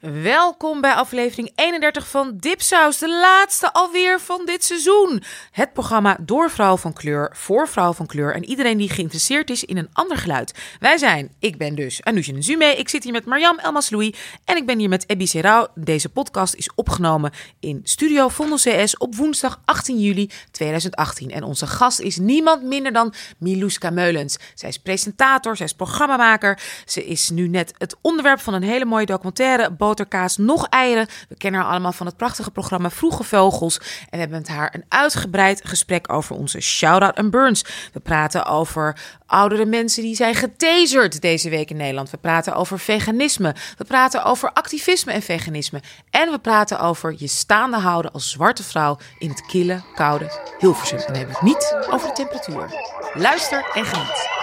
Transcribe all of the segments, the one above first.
Welkom bij aflevering 31 van Dipsaus, de laatste alweer van dit seizoen. Het programma door vrouw van kleur, voor vrouw van kleur en iedereen die geïnteresseerd is in een ander geluid. Wij zijn, ik ben dus Anousje Nzume, ik zit hier met Mariam Elmas Louis en ik ben hier met Ebby Serau. Deze podcast is opgenomen in Studio Vondel CS op woensdag 18 juli 2018. En onze gast is niemand minder dan Miluska Meulens. Zij is presentator, zij is programmamaker. Ze is nu net het onderwerp van een hele mooie documentaire, boterkaas, nog eieren. We kennen haar allemaal van het prachtige programma Vroege Vogels. En we hebben met haar een uitgebreid gesprek over onze shout-out en burns. We praten over oudere mensen die zijn getaserd deze week in Nederland. We praten over veganisme. We praten over activisme en veganisme. En we praten over je staande houden als zwarte vrouw in het kille, koude Hilversum. En hebben we het niet over de temperatuur. Luister en geniet.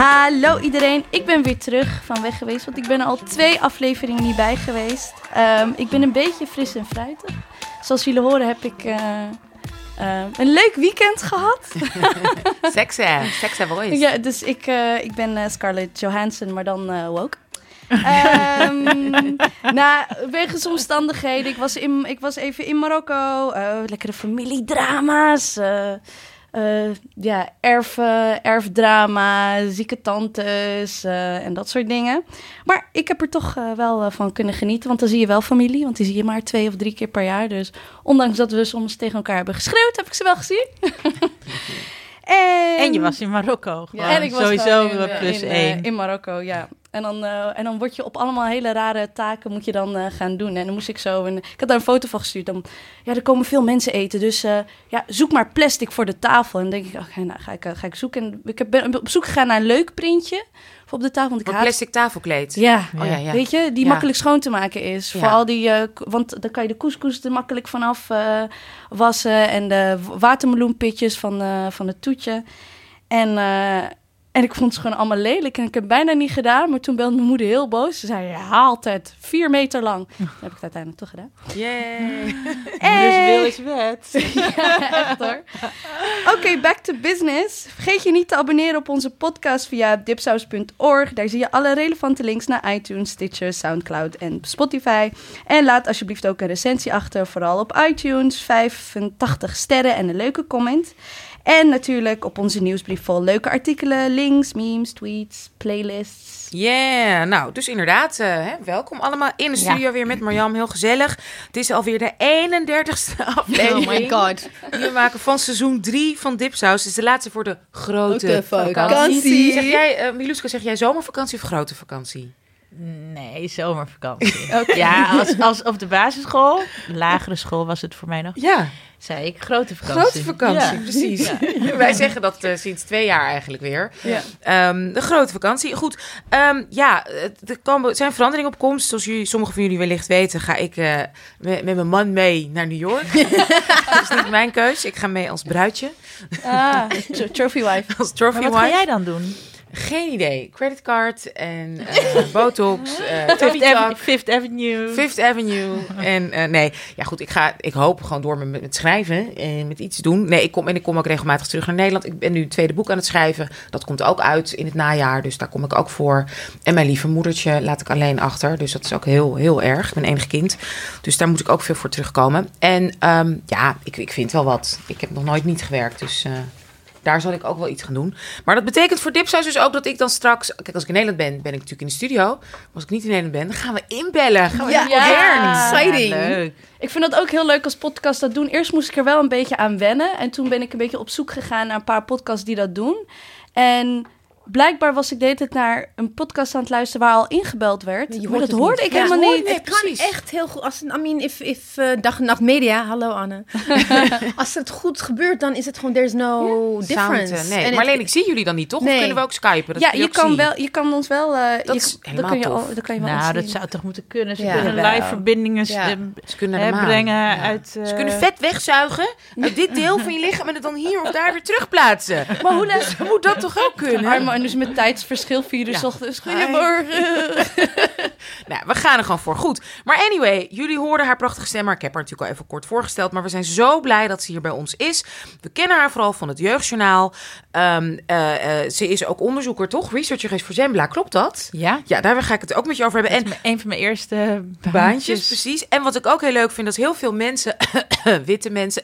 Hallo iedereen, ik ben weer terug van weg geweest, want ik ben er al twee afleveringen niet bij geweest. Ehm, ik ben een beetje fris en fruitig. Zoals jullie horen heb ik eh, eh, een leuk weekend gehad. Seksen, seksen voice. ja, dus ik, eh, ik ben Scarlett Johansson, maar dan woke. Ehm nou, wegens omstandigheden. Ik was, in, ik was even in Marokko. lekkere familiedrama's. Eh, ja, erf, eh, erfdrama, zieke tantes eh, en dat soort dingen. Maar ik heb er toch eh, wel van kunnen genieten. Want dan zie je wel familie. Want die zie je maar twee of drie keer per jaar. Dus ondanks dat we soms tegen elkaar hebben geschreeuwd, heb ik ze wel gezien. en, En je was in Marokko. En ik was sowieso in, eh, plus in, eh, één. in Marokko, ja. En dan, eh, en dan word je op allemaal hele rare taken moet je dan gaan doen. En dan moest ik zo... En, ik had daar een foto van gestuurd. Dan, ja, er komen veel mensen eten. Dus ja, zoek maar plastic voor de tafel. En dan denk ik, oké, nou ga ik, ga ik zoeken. En ik heb- ben op zoek gegaan naar een leuk printje op de tafel. Want ik haat... plastic tafelkleed. Ja, Oh ja, ja. weet je, die makkelijk schoon te maken is. Ja. Voor al die, k- want dan kan je de couscous er makkelijk vanaf eh, wassen. En de watermeloenpitjes van, eh, van het toetje. En, en ik vond ze gewoon allemaal lelijk. En ik heb het bijna niet gedaan. Maar toen belde mijn moeder heel boos. Ze zei, je haalt het vier meter lang. Dan heb ik het uiteindelijk toch gedaan. Yay. Dus En- wil is wet. ja, echt hoor. Oké, back to business. Vergeet je niet te abonneren op onze podcast via dipsaus.org. Daar zie je alle relevante links naar iTunes, Stitcher, Soundcloud en Spotify. En laat alsjeblieft ook een recensie achter, vooral op iTunes. 85 sterren en een leuke comment. En natuurlijk op onze nieuwsbrief vol leuke artikelen, links, memes, tweets, playlists. Yeah, nou, dus inderdaad, eh, hè, welkom allemaal in de studio weer met Marjam. Heel gezellig. Het is alweer de 31ste aflevering. Oh my god. Die we maken van seizoen 3 van Dipsaus. Het is de laatste voor de grote vakantie. vakantie. Zeg jij, Miluska, zeg jij zomervakantie of grote vakantie? Nee, zomervakantie. Ja, als, als op de basisschool, lagere school was het voor mij nog, Ja, zei ik grote vakantie. grote vakantie, Ja. precies. Wij zeggen dat eh, sinds twee jaar eigenlijk weer. Ja. Ehm, de grote vakantie. Goed, ehm, ja, het- er komen, zijn veranderingen op komst. Zoals jullie, sommigen van jullie wellicht weten, ga ik eh, met, met mijn man mee naar New York. dat is niet mijn keus. Ik ga mee als bruidje, Ah, tro- trophy wife. als trophy Maar wat ga jij dan doen? Geen idee. Creditcard en eh, botox, eh Fifth, Ave- Fifth Avenue. Fifth Avenue. En eh, nee, ja goed, ik, ga, ik hoop gewoon door met, met schrijven en met iets doen. Nee, ik kom, en ik kom ook regelmatig terug naar Nederland. Ik ben nu een tweede boek aan het schrijven. Dat komt ook uit in het najaar, dus daar kom ik ook voor. En mijn lieve moedertje laat ik alleen achter. Dus dat is ook heel, heel erg. Ik ben enig kind. Dus daar moet ik ook veel voor terugkomen. En ehm, ja, ik, ik vind wel wat. Ik heb nog nooit niet gewerkt, dus... daar zal ik ook wel iets gaan doen. Maar dat betekent voor Dipsaus dus ook dat ik dan straks... Kijk, als ik in Nederland ben, ben ik natuurlijk in de studio. Maar als ik niet in Nederland ben, dan gaan we inbellen. Gaan we Ja, Ja. exciting. Ja, leuk. Ik vind dat ook heel leuk als podcast dat doen. Eerst moest ik er wel een beetje aan wennen. En toen ben ik een beetje op zoek gegaan naar een paar podcasts die dat doen. En blijkbaar was ik de hele tijd naar een podcast aan het luisteren waar al ingebeld werd. Je maar hoort dat het hoorde niet. ik Ja, helemaal niet. Het kan echt heel goed. Als, I mean, if, if uh, Dag en Nacht Media, hallo Anne. als het goed gebeurt, dan is het gewoon, there's no difference. Sound, eh, nee, maar alleen het- ik zie jullie dan niet, toch? Of kunnen we ook skypen? Dat ja, je ook kan, wel, je kan ons wel... eh, Dat je, is dan helemaal kun je, tof. al- dan kan je wel Nou, dat zou toch moeten kunnen. Ze Ja. kunnen live verbindingen Ja. eh, Ze kunnen hè, brengen Ja. uit... Ze eh, kunnen vet wegzuigen uit dit deel van je lichaam en het dan hier of daar weer terugplaatsen. Maar hoe, la- Moet dat toch ook kunnen? Dus met tijdsverschil, vier uur 's ochtends. Goedemorgen. Nou, we gaan er gewoon voor. Goed. Maar anyway, jullie hoorden haar prachtige stem. Maar ik heb haar natuurlijk al even kort voorgesteld. Maar we zijn zo blij dat ze hier bij ons is. We kennen haar vooral van het Jeugdjournaal. Ehm, eh, eh, ze is ook onderzoeker, toch? Researcher geweest voor Zembla. Klopt dat? Ja, Ja, daar ga ik het ook met je over hebben. en En een van mijn eerste baantjes, baantjes. precies. En wat ik ook heel leuk vind, dat heel veel mensen, witte mensen,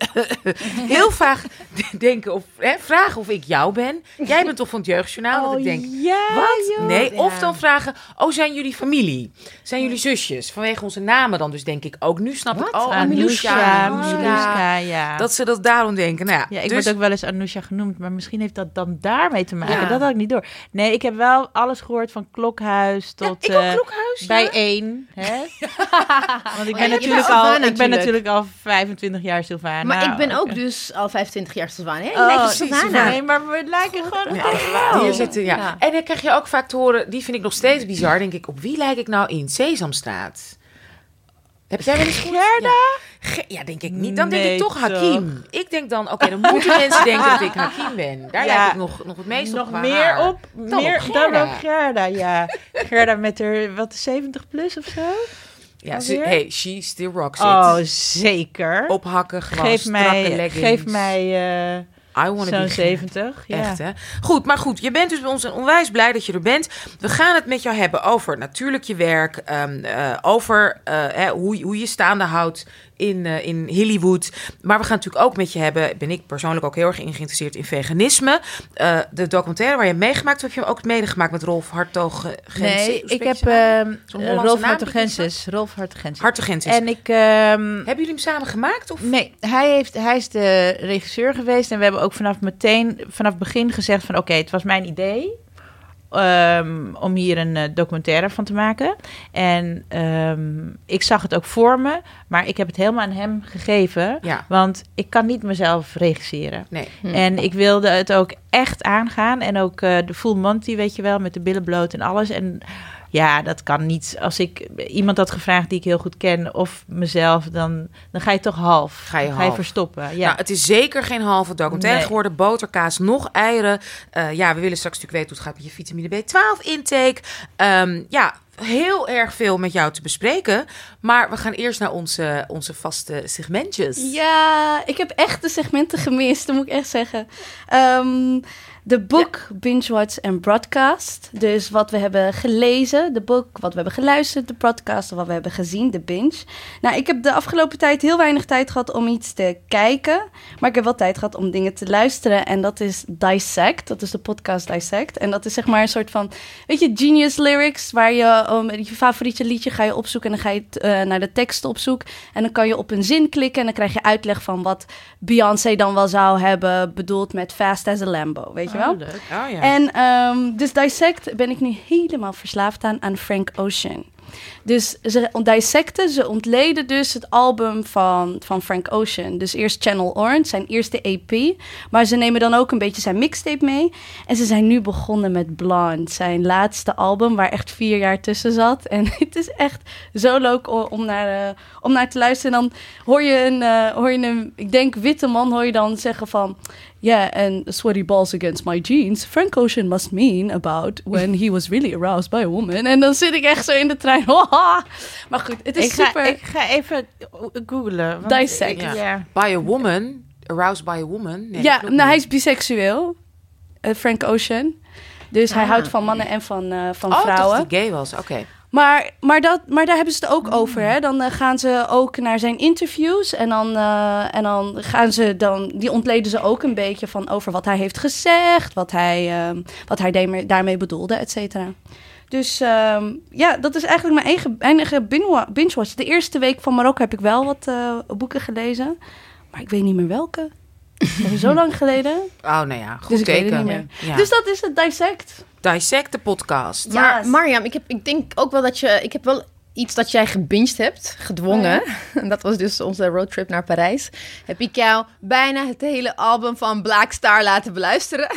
heel vaak denken of hè, vragen of ik jou ben. Jij bent toch van het Jeugdjournaal? Dat ik denk, ja, wat? joh. Nee, Ja. of dan vragen, oh, zijn jullie familie? Zijn jullie zusjes? Vanwege onze namen dan dus denk ik ook. Nu snap ik, oh, Anousha, Anousha. Miluska, ja. Dat ze dat daarom denken. Nou ja, Ja, ik dus, word ook wel eens Anousha genoemd, maar misschien heeft dat dan daarmee te maken. Ja. Dat had ik niet door. Nee, ik heb wel alles gehoord van Klokhuis Ja, tot ik eh, Klokhuis, ja. bij één. Hè? Want ik Oh, ben, ja, je natuurlijk al, ik ben natuurlijk. al 25 jaar Sylvana. Maar ik ben ook dus al 25 jaar Sylvana. Hè? Oh. Nee, maar we lijken gewoon Ja, allemaal. Hier zitten, ja. Ja. En dan krijg je ook vaak te horen, die vind ik nog steeds bizar, denk ik, op wie lijk ik nou in Sesamstraat? Heb jij wel eens goed? Gerda? Ja. Denk ik niet. Dan denk Nee, ik toch toch? Hakim. Ik denk dan, oké, dan moeten mensen denken dat ik Hakim ben. Daar Ja. lijk ik nog, nog het meest op Nog meer haar. op, Dan meer, op dan Gerda. ook Gerda, ja. Gerda met haar, wat, 70 plus of zo? Ja, ze, hey, she still rocks it. Oh, zeker. Ophakken, gewoon geef strakke mij, leggings. geef mij eh, I zo'n be 70. Ja. Echt, hè? Goed, maar goed, je bent dus bij ons en onwijs blij dat je er bent. We gaan het met jou hebben over natuurlijk je werk, ehm, eh, over eh, hè, hoe, hoe je staande houdt in, eh, in Hollywood. Maar we gaan natuurlijk ook met je hebben, ben ik persoonlijk ook heel erg in geïnteresseerd in veganisme. Eh, de documentaire waar je meegemaakt hebt, heb je ook medegemaakt met Rolf Hartog. Nee, ik heb Hollandse Rolf Hartogensis. Rolf Hartogensis. Hartogensis. En ik... ehm, Hebben jullie hem samen gemaakt? Of? Nee, hij, heeft, hij is de regisseur geweest. En we hebben ook vanaf meteen, vanaf begin gezegd van... oké, het was mijn idee ehm, om hier een eh, documentaire van te maken. En ehm, ik zag het ook voor me, maar ik heb het helemaal aan hem gegeven. Ja, Want ik kan niet mezelf regisseren. nee. En ik wilde het ook echt aangaan. En ook eh, de full Monty, weet je wel, met de billen bloot en alles. En ja, dat kan niet. Als ik iemand had gevraagd die ik heel goed ken, of mezelf, dan, dan ga je toch half. Ga je ga je verstoppen. Ja. Nou, het is zeker geen halve documentaire Nee. geworden. Boter, kaas, nog eieren. Eh, ja, we willen straks natuurlijk weten hoe het gaat met je vitamine B12 intake. Ehm, ja, heel erg veel met jou te bespreken. Maar we gaan eerst naar onze, onze vaste segmentjes. Ja, ik heb echt de segmenten gemist, dat moet ik echt zeggen. Ehm, de boek, Binge Watch en Broadcast. Dus wat we hebben gelezen, de boek, wat we hebben geluisterd, de broadcast, wat we hebben gezien, de binge. Nou, ik heb de afgelopen tijd heel weinig tijd gehad om iets te kijken. Maar ik heb wel tijd gehad om dingen te luisteren. En dat is Dissect, dat is de podcast Dissect. En dat is zeg maar een soort van, weet je, genius lyrics. Waar je um, je favoriete liedje ga je opzoeken en dan ga je eh, naar de tekst op zoek. En dan kan je op een zin klikken en dan krijg je uitleg van wat Beyoncé dan wel zou hebben bedoeld met Fast as a Lambo, weet je wel? Oh, leuk. Oh ja. En ehm, dus Dissect ben ik nu helemaal verslaafd aan, aan Frank Ocean. Dus ze dissecten, ze ontleden dus het album van, van Frank Ocean. Dus eerst Channel Orange, zijn eerste EP. Maar ze nemen dan ook een beetje zijn mixtape mee. En ze zijn nu begonnen met Blonde, zijn laatste album, waar echt vier jaar tussen zat. En het is echt zo leuk om naar, eh, om naar te luisteren. En dan hoor je een, eh, hoor je een, ik denk witte man, hoor je dan zeggen van... Yeah, and sweaty balls against my jeans. Frank Ocean must mean about when he was really aroused by a woman. En dan zit ik echt zo in de trein. maar goed, het is Ik ga, super. ik ga even googlen. Dissect. Ja. By a woman. Aroused by a woman. Nee, ja, nou, hij is biseksueel. eh, Frank Ocean. Dus hij Ah. houdt van mannen en van, eh, van Oh, vrouwen. dat hij gay was. Oké. Maar, maar, dat, maar daar hebben ze het ook over. Hè? Dan eh, gaan ze ook naar zijn interviews. En dan, eh, en dan gaan ze dan. Die ontleden ze ook een beetje van over wat hij heeft gezegd. Wat hij, eh, wat hij daarmee- daarmee bedoelde, et cetera. Dus ehm, ja, dat is eigenlijk mijn eigen, enige binge- binge-watch. De eerste week van Marokko heb ik wel wat boeken gelezen. Maar ik weet niet meer welke. Dat is zo lang geleden. Oh, nou ja. Goed Dus teken. Ja. Dus dat is het Dissect. Dissect de podcast. Maar Ja. Mariam, ik, heb, ik denk ook wel dat je... Ik heb wel iets dat jij gebinged hebt, gedwongen. En dat was dus onze roadtrip naar Parijs. Heb ik jou bijna het hele album van Black Star laten beluisteren.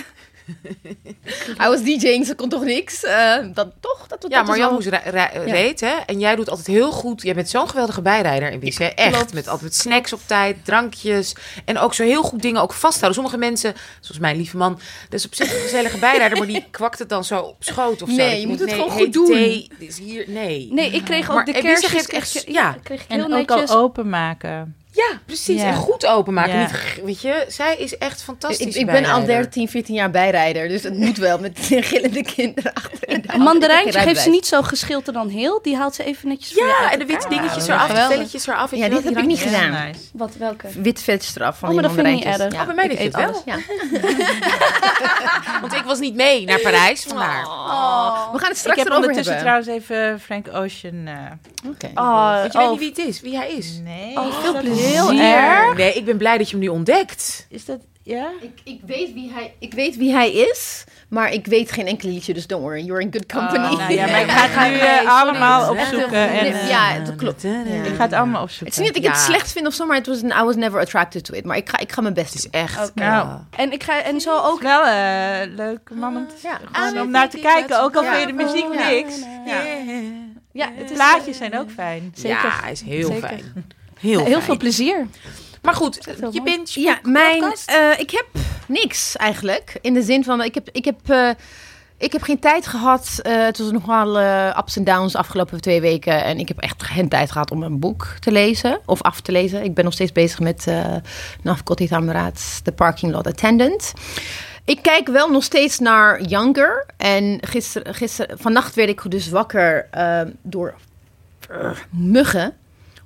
Hij was DJing, ze kon toch niks? Eh, dat, toch? Dat, dat Ja, Marjan moest ra- ra- reed, hè? En jij doet altijd heel goed. Jij bent zo'n geweldige bijrijder in Wies, hè? Echt. Klopt. Met altijd snacks op tijd, drankjes. En ook zo heel goed dingen ook vasthouden. Sommige mensen, zoals mijn lieve man, dat is op zich een gezellige bijrijder, maar die kwakt het dan zo op schoot of zo. Nee, je moet het gewoon goed doen. thee, dit is hier, nee. Nee, ik kreeg ook Maar de kerstjes echt... echt- ja. kreeg ik En heel ook netjes. al openmaken. Ja, precies. Ja. En goed openmaken. Ja. Niet, weet je, zij is echt fantastisch. Ik, ik ben al 13, 14 jaar bijrijder, dus het moet wel met gillende kinderen achterin. Een mandarijntje geeft ze niet zo geschilter dan heel. Die haalt ze even netjes voor Ja, en de witte dingetjes Ja, eraf, de velletjes eraf. weet Ja, dit die heb ik niet gedaan. nice. Wat, welke? Wit vetstraf van Oh, die maar dat vind ik niet erg. Oh, bij mij deed je Ik eet wel. alles. Ja. Want ik was niet mee naar Parijs, vandaar. Oh. We gaan het Ik straks heb erover ondertussen trouwens even Frank Ocean... eh, Oké. Oh, Want je weet oh, niet wie het is, wie hij is. nee, Oh, veel plezier. Heel Heel erg? Nee, ik ben blij dat je hem nu ontdekt. Is dat... Ja? Ik, ik, weet wie hij, ik weet wie hij is, maar ik weet geen enkel liedje, dus don't worry, you're in good company. Oh, nou ja, maar ik ga het nu eh, allemaal Het opzoeken. En, eh, ja, dat klopt. Ja. Ik ga het allemaal Het opzoeken. is niet dat ik het slecht vind of zo, maar het was, I was never attracted to it. Maar ik ga, ik ga mijn best Het is doen. echt... Oké. Nou. ja. En ik ga en zo ook. Wel eh leuk man om, te- Ja. Ah, om naar te kijken. Ook al Ja. vind je de muziek niks. Ja. Ja, De het is plaatjes zijn ook fijn. Zeker. Ja, hij is heel Zeker. fijn. Heel, heel veel plezier. Maar goed, heel je mooi. bent... Ja, mijn, eh, ik heb niks eigenlijk. In de zin van, ik heb, ik heb, eh, ik heb geen tijd gehad. eh het was nogal eh ups en downs de afgelopen twee weken. En ik heb echt geen tijd gehad om een boek te lezen of af te lezen. Ik ben nog steeds bezig met uh, Nafkoti Tamraat, The Parking Lot Attendant. Ik kijk wel nog steeds naar Younger. En gisteren, gisteren, vannacht werd ik dus wakker eh, door eh, muggen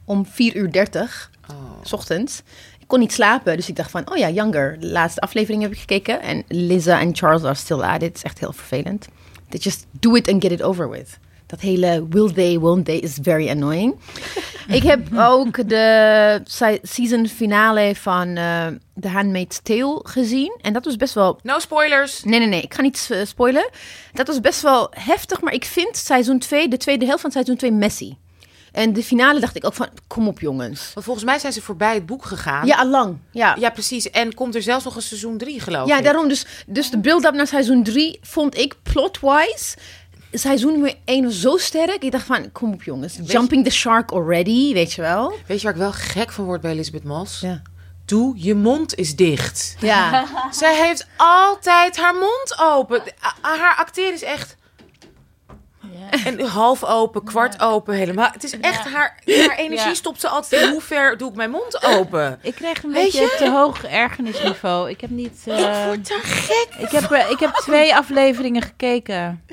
om 4 uur 30 Oh. s ochtends. Ik kon niet slapen, dus ik dacht van, oh ja, Younger. De laatste aflevering heb ik gekeken. En Lisa en Charles are still at it. Het is echt heel vervelend. They just do it and get it over with. Dat hele will they, won't they is very annoying. ik heb ook de se- season finale van eh The Handmaid's Tale gezien. En dat was best wel No spoilers. Nee, nee, nee. Ik ga niet eh, spoilen. Dat was best wel heftig, maar ik vind seizoen 2, de tweede helft van seizoen 2, messy. En de finale dacht ik ook van, kom op jongens. Want volgens mij zijn ze voorbij het boek gegaan. Ja, allang. Ja, Ja, precies. En komt er zelfs nog een seizoen 3, geloof ja ik. daarom. Dus, dus de build-up naar seizoen 3 vond ik plot-wise... Seizoen 1 was zo sterk. Ik dacht van, kom op jongens. Jumping the shark already, weet je wel. Weet je waar ik wel gek van word bij Elisabeth Moss? Ja. Doe, je mond is dicht. Ja. Zij heeft altijd haar mond open. Haar acteren is echt... En half open, kwart open, helemaal. Het is echt haar, haar energie stopt ze altijd in. Hoe ver doe ik mijn mond open? Ik kreeg een Weet beetje je? te hoog ergernisniveau. Ik heb niet... eh, ik word daar gek. ik, heb, eh, ik heb twee afleveringen gekeken.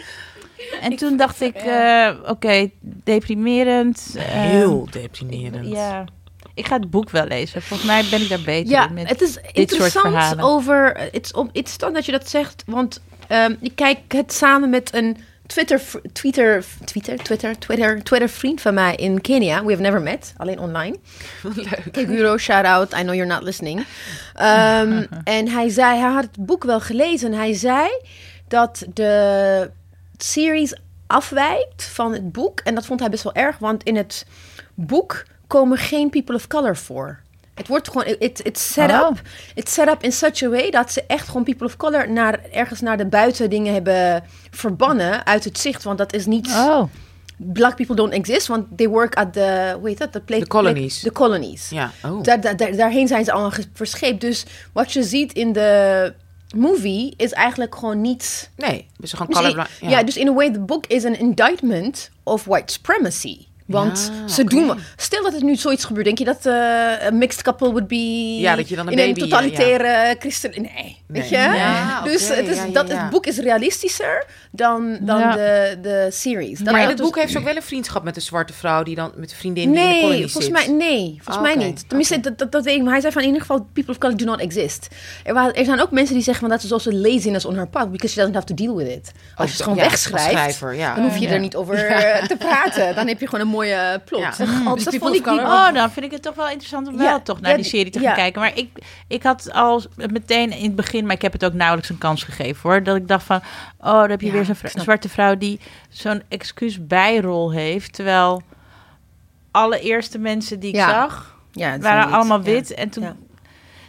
En toen dacht ik, eh, oké, deprimerend. eh, Heel deprimerend. Ja. Ik ga het boek wel lezen. Volgens mij ben ik daar beter Ja, in. Met... het is interessant over. Het is, het is dan dat je dat zegt, want ehm, ik kijk het samen met een Twitter, Twitter, Twitter, Twitter, Twitter, Twitter vriend van mij in Kenia. We have never met, alleen online. Leuk. Keguro, shout out. I know you're not listening. Ehm, en hij zei, hij had het boek wel gelezen. Hij zei dat de series afwijkt van het boek. En dat vond hij best wel erg, want in het boek komen geen people of color voor. Het wordt gewoon, it, it's set Oh. up, it's set up in such a way dat ze echt gewoon people of color naar ergens naar de buitendingen hebben verbannen uit het zicht, want dat is niet Oh, black people don't exist, want they work at the, hoe heet dat? The, play, De colonies. De colonies. Ja, oh. Daar, daar, daar- daarheen zijn ze allemaal verscheept. Dus wat je ziet in de movie is eigenlijk gewoon niet... Nee, dus gewoon Dus in- colorblind. ja. dus in a way, the book is an indictment of white supremacy. Want Ja, ze doen... Stel dat het nu zoiets gebeurt. Denk je dat eh, een mixed couple would be... Ja, dat je dan een in baby, een ja, totalitaire christen... Nee, weet je? Ja, dus het, is, ja, ja, dat, het boek is realistischer dan, dan Ja. de, de series. Dat, Maar in het boek heeft ze ook wel een vriendschap met de zwarte vrouw... die dan met de vriendin die in de Nee, kolonie volgens zit. mij, nee, volgens mij niet. Tenminste, dat, dat, dat weet ik. Maar hij zei van in ieder geval, people of color do not exist. Er, waren, er zijn ook mensen die zeggen van dat is also laziness on her part, because she doesn't have to deal with it. Als je het gewoon Ja, wegschrijft, als schrijver, ja. dan hoef je Ja. er niet over eh, te praten. Dan heb je gewoon een mooie plot. Ja. Oh, Dus dat vond ik color- Oh, dan vind ik het toch wel interessant om Ja, wel toch naar ja, die serie te ja. gaan kijken. Maar ik, ik had al meteen in het begin, maar ik heb het ook nauwelijks een kans gegeven hoor. Dat ik dacht van, oh, dan heb je Ja, weer zo'n zwarte vrouw die zo'n excuus bijrol heeft. Terwijl alle eerste mensen die ik Ja. zag, waren allemaal ja. wit. En toen Ja.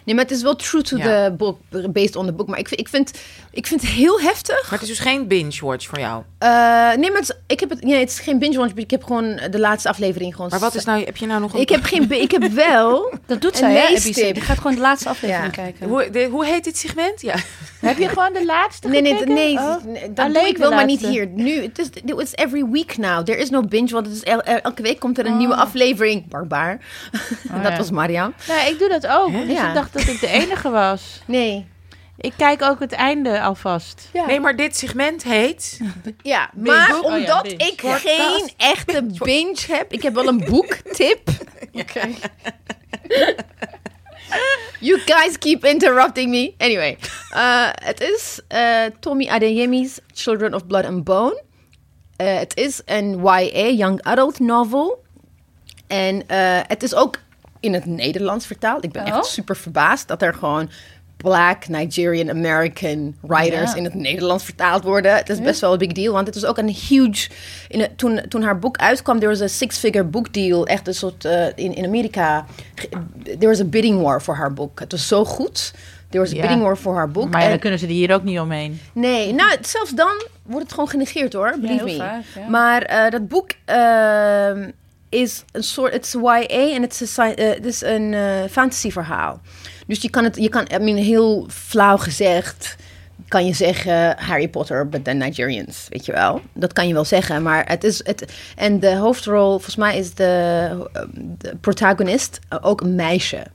Nee, maar het is wel true to Ja. the book, based on the book. Maar ik, vind- ik, vind, ik vind het heel heftig. Maar het is dus geen binge-watch voor jou. Eh, nee, maar het is, ik heb het, nee, het is geen binge-watch. Ik heb gewoon de laatste aflevering gewoon... Maar wat is nou, heb je nou nog een... Ik heb geen... Ik heb wel... Dat doet zij, hè? Die gaat gewoon de laatste aflevering Ja. kijken. Hoe, de- hoe heet dit segment? Ja. Heb je gewoon de laatste Nee, nee, gekeken? nee, Oh. nee, dat Alleen doe ik wel, maar niet hier. Nu, het is it's every week now. There is no binge, want het is el- el- elke week komt er een nieuwe aflevering. Barbaar. dat ja. was Mariam. Nee, ik doe dat ook. Dus Ja. ik dacht dat ik de enige was. Nee. Ik kijk ook het einde alvast. Ja. Nee, maar dit segment heet... Ja, maar Oh ja, omdat ik geen echte binge heb, ik heb wel een boektip. Oké. You guys keep interrupting me. Anyway, eh, het is eh, Tommy Adeyemi's Children of Blood and Bone. Eh, het is een YA, Young Adult novel. En eh, het is ook in het Nederlands vertaald. Ik ben Oh. echt super verbaasd dat er gewoon Black Nigerian American writers Ja. in het Nederlands vertaald worden. Het is best wel een big deal, want het is ook een huge. In toen, toen haar boek uitkwam, er was een six-figure book deal, echt een soort eh, in, in Amerika. Er was een bidding war voor haar boek. Het was zo goed. Er was een Ja. bidding war voor haar boek. Maar ja, En- dan kunnen ze er hier ook niet omheen. Nee, nou, zelfs dan wordt het gewoon genegeerd hoor, believe me. vaak. Maar eh, dat boek ehm, is een soort, het is YA en het is, een is verhaal. Dus je kan het, je kan, I mean, heel flauw gezegd, kan je zeggen Harry Potter, but then Nigerians, weet je wel. Dat kan je wel zeggen, maar het is, het, en de hoofdrol, volgens mij is de, eh, de protagonist ook een meisje.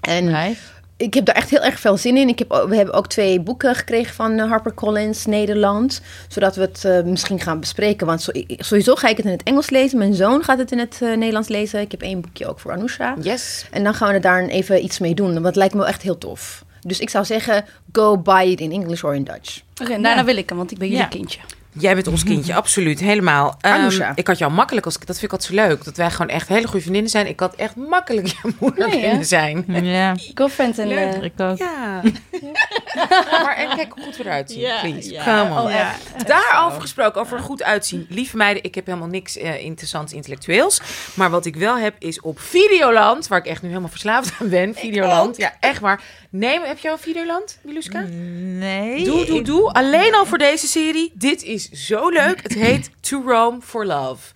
En Nee. Ik heb daar echt heel erg veel zin in. Ik heb, we hebben ook twee boeken gekregen van eh, HarperCollins Nederland. Zodat we het eh, misschien gaan bespreken. Want zo- sowieso ga ik het in het Engels lezen. Mijn zoon gaat het in het eh, Nederlands lezen. Ik heb één boekje ook voor Anousha. Yes. En dan gaan we er daar even iets mee doen. Want het lijkt me wel echt heel tof. Dus ik zou zeggen, go buy it in English or in Dutch. Oké, daarna wil ik hem, want ik ben jullie Ja. kindje. Jij bent ons kindje, absoluut. Helemaal. Ehm, Anousha. ik had jou makkelijk, als, dat vind ik altijd zo leuk. Dat wij gewoon echt hele goede vriendinnen zijn. Ik had echt makkelijk je moeder Nee, kunnen zijn. Ja, Girlfriend en... eh, ik ook. Ja. maar en kijk hoe goed we eruit zien, Ja, please. Come on. Oh, ja. Daarover gesproken, over er goed uitzien. Lieve meiden, ik heb helemaal niks eh, interessants intellectueels. Maar wat ik wel heb, is op Videoland, waar ik echt nu helemaal verslaafd aan ben. Videoland, ja, echt waar. Neem, heb jij al Videoland, Miluska? Nee. Doe, doe, doe. Alleen al voor deze serie. Dit is zo leuk. Het heet To Rome for Love.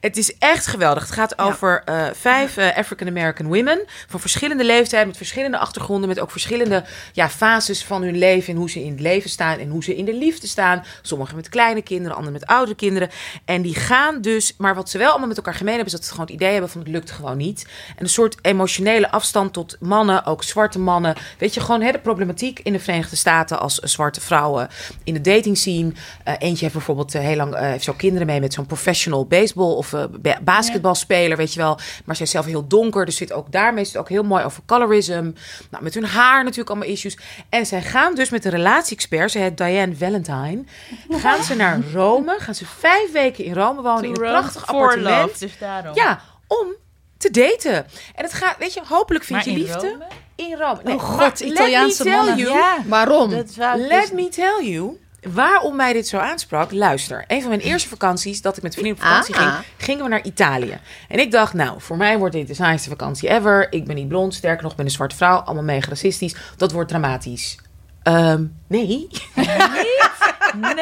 Het is echt geweldig. Het gaat over eh, vijf eh, African-American women. Van verschillende leeftijden, met verschillende achtergronden. Met ook verschillende ja, fases van hun leven. En hoe ze in het leven staan en hoe ze in de liefde staan. Sommigen met kleine kinderen, anderen met oudere kinderen. En die gaan dus... Maar wat ze wel allemaal met elkaar gemeen hebben... is dat ze gewoon het idee hebben van het lukt gewoon niet. En een soort emotionele afstand tot mannen. Ook zwarte mannen. Weet je, gewoon hè, de problematiek in de Verenigde Staten... als eh, zwarte vrouwen in de dating scene. Eentje heeft bijvoorbeeld heel lang... heeft zo kinderen mee met zo'n professional baseball... of eh, ba- basketbalspeler, weet je wel. Maar zij is zelf heel donker. Dus zit ook daarmee zit ook heel mooi over colorism. Nou, met hun haar natuurlijk allemaal issues. En zij gaan dus met een relatie-expert... ze heet Diane Valentine... gaan ze naar Rome. Gaan ze vijf weken in Rome wonen... in een prachtig appartement. love, dus daarom. Ja, om te daten. En het gaat, weet je, hopelijk vind Maar je in liefde Rome? in Rome. Nee, Oh god, Italiaanse mannen. you, Ja, Waarom? Let dus- me tell you waarom mij dit zo aansprak. Luister, een van mijn eerste vakanties dat ik met vrienden op vakantie Ah. ging, gingen we naar Italië. En ik dacht, nou, voor mij wordt dit de saaiste vakantie ever. Ik ben niet blond, sterker nog, ik ben een zwarte vrouw, allemaal mega racistisch. Dat wordt dramatisch. Ehm, nee. Nee.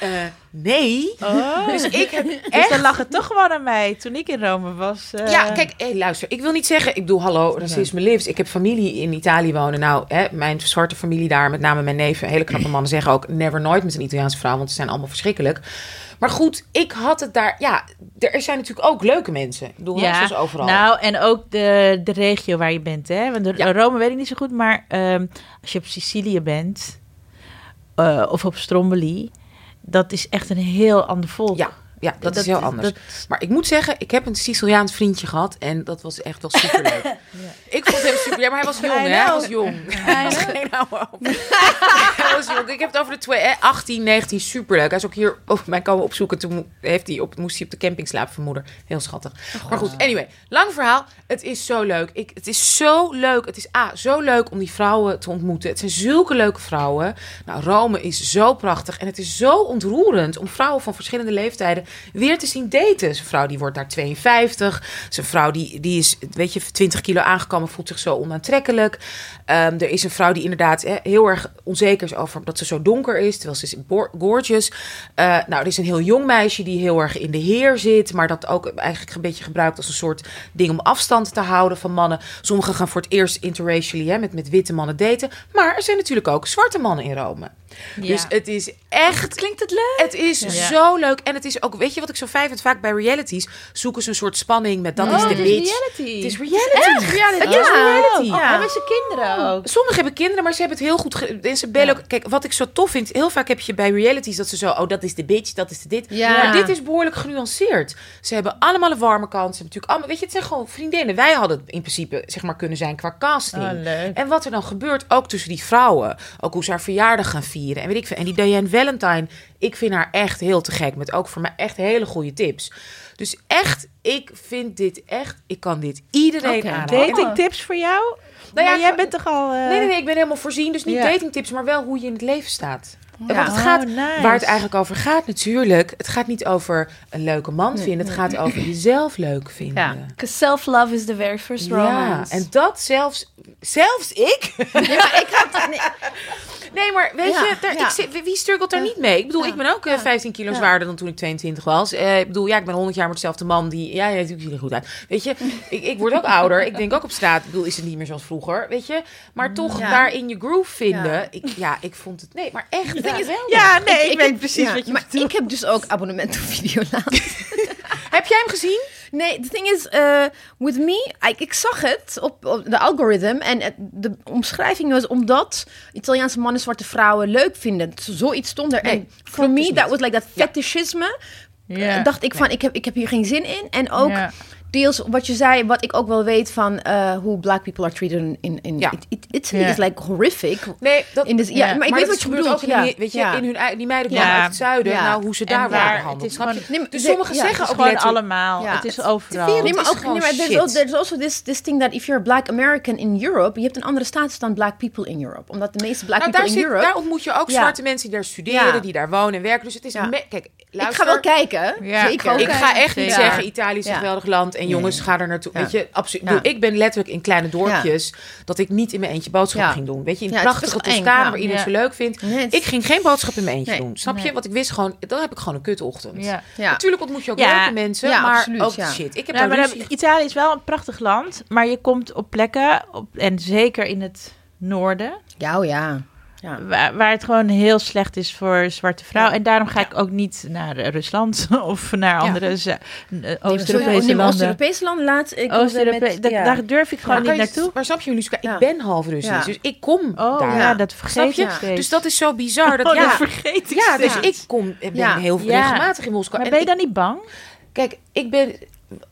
Eh, nee. Oh. Dus ik heb Dus echt dan lag het toch gewoon aan mij toen ik in Rome was. eh. Ja, kijk, hé, luister. Ik wil niet zeggen, ik bedoel, hallo, racisme lives. Ik heb familie in Italië wonen. Nou, hè, mijn zwarte familie daar, met name mijn neven, hele knappe mannen, zeggen ook never nooit met een Italiaanse vrouw, want ze zijn allemaal verschrikkelijk. Maar goed, ik had het daar, ja, er zijn natuurlijk ook leuke mensen. Ik bedoel, hè, zoals overal. Nou, en ook de, de regio waar je bent, hè? Want de, Ja. Rome weet ik niet zo goed, maar ehm, als je op Sicilië bent eh, of op Stromboli, dat is echt een heel ander volk. ja, ja, dat, is heel anders. dat- Maar ik moet zeggen, ik heb een Siciliaans vriendje gehad en dat was echt wel superleuk. Ik vond hem super, ja, maar hij was jong, hè? Hij know. was jong. Hij was geen oude hoop. Hij was jong. Ik heb het over de twee, hè, 18, 19, superleuk. Hij is ook hier op mij komen opzoeken. Toen heeft hij op, moest hij op de camping slapen van moeder. Heel schattig. maar goed, anyway, lang verhaal. Het is zo leuk. Ik, het is zo leuk. Het is A, zo leuk om die vrouwen te ontmoeten. Het zijn zulke leuke vrouwen. Nou, Rome is zo prachtig. En het is zo ontroerend om vrouwen van verschillende leeftijden weer te zien daten. Een vrouw die wordt daar 52. Het is een vrouw die, die is, weet je, 20 kilo aangekomen, voelt zich zo onaantrekkelijk. Ehm, er is een vrouw die inderdaad heel erg onzeker is over dat ze zo donker is, terwijl ze is gorgeous. Eh, nou, er is een heel jong meisje die heel erg in de heer zit, maar dat ook eigenlijk een beetje gebruikt als een soort ding om afstand te houden van mannen. Sommigen gaan voor het eerst interracially hè, met, met witte mannen daten, maar er zijn natuurlijk ook zwarte mannen in Rome. Dus het is echt. Klinkt het leuk? Het is zo leuk. En het is ook, weet je wat ik zo fijn vind? Vaak bij realities zoeken ze een soort spanning met dat is de het is bitch. reality. Het is reality. Het is reality. Oh, Hebben ze kinderen ook? Sommigen hebben kinderen, maar ze hebben het heel goed. ge- En ze bellen ook. Kijk, wat ik zo tof vind, heel vaak heb je bij realities dat ze zo, oh, dat is de bitch, dat is de dit. Ja. Maar dit is behoorlijk genuanceerd. Ze hebben allemaal een warme kant. Ze hebben natuurlijk allemaal, weet je, het zijn gewoon vriendinnen. Wij hadden het in principe, zeg maar, kunnen zijn qua casting. Oh, leuk. En wat er dan gebeurt, ook tussen die vrouwen. Ook hoe ze haar verjaardag gaan vieren. En weet ik veel. En die Diane Valentine, ik vind haar echt heel te gek. Met ook voor mij echt hele goede tips. Dus echt, ik vind dit echt, ik kan dit iedereen Oké. aanraden. Dating tips voor jou? Nou ja, maar jij ik- bent toch al... eh, Nee, nee, nee, ik ben helemaal voorzien. Dus niet Ja. datingtips, maar wel hoe je in het leven staat. Ja. Want het gaat, Oh, nice. waar het eigenlijk over gaat natuurlijk, het gaat niet over een leuke man vinden. Het gaat over jezelf leuk vinden. Ja. Because self-love is the very first Ja, romance. en dat zelfs, zelfs ik. Nee, maar weet Ja, je, daar, ja. ik zit, wie struggelt daar niet mee? Ik bedoel, ik ben ook eh, 15 kilo zwaarder dan toen ik 22 was. Eh, ik bedoel, ja, ik ben 100 jaar met dezelfde man die, ja, ja, natuurlijk ziet er goed uit. Weet je, ik, ik word ook ouder. Ik denk ook op straat, ik bedoel, is het niet meer zoals vroeger, weet je. Maar toch Ja. daarin je groove vinden. Ja. Ik, ja, ik vond het, nee, maar echt is- geweldig. Ja, nee, ik, ik weet heb- precies Ja, wat je maar bedoelt. ik heb dus ook abonnement op Videoland. Heb jij hem gezien? Nee, the thing is, eh with me, ik, ik zag het op, op de algoritme en het- de omschrijving was omdat Italiaanse mannen zwarte vrouwen leuk vinden. Zoiets stond er. Nee, en for me, dus that was like that fetishisme. Ja. Eh, dacht ik van, ik heb, ik heb hier geen zin in. En ook Ja. Deels wat je zei, wat ik ook wel weet van eh, hoe black people are treated in, in, in Ja. It- It- Italy Ja. is like horrific. Nee, dat, In de, ja, Ja. maar ik maar weet dat wat je bedoelt. ook in, ja. die- weet je, ja. in hun die meiden Ja. uit het zuiden, Ja. nou hoe ze En daar waar- worden behandeld. het is gewoon- Nee, Dus sommigen ja, zeggen Het is ook gewoon allemaal. Ja. Het is overal. Nee, maar is ook nee, maar there's, shit. al- there's also this, this thing that if you're a black American in Europe, je hebt een andere status dan black people in Europe. Omdat de meeste black Nou, people daar, in zit, Europe... daar ontmoet je ook zwarte mensen die daar studeren, die daar wonen en werken. Dus het is Kijk, ik ga wel kijken. Ik ga echt niet zeggen, Italië is een geweldig land. En jongens, ga er naartoe. Ja. Weet je, absoluut. Ja. Ik ben letterlijk in kleine dorpjes dat ik niet in mijn eentje boodschappen Ja. ging doen. Weet je, in is prachtige Toscane, waar iedereen zo leuk vindt. Nee, Ik ging geen boodschap in mijn eentje Nee. doen. Snap je? Want ik wist gewoon, dan heb ik gewoon een kutochtend. Ja. Ja. Natuurlijk ontmoet je ook Ja. leuke mensen, Ja, maar absoluut, ook ja. shit. Ik heb Ja, daar maar ruzie Italië is wel een prachtig land, maar je komt op plekken, op, en zeker in het noorden, Ja, oh ja. Ja. waar, waar het gewoon heel slecht is voor zwarte vrouwen. Ja. En daarom ga ik ook niet naar Rusland of naar andere eh, Oost-Europese Nee, maar landen. Oost-Europese landen laat ik met- daar durf ik gewoon niet naartoe. Maar snap je, Luska? Ja. Ik ben half Russisch, dus ik kom Oh daar. ja, dat vergeet je? Dus dat is zo bizar. Dat, Oh, ja, dat vergeet ik ja, dus ik kom, ik ben Ja. heel Ja. regelmatig in Moskou. Maar En ben je ik- dan niet bang? Kijk, ik ben.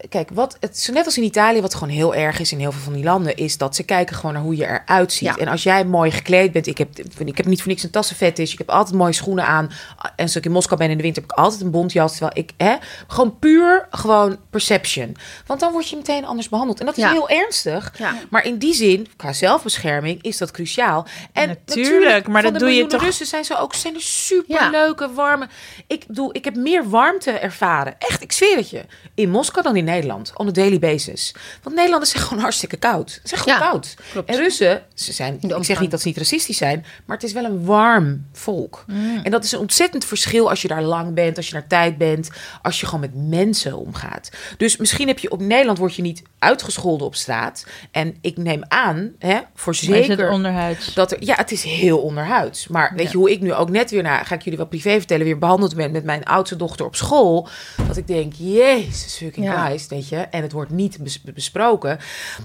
Kijk, wat het net als in Italië, wat gewoon heel erg is in heel veel van die landen, is dat ze kijken gewoon naar hoe je eruit ziet. Ja. En als jij mooi gekleed bent, ik heb, ik heb niet voor niks een tassenvet is, ik heb altijd mooie schoenen aan. En als ik in Moskou ben in de winter, heb ik altijd een bontjas. Terwijl ik, hè, gewoon puur, gewoon perception. Want dan word je meteen anders behandeld. En dat is Ja. heel ernstig. Ja. Maar in die zin, qua zelfbescherming, is dat cruciaal. En Natuurlijk, maar van dat de doe je miljoenen toch- Russen zijn ze ook zijn er super leuke, warme. Ik bedoel, ik heb meer warmte ervaren. Echt, ik zweer het je. In Moskou dan in Nederland. On a daily basis. Want Nederlanders zijn gewoon hartstikke koud. Ze zijn gewoon Ja, koud. klopt. En Russen, ze zijn, ik zeg niet dat ze niet racistisch zijn, maar het is wel een warm volk. Mm. En dat is een ontzettend verschil als je daar lang bent, als je naar tijd bent, als je gewoon met mensen omgaat. Dus misschien heb je op Nederland word je niet uitgescholden op straat. En ik neem aan, hè, voor zeker onderhuids? dat er, ja, het is heel onderhuids. Maar weet je hoe ik nu ook net weer naar, ga ik jullie wel privé vertellen, weer behandeld ben met mijn oudste dochter op school. Dat ik denk, jezus, fucking Ja. Christ, weet je. En het wordt niet bes- besproken.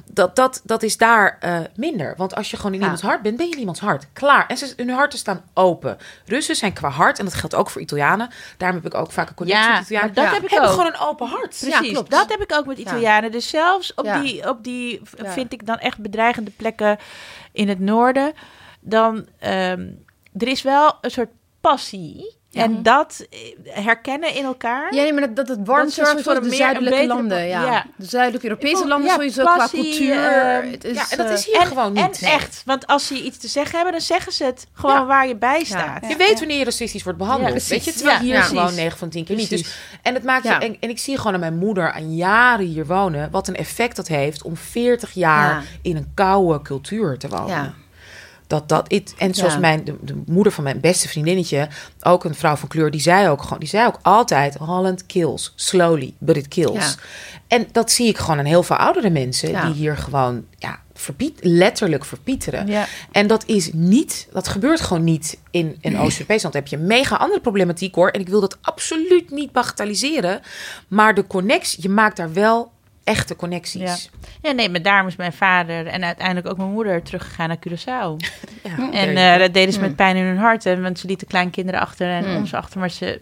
Dat, dat, dat is daar eh, minder. Want als je gewoon in Ja. iemands hart bent, ben je in iemands hart. Klaar. En ze, hun harten staan open. Russen zijn qua hart, en dat geldt ook voor Italianen. Daarom heb ik ook vaak een connectie Ja, met Italianen. maar dat heb ik hebben ook. gewoon een open hart. Precies, klopt. dat heb ik ook met Italianen. Dus zelfs op die, op die vind ik dan echt bedreigende plekken in het noorden. Dan, ehm, er is wel een soort passie. En dat eh, herkennen in elkaar. Ja, nee, maar dat, dat het warmt Dat zorgt voor de meer- zuidelijke betere- landen. Ja. ja. De zuidelijke Europese vond- landen ja, sowieso qua passie, cultuur. eh, het is, ja, en dat eh, is hier en, gewoon niet. en echt, want als ze iets te zeggen hebben, dan zeggen ze het gewoon Ja. waar je bij staat. Je weet wanneer je racistisch wordt behandeld. Ja, weet je, terwijl Ja, hier ja. gewoon Precies. 9 van 10 keer niet. Dus, en, het maakt je, Ja. en, en ik zie gewoon aan mijn moeder aan jaren hier wonen... wat een effect dat heeft om 40 jaar Ja. in een koude cultuur te wonen. Dat, dat, it, en zoals Ja. mijn, de, de moeder van mijn beste vriendinnetje, ook een vrouw van kleur, die zei ook gewoon, die zei ook altijd: Holland kills, slowly, but it kills. Ja. En dat zie ik gewoon aan heel veel oudere mensen Ja. die hier gewoon ja, verpiet, letterlijk verpieteren. Ja. En dat is niet, dat gebeurt gewoon niet in een Oost-Europees land. Dan heb je een mega andere problematiek hoor. En ik wil dat absoluut niet bagatelliseren. Maar de connectie, je maakt daar wel echte connecties. Ja. Ja, nee, maar daarom is mijn vader en uiteindelijk ook mijn moeder teruggegaan naar Curaçao. Ja, En oké. eh, dat deden ze met pijn in hun hart. Hè, want ze lieten kleinkinderen achter en Hmm. ons achter. Maar ze,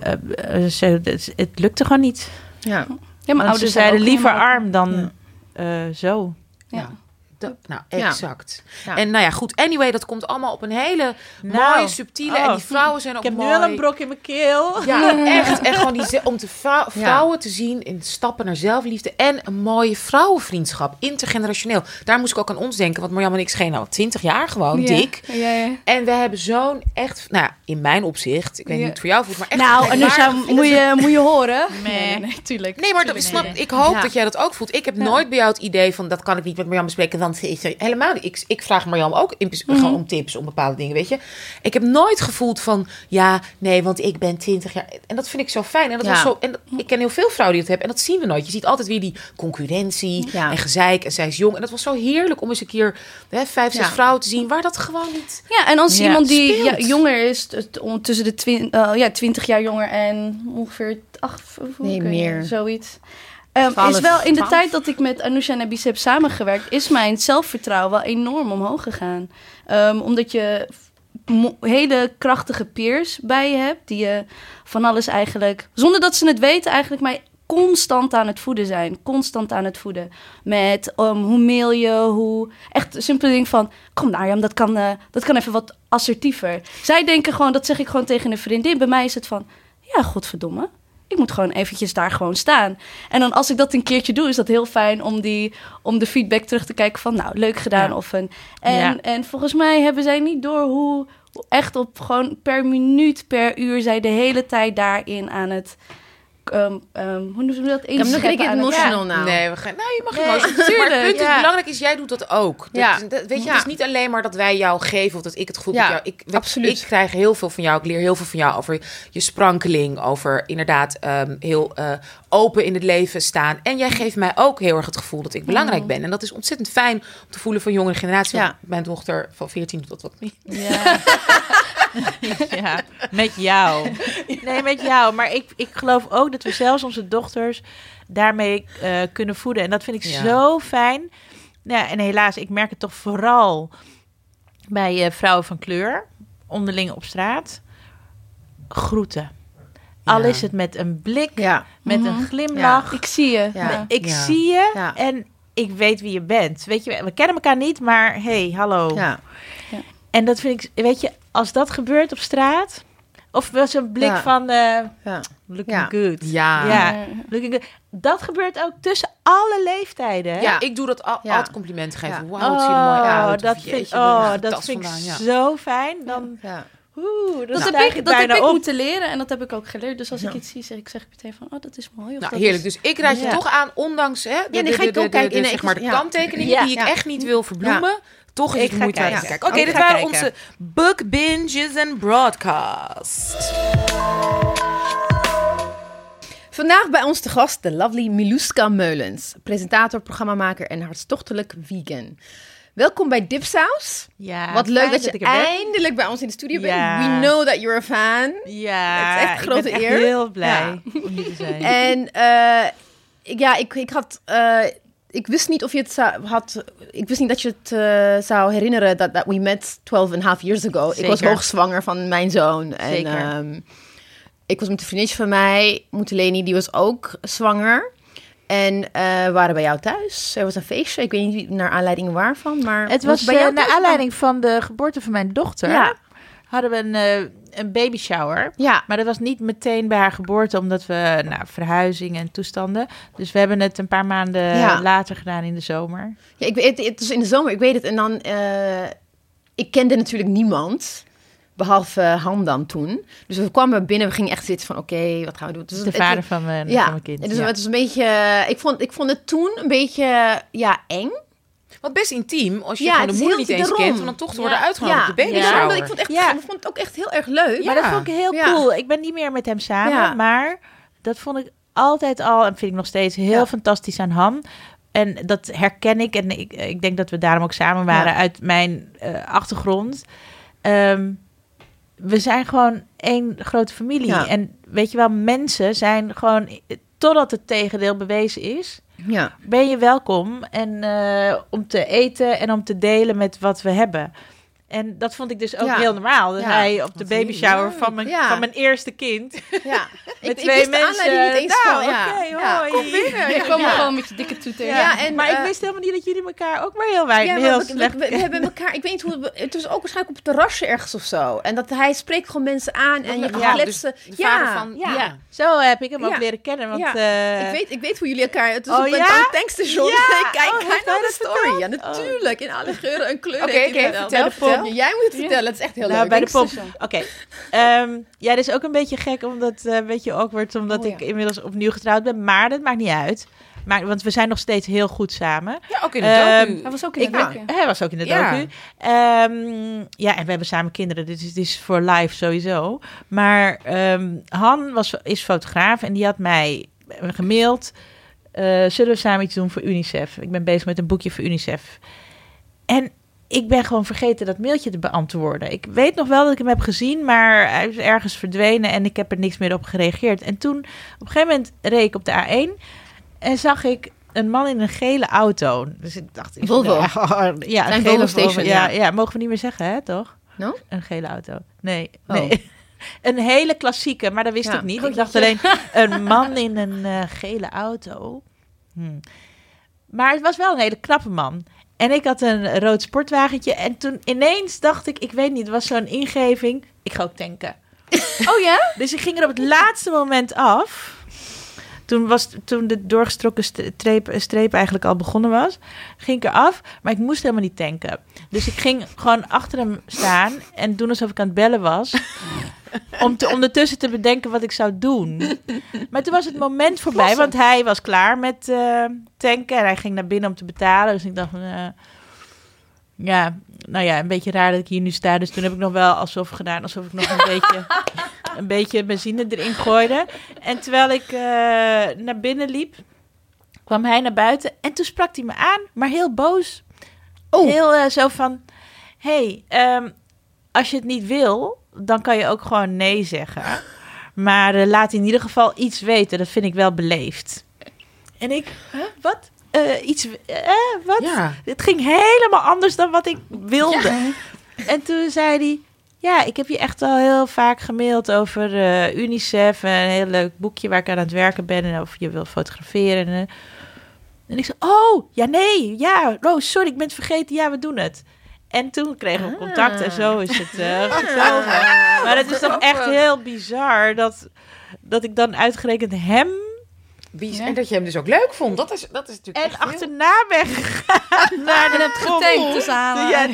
eh, eh, ze, het, het lukte gewoon niet. ja. Ja, mijn Want ouders zeiden liever arm dan eh, zo. Ja. Dat- nou, exact. Ja. En nou ja, goed. Anyway, dat komt allemaal op een hele Nou, mooie, subtiele... en oh. die vrouwen zijn ook Ik heb nu wel een brok in mijn keel. Ja, echt. En gewoon die, om de Ja. vrouwen te zien in stappen naar zelfliefde. En een mooie vrouwenvriendschap. Intergenerationeel. Daar moest ik ook aan ons denken. Want Marjam en ik schenen al twintig jaar gewoon, dik. Ja, ja. En we hebben zo'n echt... Nou ja, in mijn opzicht. Ik weet niet hoe het voor jou voelt, maar echt... Nou, en dus moet je, moet je horen. Nee. Nee, nee, nee, tuurlijk. Nee, maar dat, snap, ik hoop Ja. dat jij dat ook voelt. Ik heb nooit bij jou het idee van... dat kan ik niet met Marjam bespreken, want ze is er helemaal niet. Ik, ik vraag Marjam ook in, Mhm. gewoon om tips om bepaalde dingen, weet je. Ik heb nooit gevoeld van... ja, nee, want ik ben 20 jaar... En dat vind ik zo fijn. En, dat Ja. was zo, en dat- ik ken heel veel vrouwen die dat hebben. En dat zien we nooit. Je ziet altijd weer die concurrentie Ja. en gezeik. En zij is jong. En dat was zo heerlijk om eens een keer hè, vijf, zes Ja. vrouwen te zien... waar dat gewoon niet... Ja, en als iemand die jonger is, tussen de twin, eh, ja, 20 jaar jonger en ongeveer acht, Nee, meer. zoiets. Ehm, Twaalf, is wel in de twaalf. tijd dat ik met Anousha en Abis heb samengewerkt, is mijn zelfvertrouwen wel enorm omhoog gegaan. Ehm, omdat je hele krachtige peers bij je hebt, die je van alles eigenlijk, zonder dat ze het weten, eigenlijk mij constant aan het voeden zijn. Constant aan het voeden. Met ehm, hoe mail je, hoe... Echt een simpele ding van... Kom nou, Jam, dat kan, eh, dat kan even wat assertiever. Zij denken gewoon, dat zeg ik gewoon tegen een vriendin. Bij mij is het van... Ja, godverdomme. Ik moet gewoon eventjes daar gewoon staan. En dan als ik dat een keertje doe, is dat heel fijn om, die, om de feedback terug te kijken van... Nou, leuk gedaan. Ja. Of een, en, Ja. en volgens mij hebben zij niet door hoe... hoe Echt op gewoon per minuut, per uur... zij de hele tijd daarin aan het... ehm, ehm, hoe noemen we dat? Ja, maar dan krijg ik het- emotional nou. Nee, we gaan, nou, je mag Nee, emoties. Maar het punt is, belangrijk is, jij doet dat ook. Dat, Ja. dat- weet je, Ja. het is niet alleen maar dat wij jou geven of dat ik het goed Ja, met jou... Ik, we- absoluut. Ik krijg heel veel van jou, ik leer heel veel van jou over je sprankeling, over inderdaad ehm, heel eh, open in het leven staan. En jij geeft mij ook heel erg het gevoel dat ik belangrijk ben. En dat is ontzettend fijn om te voelen van jongere generatie. Mijn dochter van 14 doet dat wat niet. Ja. ja, met jou. Nee, met jou. Maar ik, ik geloof ook dat we zelfs onze dochters daarmee eh, kunnen voeden. En dat vind ik Ja. zo fijn. Ja, en helaas, ik merk het toch vooral bij eh, vrouwen van kleur, onderling op straat. Groeten. Al is het met een blik, Ja. met Mhm. een glimlach. Ik zie je. Ik zie je en ik weet wie je bent. Weet je, we kennen elkaar niet, maar hey, hallo. Ja. En dat vind ik, weet je, als dat gebeurt op straat, of wel zo'n blik Ja. van eh Ja. looking Ja. good. Ja. Ja. Looking good. Dat gebeurt ook tussen alle leeftijden. hè? Ja, ik doe dat al, Ja. altijd complimenten geven. Ja. Wauw, het ziet er mooi uit. Of dat jeetje, vind, waar oh, dat vind ik vandaan? Ja. zo fijn. Dan, Ja. oeh, Dat, heb ik, dat heb ik op. moeten leren en dat heb ik ook geleerd. Dus als ik Ja. iets zie, zeg ik, zeg ik meteen van, oh, dat is mooi. Of Nou, dat heerlijk. Is... Dus ik raad je Ja. toch aan, ondanks hè, de, nee, de, ga ik ook de- kijken. de- Nee, zeg maar, de ja. kanttekeningen Ja. die ik Ja. echt niet wil verbloemen. Toch is Ik moeite uit te kijken. kijken. Oké, Ik dit waren kijken. onze book binges en broadcast. Vandaag bij ons te gast de lovely Miluska Meulens. Presentator, programmamaker en hartstochtelijk vegan. Welkom bij Dipsaus. Ja, Wat leuk dat je ik ben. eindelijk bij ons in de studio Ja. bent. We know that you're a fan. Ja, Het is echt een ik grote ben echt eer. heel blij om hier te zijn. En eh, ik- ja, ik, ik had... eh, ik wist niet of je het zou, had... Ik wist niet dat je het eh, zou herinneren dat, that we met 12 and a half years ago. Ik was hoogzwanger van mijn zoon. En, ehm, ik was met een vriendinnetje van mij, Moeteleni, die was ook zwanger. En we waren bij jou thuis. Er was een feestje. Ik weet niet naar aanleiding waarvan, maar Het was bij eh, jou naar aanleiding van de geboorte van mijn dochter. Ja. hadden we een, een baby shower. Ja. Maar dat was niet meteen bij haar geboorte, omdat we nou, verhuizing en toestanden. Dus we hebben het een paar maanden Ja. later gedaan in de zomer. Ja, ik weet, het was in de zomer, ik weet het. En dan, eh, ik kende natuurlijk niemand. Behalve Han dan toen. Dus we kwamen binnen, we gingen echt zitten van, oké, wat gaan we doen? Dus is de het- vader van mijn, ja, van mijn kind. Dus ja. het was een beetje, ik vond, ik vond het toen een beetje, ja, eng. Wat best intiem als je Ja, het de moeder niet eens daarom. kent, om dan toch te worden uitgenodigd ja, op de baby Ja. ik vond, echt, Ja. ik vond het ook echt heel erg leuk. Maar dat vond ik heel Ja. cool. Ik ben niet meer met hem samen, Ja. maar dat vond ik altijd al en vind ik nog steeds heel Ja. fantastisch aan Han. En dat herken ik en ik, ik denk dat we daarom ook samen waren Ja. uit mijn eh, achtergrond. Ehm, we zijn gewoon één grote familie. Ja. En weet je wel, mensen zijn gewoon, totdat het tegendeel bewezen is, Ja. ben je welkom en, eh, om te eten en om te delen met wat we hebben. En dat vond ik dus ook Ja. heel normaal. Dat Ja. hij op de Wat baby shower leuk. van mijn, Ja. van mijn eerste kind. ja. Met ik, twee ik mensen. niet eens nou, oké, Ja. hoi. Kom binnen. Je kwam Ja. gewoon met je dikke toet tegen. Ja, en, maar ik eh, wist helemaal niet dat jullie elkaar ook maar heel weinig, Ja, heel we, slecht we, we hebben elkaar, ik weet niet hoe, we- het was ook waarschijnlijk op het terrasje ergens of zo. En dat hij spreekt gewoon mensen aan en je Ja, gaat dus kletsen. de ja, vader van... Ja. Ja. Zo heb ik hem ook Ja. leren kennen. Want, Ja. eh, ik, weet, ik weet hoe jullie elkaar, het was Oh, op een, ja? een tankstation. Ja. Kijk, Oh, naar de story. Ja, natuurlijk. In alle geuren en kleuren. Oké, vertel, Jij moet het vertellen, het is echt heel Nou, leuk. bij de. Tankstation. Oké. Ehm, ja, dit is ook een beetje gek, omdat eh, een beetje awkward, omdat Oh, ja. ik inmiddels opnieuw getrouwd ben. Maar dat maakt niet uit. Maar, want we zijn nog steeds heel goed samen. Ja, ook in de Ehm, docu. Hij was ook in de ben, docu. hij was ook in de Ja. docu. Ehm, ja, en we hebben samen kinderen. Dit is, dit is voor live sowieso. Maar ehm, Han was, is fotograaf en die had mij gemaild. eh, zullen we samen iets doen voor UNICEF? Ik ben bezig met een boekje voor UNICEF. En ik ben gewoon vergeten dat mailtje te beantwoorden. Ik weet nog wel dat ik hem heb gezien, maar hij is ergens verdwenen en ik heb er niks meer op gereageerd. En toen, op een gegeven moment, reed ik op de A1 en zag ik een man in een gele auto. Dus ik dacht... ik- Volvo. Ja, ja, een Volvo gele station, Volvo. Ja, ja. mogen we niet meer zeggen, hè, toch? No? Een gele auto. Nee, Oh. nee. Een hele klassieke, maar dat wist Ja. ik niet. Ik dacht alleen, een man in een eh, gele auto. Hm. Maar het was wel een hele knappe man. En ik had een rood sportwagentje. En toen ineens dacht ik, ik weet niet, het was zo'n ingeving. Ik ga ook tanken. Oh ja? Dus ik ging er op het laatste moment af. Toen, was, toen de doorgestrokken streep, streep eigenlijk al begonnen was, ging ik eraf. Maar ik moest helemaal niet tanken. Dus ik ging gewoon achter hem staan en doen alsof ik aan het bellen was. Om te, ondertussen te bedenken wat ik zou doen. Maar toen was het moment voorbij, want hij was klaar met eh, tanken. En hij ging naar binnen om te betalen. Dus ik dacht, van, eh, ja, nou ja, een beetje raar dat ik hier nu sta. Dus toen heb ik nog wel alsof gedaan, alsof ik nog een beetje, een beetje benzine erin gooide. En terwijl ik eh, naar binnen liep, kwam hij naar buiten. En toen sprak hij me aan, maar heel boos. Oh. Heel zo van, hey, ehm, als je het niet wil, dan kan je ook gewoon nee zeggen. Maar eh, laat in ieder geval iets weten. Dat vind ik wel beleefd. En ik, huh, wat? Eh, iets, eh, wat? Ja. Het ging helemaal anders dan wat ik wilde. En toen zei hij... Ja, ik heb je echt al heel vaak gemaild over eh, UNICEF. en Een heel leuk boekje waar ik aan het werken ben. En of je wil fotograferen. En, en ik zei, oh, ja, nee. Ja, oh, sorry, ik ben het vergeten. Ja, we doen het. En toen kregen we contact en zo is het eh, gekomen. Maar het is toch echt heel bizar dat, dat ik dan uitgerekend hem. En dat je hem dus ook leuk vond. Dat is, dat is natuurlijk en achterna ben gegaan naar de Getankt aan. Ja,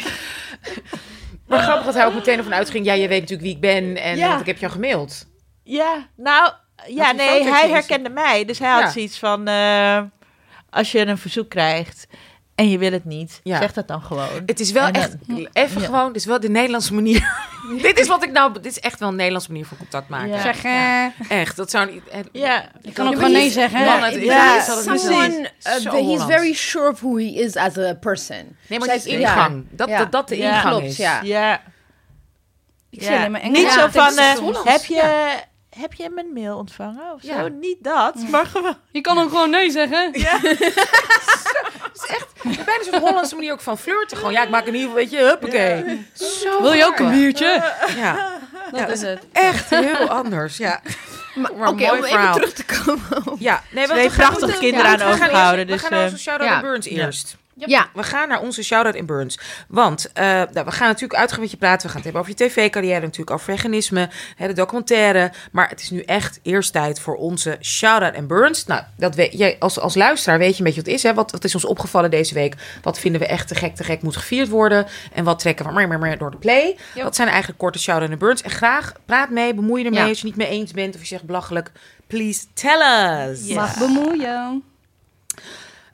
Maar grappig dat hij ook meteen ervan uitging. Ja, je weet natuurlijk wie ik ben. En Ja. want ik heb jou gemaild. Ja, nou, ja, nee, hij herkende mij. Dus hij had Ja. zoiets van, eh, als je een verzoek krijgt en je wil het niet, Ja. zeg dat dan gewoon. Het is wel En dan- echt, even Ja. gewoon, dit is wel de Nederlandse manier. dit is wat ik nou, dit is echt wel een Nederlandse manier van contact maken. Ja. Zeg, eh, Echt, dat zou niet... eh, Ja, je kan ook gewoon nee zeggen. hè? Ja, het- Ja, is. Someone, uh, he's Hollands. very sure of who he is as a person. Nee, maar het is ja. ingang. Dat, Ja. dat dat de Ja. ingang Klopt, is. ja. ja. Ik Ja. zie alleen maar Engels. Niet Ja, zo van, is eh, heb, je, heb je mijn mail ontvangen of zo? Ja. Niet dat, maar gewoon... Je kan ook gewoon nee zeggen. Bijna zo'n Hollandse manier ook van flirten. Gewoon, ja, ik maak in ieder geval, weet je, huppakee. Zo Wil je ook een biertje? Ja, Dat is het. echt heel anders. Ja, Maar Maar Oké, mooi om even verhaal. terug te komen op... ja. Nee, Twee prachtige kinderen aan we gaan overgehouden, eerst- dus, We gaan eh, onze shout-out ja. aan Burns Ja. Ja, We gaan naar onze shout-out in Burns. Want eh, nou, we gaan natuurlijk uitgaan met je praten. We gaan het hebben over je tv-carrière, natuurlijk over veganisme, hè, de documentaire. Maar het is nu echt eerst tijd voor onze shout-out in Burns. Nou, dat weet, jij als, als luisteraar weet je een beetje wat het is. Hè? Wat, wat is ons opgevallen deze week? Wat vinden we echt te gek, te gek moet gevierd worden? En wat trekken we meer, meer, meer door de play? Yep. Dat zijn eigenlijk korte shout-out in Burns. En graag praat mee, bemoei je ermee. Ja. Als je het niet mee eens bent of je zegt belachelijk, please tell us. Ja. Mag bemoeien.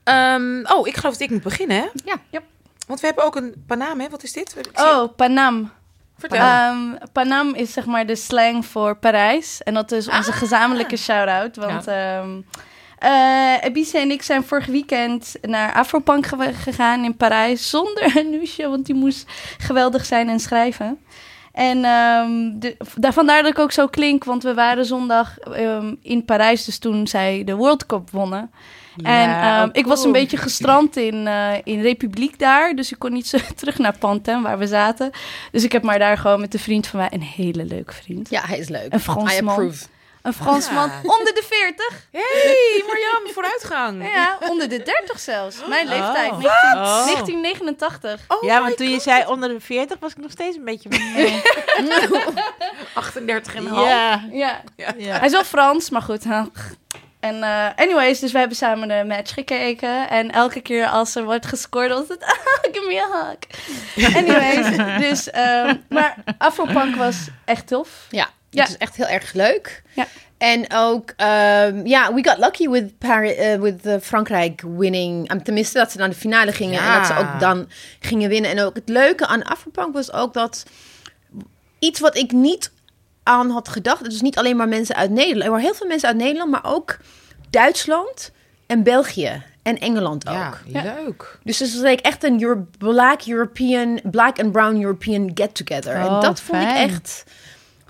Ehm, oh, ik geloof dat ik moet beginnen, hè? Ja. Yep. Want we hebben ook een Panam, hè? Wat is dit? Oh, Panam. vertel. Ehm, Panam is zeg maar de slang voor Parijs. En dat is onze gezamenlijke shout-out. Want ehm eh, Ebise en ik zijn vorig weekend naar Afropunk ge- gegaan in Parijs. Zonder Anousje, want die moest geweldig zijn en schrijven. En de, daar, vandaar dat ik ook zo klink, want we waren zondag in Parijs, dus toen zij de World Cup wonnen. En Ja, ehm, oh, ik was een beetje gestrand in, eh, in Republiek daar, dus ik kon niet zo terug naar Pantin, waar we zaten. Dus ik heb maar daar gewoon met een vriend van mij, een hele leuke vriend. ja, hij is leuk. Een I Fransman. approve. Een Fransman onder de 40. Hey, Marjam, vooruitgang. Ja, onder de 30 zelfs. Mijn Oh. leeftijd, Wat? 19 Oh. 1989. Oh ja, my want toen je zei onder de 40 was ik nog steeds een beetje van... nee. 38 en half. ja. Ja. ja. Hij is wel Frans, maar goed. En eh, anyways, dus we hebben samen de match gekeken. En elke keer als er wordt gescoord, was het... Ah, give me a hug. Anyways, dus... ehm, maar Afropunk was echt tof. Ja, Ja. het is echt heel erg leuk. Ja. En ook, ehm, ja, we got lucky with, eh, with eh, Frankrijk winning. Um, tenminste, dat ze naar de finale gingen en dat ze ook dan gingen winnen. En ook het leuke aan Afropunk was ook dat iets wat ik niet aan had gedacht. Het is niet alleen maar mensen uit Nederland. Er waren heel veel mensen uit Nederland, maar ook Duitsland en België en Engeland ook. Ja, leuk. Dus het was like echt een Euro- black European, black and brown European get together. en Oh, dat vond ik echt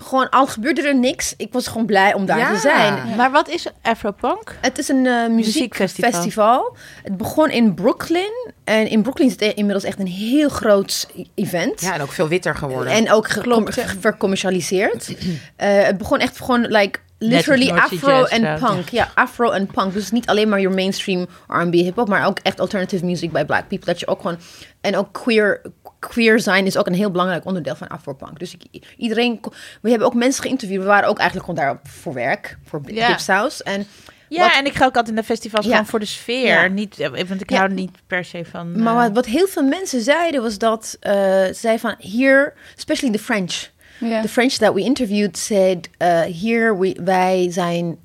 gewoon, al gebeurde er niks, ik was gewoon blij om daar Ja. te zijn. Maar wat is Afropunk? Het is een eh, Muziekfestival. muziekfestival. Het begon in Brooklyn. En in Brooklyn is het inmiddels echt een heel groot e- event. Ja, en ook veel witter geworden. En ook ge- vercommercialiseerd. Eh, het begon echt gewoon like literally afro en punk. Ja, afro en punk. Dus niet alleen maar your mainstream R&B hip-hop, maar ook echt alternative music bij black people. Dat je ook gewoon en ook queer queer zijn is ook een heel belangrijk onderdeel van afropunk. Dus ik, iedereen, we hebben ook mensen geïnterviewd. We waren ook eigenlijk gewoon daar voor werk, voor Ja. Dipsaus. En Ja, Wat- en ik ga ook altijd naar festivals Ja. gewoon voor de sfeer. Ja. Niet, eh, want ik Ja. hou niet per se van... Maar eh, wat, wat heel veel mensen zeiden was dat uh, ze zeiden van hier, especially the French. The French that we interviewed said uh, hier we, wij zijn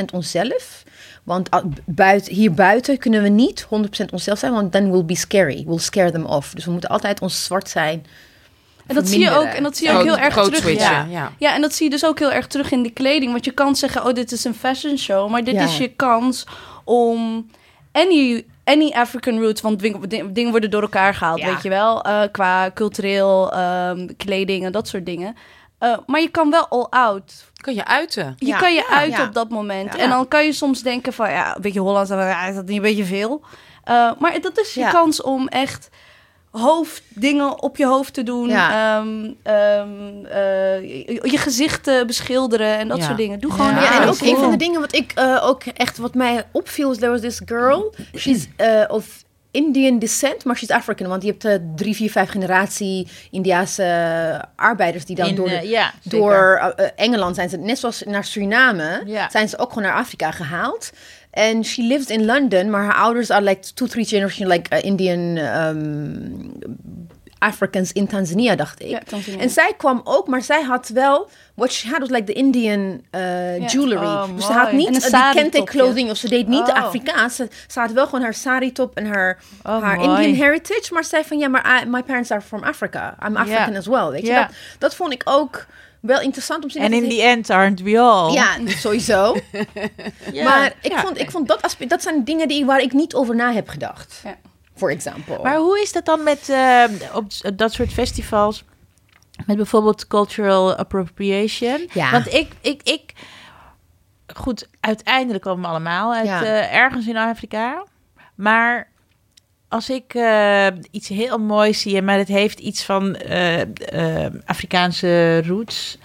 100% onszelf. Want uh, buiten, hier buiten kunnen we niet 100% onszelf zijn, want then we'll be scary. We'll scare them off. Dus we moeten altijd ons zwart zijn. En dat zie je ook, en dat zie je ook heel erg terug. ja. ja. Ja, en dat zie je dus ook heel erg terug in de kleding. Want je kan zeggen, oh, dit is een fashion show. Maar dit Ja. is je kans om any, any African roots... Want ding- ding- dingen worden door elkaar gehaald, Ja. weet je wel. eh, qua cultureel, ehm, kleding en dat soort dingen. Eh, maar je kan wel all out. Kan je uiten. Je Ja. kan je Ja. uiten Ja. op dat moment. Ja. En dan kan je soms denken van, ja, een beetje Hollands, ja, is dat niet een beetje veel? Eh, maar dat is je Ja. kans om echt hoofddingen op je hoofd te doen. Ja. Ehm, ehm, eh, je, je gezicht te beschilderen en dat Ja. soort dingen. Doe gewoon Ja, en ook een van de dingen wat ik uh, ook echt wat mij opviel, is there was this girl. She's uh, of Indian descent, maar she's African. Want je hebt uh, drie, vier, vijf generatie Indiaanse arbeiders die dan in, door, de, eh, ja, door Engeland zijn ze, net zoals naar Suriname, Ja. zijn ze ook gewoon naar Afrika gehaald. En she lives in London, maar haar ouders are like two, three generation like uh, Indian um, Africans in Tanzania, dacht ik. Ja, Tanzania. En zij kwam ook, maar zij had wel... What she had was like the Indian uh, jewelry. Oh, dus ze had niet die sari kente clothing of ze deed niet de Oh. Afrikaans. Ze, ze had wel gewoon haar sari top en haar, Oh, haar mooi. Indian heritage. Maar zei van ja, maar I- my parents are from Africa. I'm African as well, weet je. Dat, dat vond ik ook wel interessant om te zien. En in the end aren't we all. Ja, sowieso. Maar ik, Ja. vond, ik vond dat aspect... Dat zijn dingen die, waar ik niet over na heb gedacht. Ja. For example. Maar hoe is dat dan met eh, op dat soort festivals? Met bijvoorbeeld cultural appropriation. Ja. Want ik, ik, ik... Goed, uiteindelijk komen we allemaal uit Ja. eh, ergens in Afrika. Maar als ik eh, iets heel moois zie, maar het heeft iets van eh, Afrikaanse roots...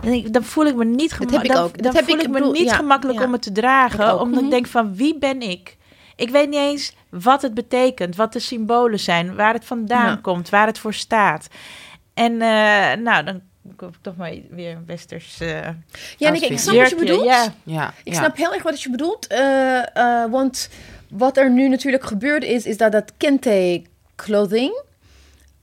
Dan, denk ik, dan voel ik me niet heb ik gemakkelijk. ook. Dan, Dat dan heb voel ik- ik me bedoel, niet ja, gemakkelijk ja. om het te dragen. Ik. Omdat ik Mhm. denk van wie ben ik? Ik weet niet eens wat het betekent, wat de symbolen zijn, waar het vandaan Ja. komt, waar het voor staat. En uh, nou, dan kom ik toch maar weer een westers. Uh, ja, en ik, ik snap wat je bedoelt. Ja. Ja, Ik ja. snap heel erg wat je bedoelt. Uh, uh, want wat er nu natuurlijk gebeurd is, is dat dat kente clothing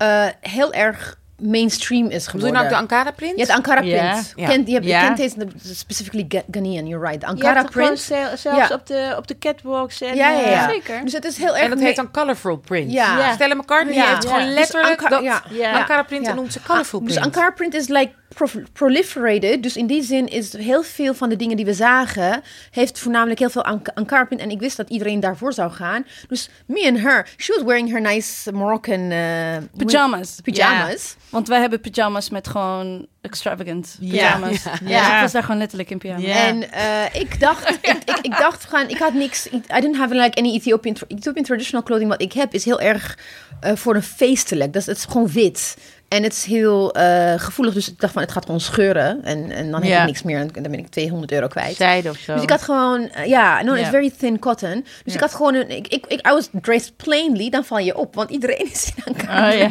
uh, heel erg mainstream is Bedoel je geworden. nou ook de Ankara print? Ja, de Ankara print. Ja. Kent, je hebt, Ja. Kente is de- specifically Ghanaian, you're right. De Je Ankara print. zel- zelfs Ja. op, de, op de catwalks. En, Ja, ja, ja. eh, Zeker. Dus het is heel erg... En dat heet dan colorful print. Ja. Ja. Stella McCartney heeft gewoon Dus letterlijk Anka- dat. Ankara print en noemt ze colorful Ah, print. Dus Ankara print is like proliferated. Dus in die zin is heel veel van de dingen die we zagen... heeft voornamelijk heel veel Ankara print. En ik wist dat iedereen daarvoor zou gaan. Dus me and her, she was wearing her nice Moroccan... eh, Pyjamas. pyjamas. Want wij hebben pyjamas met gewoon extravagant Ja. pyjamas. Ja. Ja. Ja. ik was daar gewoon letterlijk in pyjama. Ja. En eh, ik dacht, ik, ik, ik dacht gewoon, ik had niks, I didn't have like any Ethiopian, Ethiopian traditional clothing. Wat ik heb is heel erg eh, voor een feestelijk. Dat is, het is gewoon wit. En het is heel eh, gevoelig, dus ik dacht van, het gaat gewoon scheuren. En, en dan heb Ja. ik niks meer en dan ben ik 200 euro kwijt. Zijde of zo. Dus ik had gewoon, eh, ja, no, it's very thin cotton. Dus ik had gewoon een, ik, ik, ik, I was dressed plainly, dan val je op. Want iedereen is in elkaar. Oh, ja.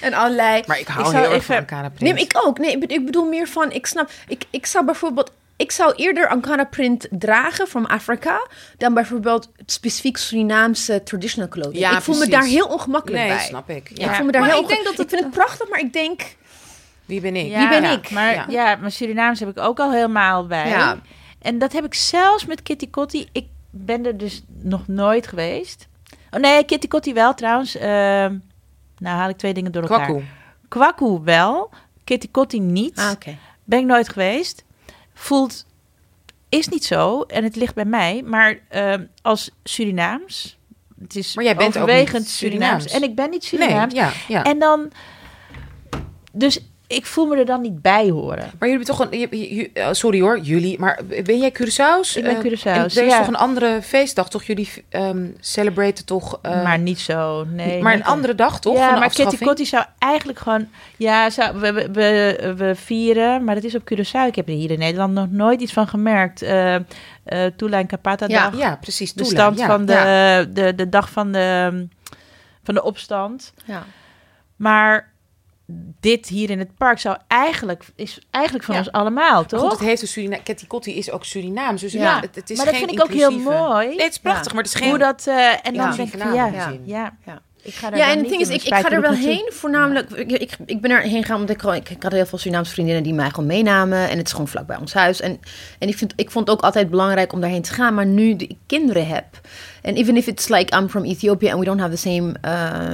En allerlei. Maar ik hou Ik heel erg even- van Ankara print. Nee, ik ook. Nee, ik bedoel meer van, ik snap, ik, ik zou bijvoorbeeld, ik zou eerder Ankara print dragen van Afrika dan bijvoorbeeld specifiek Surinaamse traditional clothing. Ja, ik voel me daar heel ongemakkelijk Nee, bij. snap ik. Ja, ik voel me daar Maar heel ik denk dat het- ik vind het prachtig, maar ik denk, Wie ben ik? Ja, Wie ben Ja. ik? Maar Ja. ja. maar Surinaams heb ik ook al helemaal bij. Ja. En dat heb ik zelfs met Kitty Kotti. Ik ben er dus nog nooit geweest. Oh nee, Kitty Kotti wel trouwens. Ehm, nou haal ik twee dingen door elkaar. Kwakkoe. Kwakkoe wel. Kitty Kotti niet. ah, oké. Ben ik nooit geweest. Voelt, is niet zo. En het ligt bij mij. Maar ehm, als Surinaams. Het is Maar jij bent overwegend Surinaams. Surinaams. En ik ben niet Nee, Surinaams. ja, ja. En dan... Dus ik voel me er dan niet bij horen. Maar jullie hebben toch een... je- je- je- eh, sorry hoor, jullie. Maar ben jij Curaçao's? Ik ben Eh, Curaçao's, en Er is ja. toch een andere feestdag, toch? Jullie ehm celebraten toch... eh, maar niet zo, nee. maar een andere dag, toch? Ja, van de maar Kitty? Kotti zou eigenlijk gewoon... Ja, zou, we, we, we, we vieren, maar dat is op Curaçao. Ik heb er hier in Nederland nog nooit iets van gemerkt. Eh eh Tula en Kapata Ja, dag. Ja, precies. de stand ja. van de, ja. de, de dag van de, van de opstand. Ja. Maar dit hier in het park zou eigenlijk... Is eigenlijk van Ja. ons allemaal, toch? goed, het heeft een Surina Ketty Kotti is ook Surinaams. Dus Ja. ja, het, het is maar dat geen vind ik ook heel mooi. Nee, het is prachtig, Ja. maar het is geen... Hoe dat... eh, en dan Ja. denk ik van, ja, ja, Ja. Ik ga daar Ja, en het ding is, ik, ik ga er wel heen. Voornamelijk, ik, ik, ik ben er heen gegaan omdat ik gewoon... Ik, ik had heel veel Surinaamse vriendinnen die mij gewoon meenamen. En het is gewoon vlak bij ons huis. En, en ik, vind, ik vond het ook altijd belangrijk om daarheen te gaan. Maar nu ik kinderen heb... En even if it's like I'm from Ethiopia and we don't have the same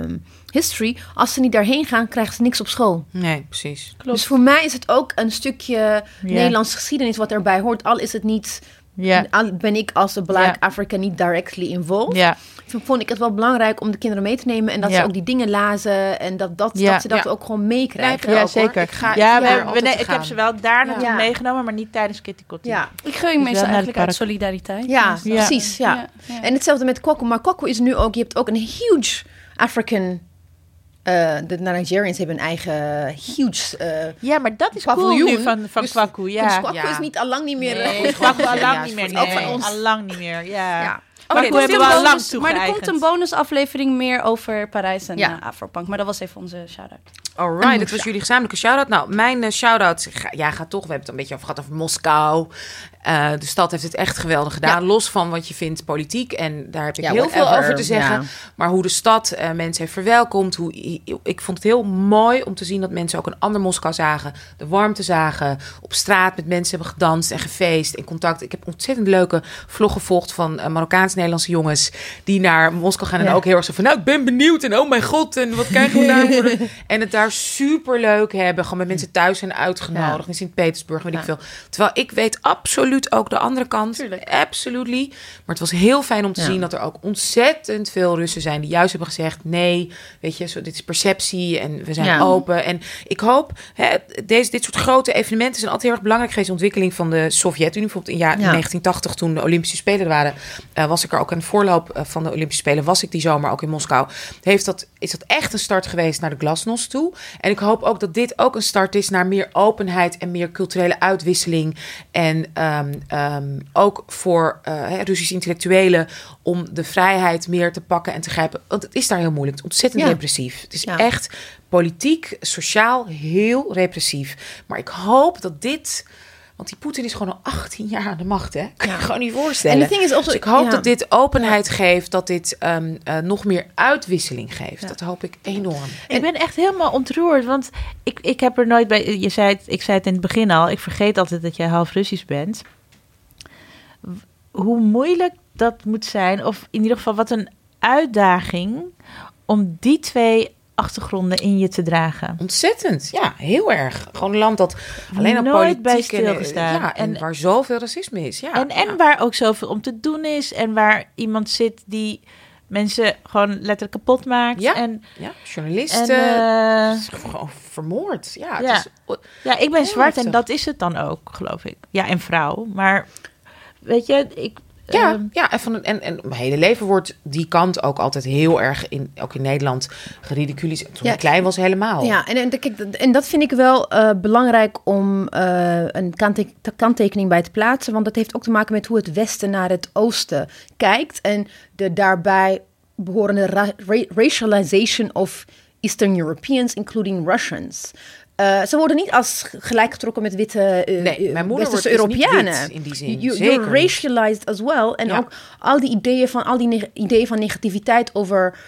um, history... Als ze niet daarheen gaan, krijgen ze niks op school. Nee, precies. Klopt. Dus voor mij is het ook een stukje Nederlandse geschiedenis wat erbij hoort. Al is het niet... Ja, ben ik als een Black Ja. African niet directly involved ja. vond ik het wel belangrijk om de kinderen mee te nemen. En dat ze ook die dingen lazen. En dat, dat, Ja. dat ze dat ook gewoon meekrijgen. ik Ja, hoor. zeker. Ik ga ja, we, we- nee, ik heb ze wel daar naartoe Ja. meegenomen, maar niet tijdens Kitty Kotti. ja. Ik ging Dus meestal naar eigenlijk uit solidariteit. Ja, Ja. precies. Ja. ja, ja. En hetzelfde met Kwakko. Maar Kwakko is nu ook... Je hebt ook een huge African... eh, de Nigerians hebben een eigen huge... eh Ja, maar dat is cool Paviljoen. nu van, van Dus- Kwaku, Dus ja. Ja. is niet al lang niet meer... Nee, eh, Kwaku al Ja, lang is niet meer, nee. ook van ons. Al lang niet meer, ja. ja. Kwaku hebben we al lang maar er komt een bonusaflevering meer over Parijs en Ja. Afropunk. Maar dat was even onze shout-out. Alright, dit was jullie gezamenlijke shout-out. Nou, mijn eh, shout-out, ja, gaat toch. We hebben het een beetje over gehad over Moskou. Eh, de stad heeft het echt geweldig gedaan. Los van wat je vindt politiek. En daar heb ik Ja, heel veel over te zeggen. ja. Maar hoe de stad eh, mensen heeft verwelkomd. Hoe, ik vond het heel mooi om te zien dat mensen ook een ander Moskou zagen. De warmte zagen. Op straat met mensen hebben gedanst en gefeest. In contact. Ik heb ontzettend leuke vlog gevolgd van eh, Marokkaans-Nederlandse jongens. Die naar Moskou gaan. En ook heel erg zo van, nou, ik ben benieuwd. En oh mijn god, en wat krijgen we daar voor de- En het daar super leuk hebben. Gewoon met mensen thuis zijn uitgenodigd. In Sint-Petersburg, weet ik veel. Terwijl ik weet absoluut ook de andere kant. Tuurlijk. Absolutely. Maar het was heel fijn om te Ja. zien dat er ook ontzettend veel Russen zijn die juist hebben gezegd: nee, weet je, zo, dit is perceptie en we zijn Ja. open. En ik hoop, hè, deze, dit soort grote evenementen zijn altijd heel erg belangrijk geweest. De ontwikkeling van de Sovjet-Unie. Bijvoorbeeld in jaar Ja. 1980, toen de Olympische Spelen er waren, eh, was ik er ook een voorloop eh, van de Olympische Spelen. Was ik die zomer ook in Moskou. Heeft dat, is dat echt een start geweest naar de glasnost toe? En ik hoop ook dat dit ook een start is naar meer openheid en meer culturele uitwisseling. En ehm, ehm, ehm, ook voor eh, Russische intellectuelen om de vrijheid meer te pakken en te grijpen. Want het is daar heel moeilijk. Het is ontzettend Ja. repressief. Het is Ja. echt politiek, sociaal heel repressief. Maar ik hoop dat dit. Want die Poetin is gewoon al 18 jaar aan de macht, hè? Kan je Ja. gewoon niet voorstellen. En is also- dus ik hoop ja. dat dit openheid geeft, dat dit ehm, eh, nog meer uitwisseling geeft. Dat hoop ik enorm. Ik ben echt helemaal ontroerd, want ik, ik heb er nooit bij... Je zei het, ik zei het in het begin al, ik vergeet altijd dat jij half Russisch bent. Hoe moeilijk dat moet zijn, of in ieder geval wat een uitdaging om die twee achtergronden in je te dragen. Ontzettend, ja, heel erg. Gewoon een land dat alleen op Nooit bij politiek en, eh, stilgestaan. ja, en, En- waar zoveel racisme is. Ja, en en ja. waar ook zoveel om te doen is en waar iemand zit die mensen gewoon letterlijk kapot maakt. Ja. En, ja, en journalisten eh, is gewoon vermoord. Ja, Ja. is, Ja, ik ben zwart en dat is het dan ook, geloof ik. Ja, en vrouw. Maar weet je, ik. ja, ehm, ja en, van, en, en mijn hele leven wordt die kant ook altijd heel erg, in, ook in Nederland, geridiculiseerd. Toen Ja. ik klein was helemaal. Ja, en, en, kijk, dat- en dat vind ik wel eh, belangrijk om eh, een kante- kanttekening bij te plaatsen. Want dat heeft ook te maken met hoe het Westen naar het Oosten kijkt. En de daarbij behorende ra- ra- racialization of Eastern Europeans, including Russians. Eh, ze worden niet als gelijk getrokken met witte eh, Nee, eh, mijn moeder wordt niet Europeanen. wit in die zin. You- Zeker you're niet. racialized as well. En Ja. ook al die ideeën van, al die ideeën van negativiteit over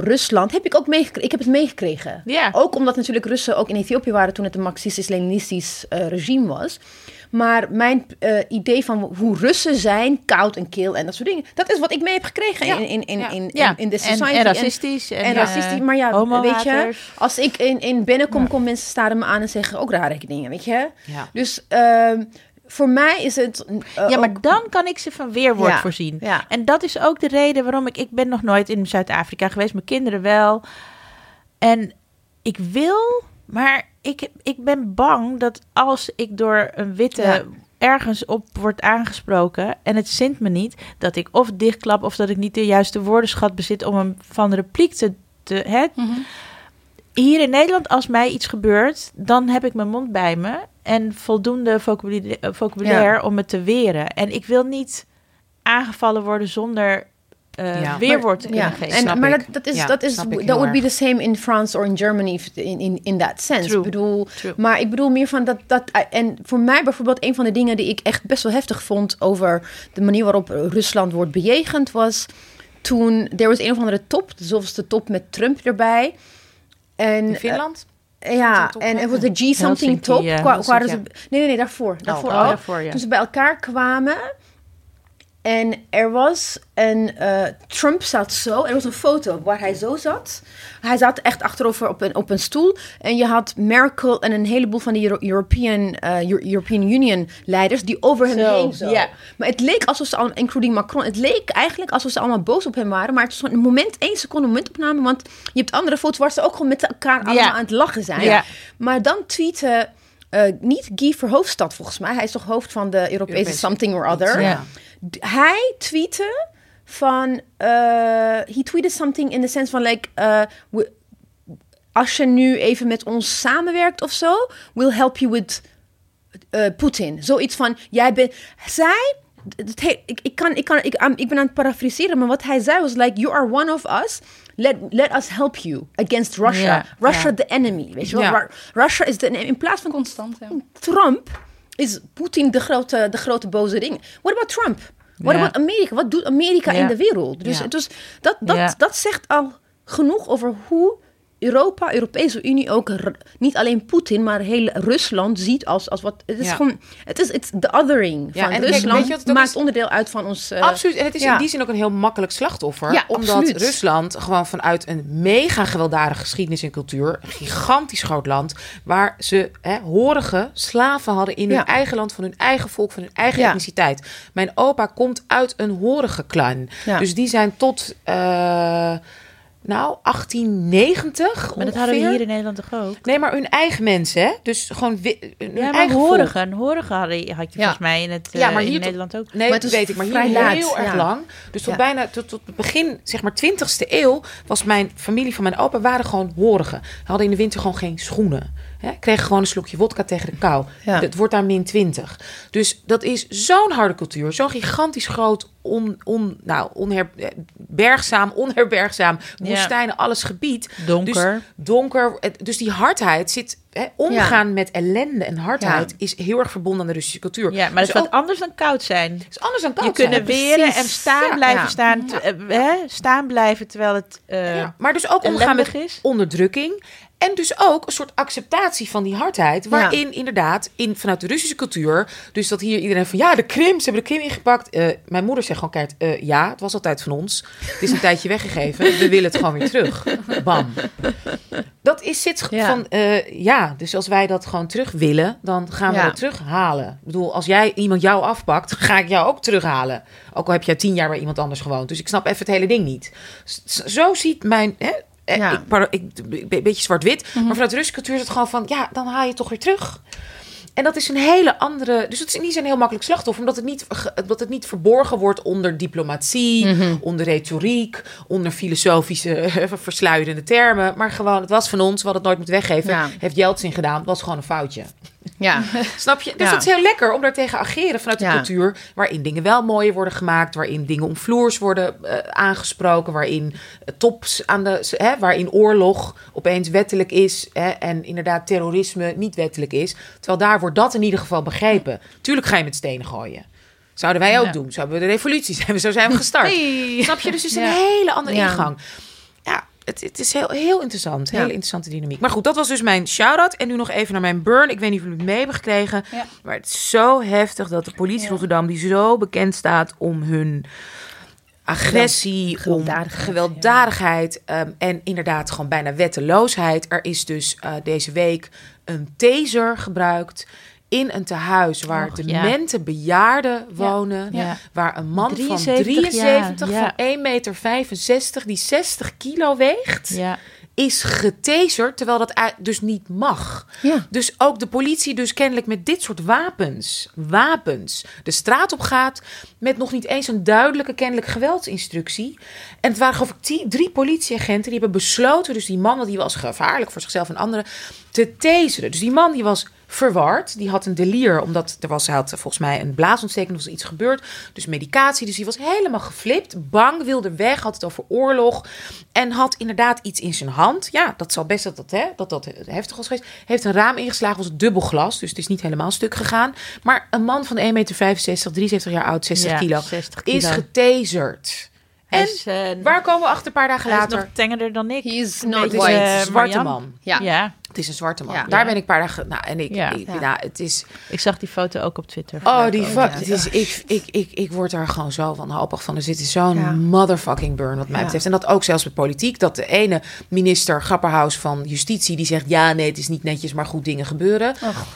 Rusland heb ik ook meegekregen. Ik heb het meegekregen. Ook omdat natuurlijk Russen ook in Ethiopië waren toen het een marxistisch-leninistisch regime was. Maar mijn eh, idee van hoe Russen zijn, koud en kil en dat soort dingen, dat is wat ik mee heb gekregen Ja. in, in, in, in, ja, in, de en, society. en racistisch. En, En eh, racistisch, maar ja, weet je, als ik in, in binnenkom, komen mensen staren me aan en zeggen ook rare dingen, weet je. Ja. Dus ehm, voor mij is het... eh, Ja, maar ook- dan kan ik ze van weerwoord Ja, voorzien. ja. En dat is ook de reden waarom ik... Ik ben nog nooit in Zuid-Afrika geweest, mijn kinderen wel. En ik wil, maar ik, ik ben bang dat als ik door een witte... Ja. ergens op wordt aangesproken en het zint me niet... dat ik of dichtklap of dat ik niet de juiste woordenschat bezit... om een van repliek te... te hè? Mhm. Hier in Nederland, als mij iets gebeurt... dan heb ik mijn mond bij me... en voldoende vocabulaire, eh, vocabulaire om het te weren. En ik wil niet aangevallen worden zonder eh, Ja. weerwoord kunnen ja, geven. En, Snap maar ik. dat, dat is, Ja, dat is, that would be the same in France or in Germany in, in, in that sense. True. Ik bedoel, True. maar ik bedoel meer van dat, dat, en voor mij bijvoorbeeld een van de dingen die ik echt best wel heftig vond over de manier waarop Rusland wordt bejegend was toen, er was een of andere top, de zoveelste top met Trump erbij. En, In Finland? eh, ja, en het was de G-something top. ze, Helsinki, nee, nee, nee, daarvoor. Daarvoor oh, daarvoor, ja. Toen ze bij elkaar kwamen. En er was een... eh, Trump zat zo. Er was een foto waar hij zo zat. Hij zat echt achterover op een, op een stoel. En je had Merkel en een heleboel van die Euro- European, eh, Euro- European Union leiders... die over hem Zo, heen zo. ja. Maar het leek alsof ze allemaal, including Macron... het leek eigenlijk alsof ze allemaal boos op hem waren. Maar het was een moment, één seconde momentopname. Want je hebt andere foto's waar ze ook gewoon met elkaar allemaal aan het lachen zijn. Maar dan tweette... eh, niet Guy Verhofstadt volgens mij. Hij is toch hoofd van de Europese Europese- something or other. Ja. Hij tweette van... eh he tweeted something in the sense van like... we- als je nu even met ons samenwerkt of zo... we'll help you with eh Poetin. Zoiets van, jij bent... Zij... het he- ik, ik, kan, ik, kan, ik, ik ben aan het parafraseren, maar wat hij zei was like... You are one of us. Let, let us help you against Russia. Russia the enemy. Weet je wel? Russia is de enemy. In plaats van Constant, ja. Trump is Poetin de grote, de grote boze ring. What about Trump? What Ja. about Amerika? Wat doet Amerika in de wereld? Dus, dus dat, dat, dat zegt al genoeg over hoe Europa, Europese Unie ook niet alleen Poetin, maar heel Rusland ziet als, als wat. Het is Ja. gewoon. Het is het de othering Ja, van en kijk, Rusland. ook maakt is? onderdeel uit van ons. eh, Absoluut. En het is ja. in die zin ook een heel makkelijk slachtoffer. Ja, omdat absoluut. Rusland gewoon vanuit een mega gewelddadige geschiedenis en cultuur, een gigantisch groot land, waar ze hè, horige slaven hadden in hun eigen land, van hun eigen volk, van hun eigen etniciteit. Mijn opa komt uit een horige clan. Dus die zijn tot, eh, nou, 1890 Maar dat hadden we ongeveer. hier in Nederland toch ook? Nee, maar hun eigen mensen, hè? Dus gewoon hun Ja, maar eigen horigen. Een horige had je, had je volgens mij in, het, Ja, eh, in Nederland ook. Nee, Maar dat weet ik. Maar hier heel laat, erg ja. lang. Dus tot Ja. bijna tot, tot het begin, zeg maar 20ste eeuw, was mijn familie van mijn opa waren gewoon horigen. Hadden in de winter gewoon geen schoenen. Hè, kregen gewoon een slokje wodka tegen de kou. Ja. Het wordt daar min 20. Dus dat is zo'n harde cultuur. Zo'n gigantisch groot, on, on, nou, onher, eh, bergzaam, onherbergzaam, woestijnen, alles gebied. Donker. Dus donker. Dus die hardheid zit... Hè, omgaan met ellende en hardheid is heel erg verbonden aan de Russische cultuur. Ja, maar dat Dus is wat anders dan koud zijn. is anders dan Je koud kunnen zijn. weren en staan blijven staan, te- eh, hè, staan blijven terwijl het eh maar dus ook omgaan met is. onderdrukking. En dus ook een soort acceptatie van die hardheid. Waarin inderdaad, in, vanuit de Russische cultuur... dus dat hier iedereen van... ja, de Krim, ze hebben de Krim ingepakt. Eh, mijn moeder zegt gewoon keihard... eh, ja, het was altijd van ons. Het is een tijdje weggegeven. We willen het gewoon weer terug. Bam. Dat is zit Ja. van... eh, ja, dus als wij dat gewoon terug willen... dan gaan we Ja. het terughalen. Ik bedoel, als jij iemand jou afpakt... ga ik jou ook terughalen. Ook al heb jij tien jaar bij iemand anders gewoond. Dus ik snap even het hele ding niet. Zo ziet mijn... Hè, Ja. ik, pardon, ik, een beetje zwart-wit. Maar vanuit de Russische cultuur is het gewoon van... ja, dan haal je het toch weer terug. En dat is een hele andere... Dus het is niet zo'n heel makkelijk slachtoffer... omdat het niet, omdat het niet verborgen wordt onder diplomatie... onder retoriek... onder filosofische versluierende termen. Maar gewoon, het was van ons, we hadden het nooit moeten weggeven. Ja. Heeft Jeltsin gedaan, het was gewoon een foutje. Ja. Snap je? Dus Ja. dat is heel lekker om daar tegen ageren vanuit de Ja. cultuur. Waarin dingen wel mooier worden gemaakt. Waarin dingen omvloers worden eh, aangesproken. Waarin eh, tops aan de. Hè, waarin oorlog opeens wettelijk is. Hè, en inderdaad terrorisme niet wettelijk is. Terwijl daar wordt dat in ieder geval begrepen. Tuurlijk ga je met stenen gooien. Zouden wij ook Ja. doen. Zouden we de revolutie zijn. Zo zijn we gestart. Snap je? Dus het is een hele andere Ja. ingang. Het, het is heel, heel interessant. Ja. Hele interessante dynamiek. Maar goed, dat was dus mijn shout-out. En nu nog even naar mijn burn. Ik weet niet of jullie het mee hebben gekregen. Ja. Maar het is zo heftig dat de politie. Rotterdam... die zo bekend staat om hun agressie, Gewelddadigheid, om gewelddadigheid... ehm, en inderdaad gewoon bijna wetteloosheid. Er is dus eh, deze week een taser gebruikt... in een tehuis waar Och, ja. demente bejaarden wonen... Ja. Waar een man 73 van 73 jaar, van 1,65 meter die 60 kilo weegt, is getaserd, terwijl dat dus niet mag. Dus ook de politie dus kennelijk met dit soort wapens, wapens, de straat op gaat met nog niet eens een duidelijke kennelijk geweldsinstructie. En het waren geloof ik drie politieagenten die hebben besloten, dus die man, die was gevaarlijk voor zichzelf en anderen, te taseren. Dus die man die was verward, die had een delier, omdat er was, hij had volgens mij een blaasontsteking, of was iets gebeurd, dus medicatie, dus die was helemaal geflipt, bang, wilde weg, had het over oorlog en had inderdaad iets in zijn hand. Ja, dat zal best dat dat, hè, dat, dat heftig was geweest. Heeft een raam ingeslagen, was dubbel glas, dus het is niet helemaal stuk gegaan. Maar een man van 1,65 meter, 73 jaar oud, 60 Ja, kilo, 60 is getaserd. Hij En is, eh, waar komen we achter een paar dagen hij is later? nog tengerder dan ik. He is Een not white. eh, zwarte man. Ja. Ja, Het is een zwarte man. Ja. Daar ben ik een paar dagen... Nou, en ik... Ja. ik Ja. nou, het is... ik zag die foto ook op Twitter. Oh, die. Het is, ik, ik, ik, ik word daar gewoon zo wanhopig van. Er zit zo'n Ja. motherfucking burn wat mij Ja. betreft. En dat ook zelfs met politiek. Dat de ene minister Grapperhaus van Justitie... die zegt, ja, nee, het is niet netjes, maar goed dingen gebeuren.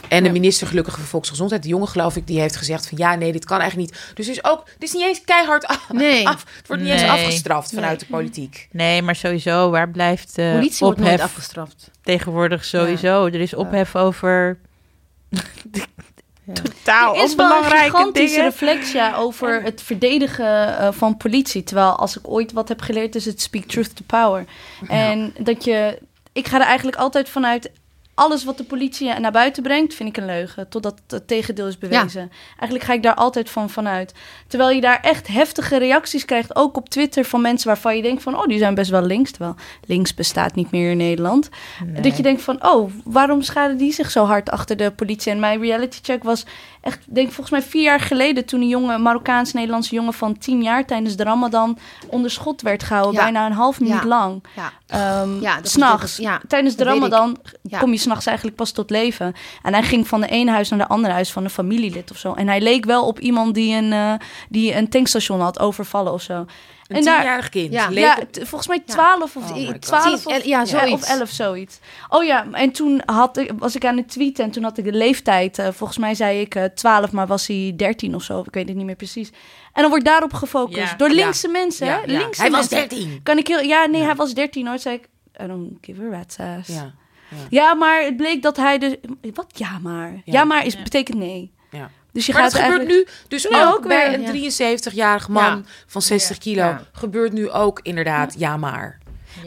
en de ja. minister gelukkig van Volksgezondheid, de jongen geloof ik... die heeft gezegd van, ja, nee, dit kan eigenlijk niet. Dus is ook... Het is niet eens keihard af. Nee. af- het wordt niet eens Nee. afgestraft vanuit de politiek. Nee, maar sowieso, waar blijft eh Politie wordt nooit afgestraft. Tegenwoordig sowieso? Er is ophef over totaal Er is wel een gigantische dingen. ja, over het verdedigen eh, van politie. Terwijl als ik ooit wat heb geleerd, is het speak truth to power. En dat je... Ik ga er eigenlijk altijd vanuit... Alles wat de politie naar buiten brengt, vind ik een leugen. Totdat het tegendeel is bewezen. Eigenlijk ga ik daar altijd van vanuit. Terwijl je daar echt heftige reacties krijgt. Ook op Twitter van mensen waarvan je denkt van... Oh, die zijn best wel links. Terwijl links bestaat niet meer in Nederland. Dat je denkt van, oh, waarom schaden die zich zo hard achter de politie? En mijn reality check was echt, denk volgens mij vier jaar geleden... toen een jonge Marokkaans-Nederlandse jongen van tien jaar... tijdens de ramadan onder schot werd gehouden. Ja. Bijna een half minuut Ja. lang. Ja. Ehm, Ja, s'nachts. tijdens de ramadan kom je s'nachts eigenlijk pas tot leven. En hij ging van de ene huis naar de andere huis... van een familielid of zo. En hij leek wel op iemand die een, eh, die een tankstation had overvallen of zo. Een En tienjarig kind. Ja. Ja, volgens mij 12 of Oh my i- God. 12 Tien, of, ja, zoiets. of 11 zoiets. Oh ja, en toen had ik, was ik aan het tweeten en toen had ik de leeftijd. eh, volgens mij zei ik eh 12, maar was hij 13 of zo. Ik weet het niet meer precies. En dan wordt daarop gefocust Ja. door Ja. linkse mensen. Ja, hè? ja. Linkse Hij was mensen. 13. Kan ik heel, ja, nee, Ja. hij was 13 hoor. Zei ik, I don't give a rat's ass. Ja. Ja, maar het bleek dat hij de. Wat ja, maar. Ja, Ja. maar is, Ja. betekent nee. Dus je Maar gaat dat gebeurt nu dus ook, ook bij een ja. 73-jarig man van 60 kilo. Gebeurt nu ook inderdaad, ja maar.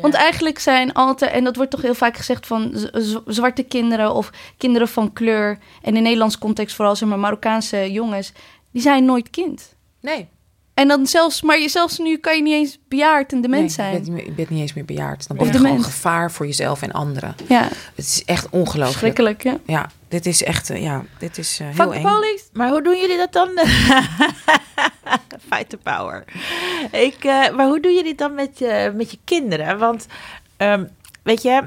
Want eigenlijk zijn altijd, en dat wordt toch heel vaak gezegd van zwarte kinderen of kinderen van kleur. En in Nederlands context vooral zeg maar Marokkaanse jongens, die zijn nooit kind. Nee. En dan zelfs, maar je, zelfs nu kan je niet eens bejaard en dement nee, zijn. Je bent, niet je bent niet eens meer bejaard. Dan ben je gewoon gevaar voor jezelf en anderen. Ja, Het is echt ongelooflijk. schrikkelijk. Ja. Ja, dit is echt, eh, ja, dit is eh, heel eng. police. Maar hoe doen jullie dat dan? Fight the power. Ik, eh, maar hoe doen jullie dan met je, met je kinderen? Want, ehm, weet je,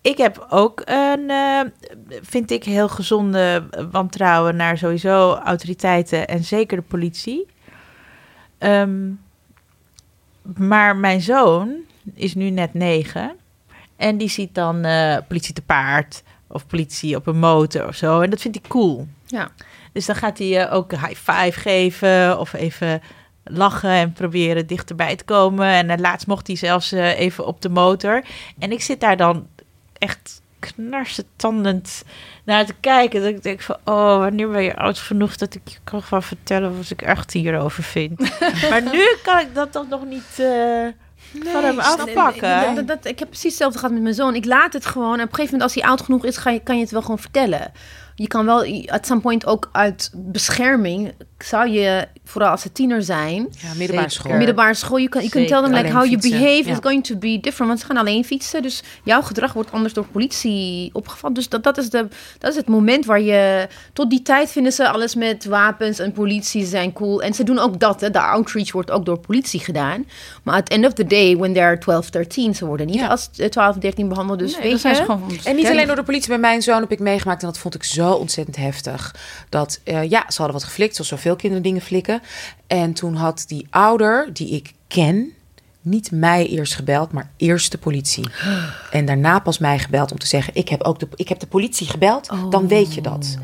ik heb ook een, vind ik, heel gezonde wantrouwen naar sowieso autoriteiten en zeker de politie. Ehm, maar mijn zoon is nu net negen en die ziet dan eh, politie te paard of politie op een motor of zo. En dat vindt hij cool. Ja. Dus dan gaat hij eh, ook high five geven of even lachen en proberen dichterbij te komen. En uh, laatst mocht hij zelfs uh, even op de motor. En ik zit daar dan echt knarsetandend naar te kijken. Dat ik denk van, oh, wanneer ben je oud genoeg dat ik je kan gaan vertellen wat ik echt hierover vind. maar nu kan ik dat toch nog niet... Uh, Nee, van hem afpakken. Dat, dat, dat, ik heb precies hetzelfde gehad met mijn zoon. Ik laat het gewoon. En op een gegeven moment, als hij oud genoeg is, ga je, kan je het wel gewoon vertellen. Je kan wel, at some point ook uit bescherming, zou je, vooral als ze tiener zijn. Ja, middelbare school. Middelbare school, je kan je kunt tell them like how you behave ja. is going to be different. Want ze gaan alleen fietsen, dus jouw gedrag wordt anders door politie opgevat. Dus dat, dat, is de, dat is het moment waar je, tot die tijd vinden ze alles met wapens en politie zijn cool. En ze doen ook dat, hè. de outreach wordt ook door politie gedaan. Maar at the end of the day, when they're 12, 13, ze worden niet Ja. als eh, 12, 13 behandeld. Dus Nee, weet je, ze gewoon En niet alleen door de politie, bij mijn zoon heb ik meegemaakt en dat vond ik zo ontzettend heftig. Dat uh, ja, ze hadden wat geflikt, zoals zoveel kinderen dingen flikken. En toen had die ouder, die ik ken, niet mij eerst gebeld, maar eerst de politie. En daarna pas mij gebeld om te zeggen: Ik heb ook de, ik heb de politie gebeld, dan weet je dat.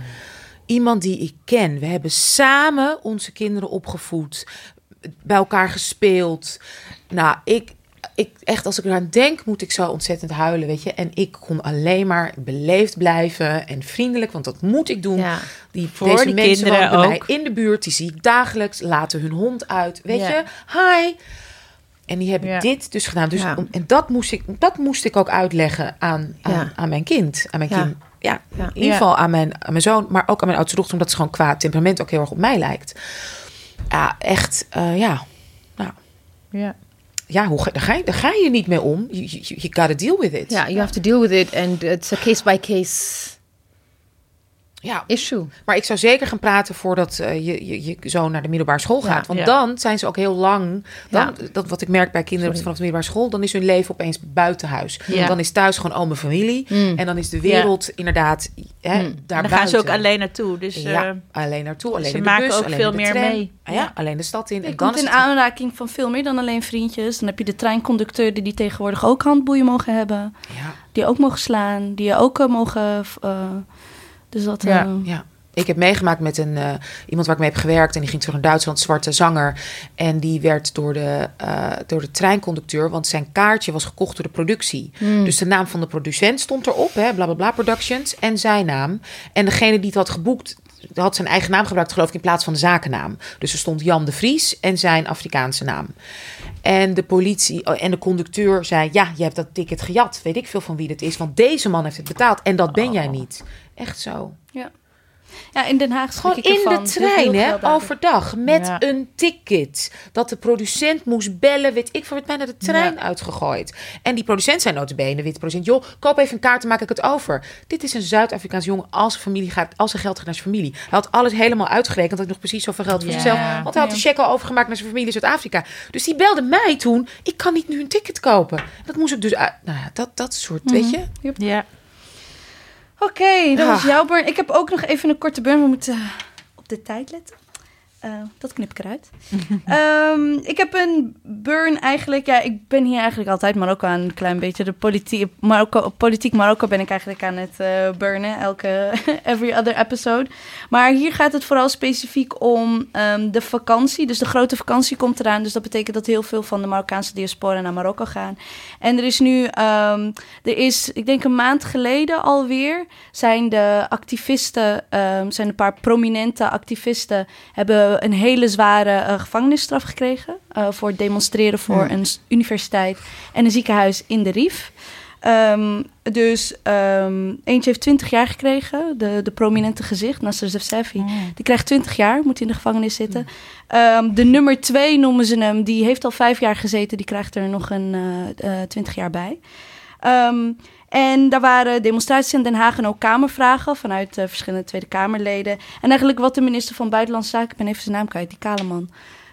Iemand die ik ken. We hebben samen onze kinderen opgevoed, bij elkaar gespeeld. Nou, ik, ik, echt, als ik eraan denk, moet ik zo ontzettend huilen, weet je. En ik kon alleen maar beleefd blijven en vriendelijk, want dat moet ik doen. Ja. Die, Voor deze die mensen wonen bij mij in de buurt, die zie ik dagelijks, laten hun hond uit, weet Ja. je. Hi. En die hebben Ja. dit dus gedaan. Dus om- en dat moest, ik, dat moest ik ook uitleggen aan, aan, aan mijn kind. Aan mijn kind. Ja, Ja. in ieder geval aan mijn, aan mijn zoon, maar ook aan mijn oudste dochter, omdat ze gewoon qua temperament ook heel erg op mij lijkt. Ja, echt, eh, ja. Nou, Ja. Ja, hoe, ga- daar, ga je, daar ga je niet mee om. You, you, you gotta deal with it. Ja, you have to deal with it. And it's a case-by-case Ja, issue. maar ik zou zeker gaan praten voordat eh, je, je, je zoon naar de middelbare school gaat. Ja, Want ja. dan zijn ze ook heel lang. Dan, Ja. dat wat ik merk bij kinderen Sorry. vanaf de middelbare school, dan is hun leven opeens buiten huis. Ja. Dan is thuis gewoon oma familie. Mm. En dan is de wereld inderdaad hè, Mm. daar En dan gaan ze ook alleen naartoe. Dus ja, eh, alleen naartoe, alleen ze in de maken bus, ook alleen veel de meer tram. mee. Ah ja, Ja. alleen de stad in. Je En dan komt in aanraking van veel meer dan alleen vriendjes. Dan heb je de treinconducteuren die tegenwoordig ook handboeien mogen hebben. ja, Die ook mogen slaan. Die ook eh, mogen... eh, dus dat... Ja. eh, ja. Ik heb meegemaakt met een, eh, iemand waar ik mee heb gewerkt. En die ging terug naar Duitsland, zwarte zanger. En die werd door de, eh, door de treinconducteur, want zijn kaartje was gekocht door de productie. Hmm. Dus de naam van de producent stond erop, hè, bla bla bla Productions. En zijn naam. En degene die het had geboekt, had zijn eigen naam gebruikt, geloof ik, in plaats van de zakennaam. Dus er stond Jan de Vries en zijn Afrikaanse naam. En de politie oh, en de conducteur zei: Ja, je hebt dat ticket gejat. Weet ik veel van wie het is, want deze man heeft het betaald. En dat ben jij niet. Echt zo. Ja, in Den Haag Gewoon ik in de ervan. Heel trein, hè, overdag, met Ja. een ticket. Dat de producent moest bellen, weet ik werd bijna de trein uitgegooid. En die producent zei notabene, witte producent, joh, koop even een kaart, dan maak ik het over. Dit is een Zuid-Afrikaans jongen, als zijn familie gaat, als zijn geld gaat naar zijn familie. Hij had alles helemaal uitgerekend, had nog precies zoveel geld voor Ja. zichzelf. Want hij had de Ja. check al overgemaakt naar zijn familie in Zuid-Afrika. Dus die belde mij toen, ik kan niet nu een ticket kopen. Dat moest ik dus, uit, nou ja, dat, dat soort, weet je. ja. Oké, dat was Ah. jouw burn. Ik heb ook nog even een korte burn. We moeten op de tijd letten. Eh, dat knip ik eruit. Ehm, ik heb een burn eigenlijk. Ja, ik ben hier eigenlijk altijd Marokko aan een klein beetje. De politie, Marokko, politiek Marokko ben ik eigenlijk aan het eh, burnen. Elke, every other episode. Maar hier gaat het vooral specifiek om ehm, de vakantie. Dus de grote vakantie komt eraan. Dus dat betekent dat heel veel van de Marokkaanse diaspora naar Marokko gaan. En er is nu, ehm, er is, ik denk een maand geleden alweer, zijn de activisten, zijn een paar prominente activisten, hebben een hele zware eh, gevangenisstraf gekregen. eh, voor het demonstreren voor een universiteit en een ziekenhuis in de Rif. Ehm, dus eentje heeft 20 jaar gekregen, de, de prominente gezicht, Nasser Zefzefi. Die krijgt 20 jaar, moet in de gevangenis zitten. Ehm, de nummer 2 noemen ze hem, die heeft al vijf jaar gezeten, die krijgt er nog een eh, eh, 20 jaar bij. Ehm, en daar waren demonstraties in Den Haag en ook kamervragen vanuit eh, verschillende Tweede Kamerleden. En eigenlijk wat de minister van Buitenlandse Zaken, ik ben even zijn naam kwijt, die kale man.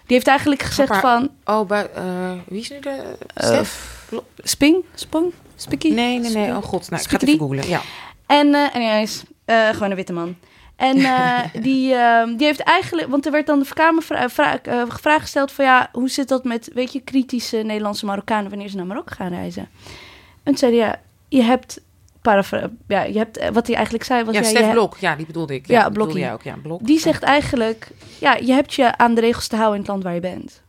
Die heeft eigenlijk gezegd van... Oh, bij, eh, wie is nu de... eh, Stef? Sping? Spong? Spikkie? Nee, nee, nee. Oh god. Nou, ik ga het even googlen. Ja. En, eh anyways, eh, gewoon een witte man. En die, eh, die heeft eigenlijk, want er werd dan de Kamervra- vra- eh, vraag gesteld van ja, hoe zit dat met, weet je, kritische Nederlandse Marokkanen wanneer ze naar Marokko gaan reizen? En toen zei hij, ja, je hebt, ja, je hebt, eh, wat hij eigenlijk zei was, Ja, ja, je Stef hebt- Blok. Ja, die bedoelde ik. Ja, Ja, bedoelde jij ook. Ja, Blok. die zegt eigenlijk, ja, je hebt je aan de regels te houden in het land waar je bent.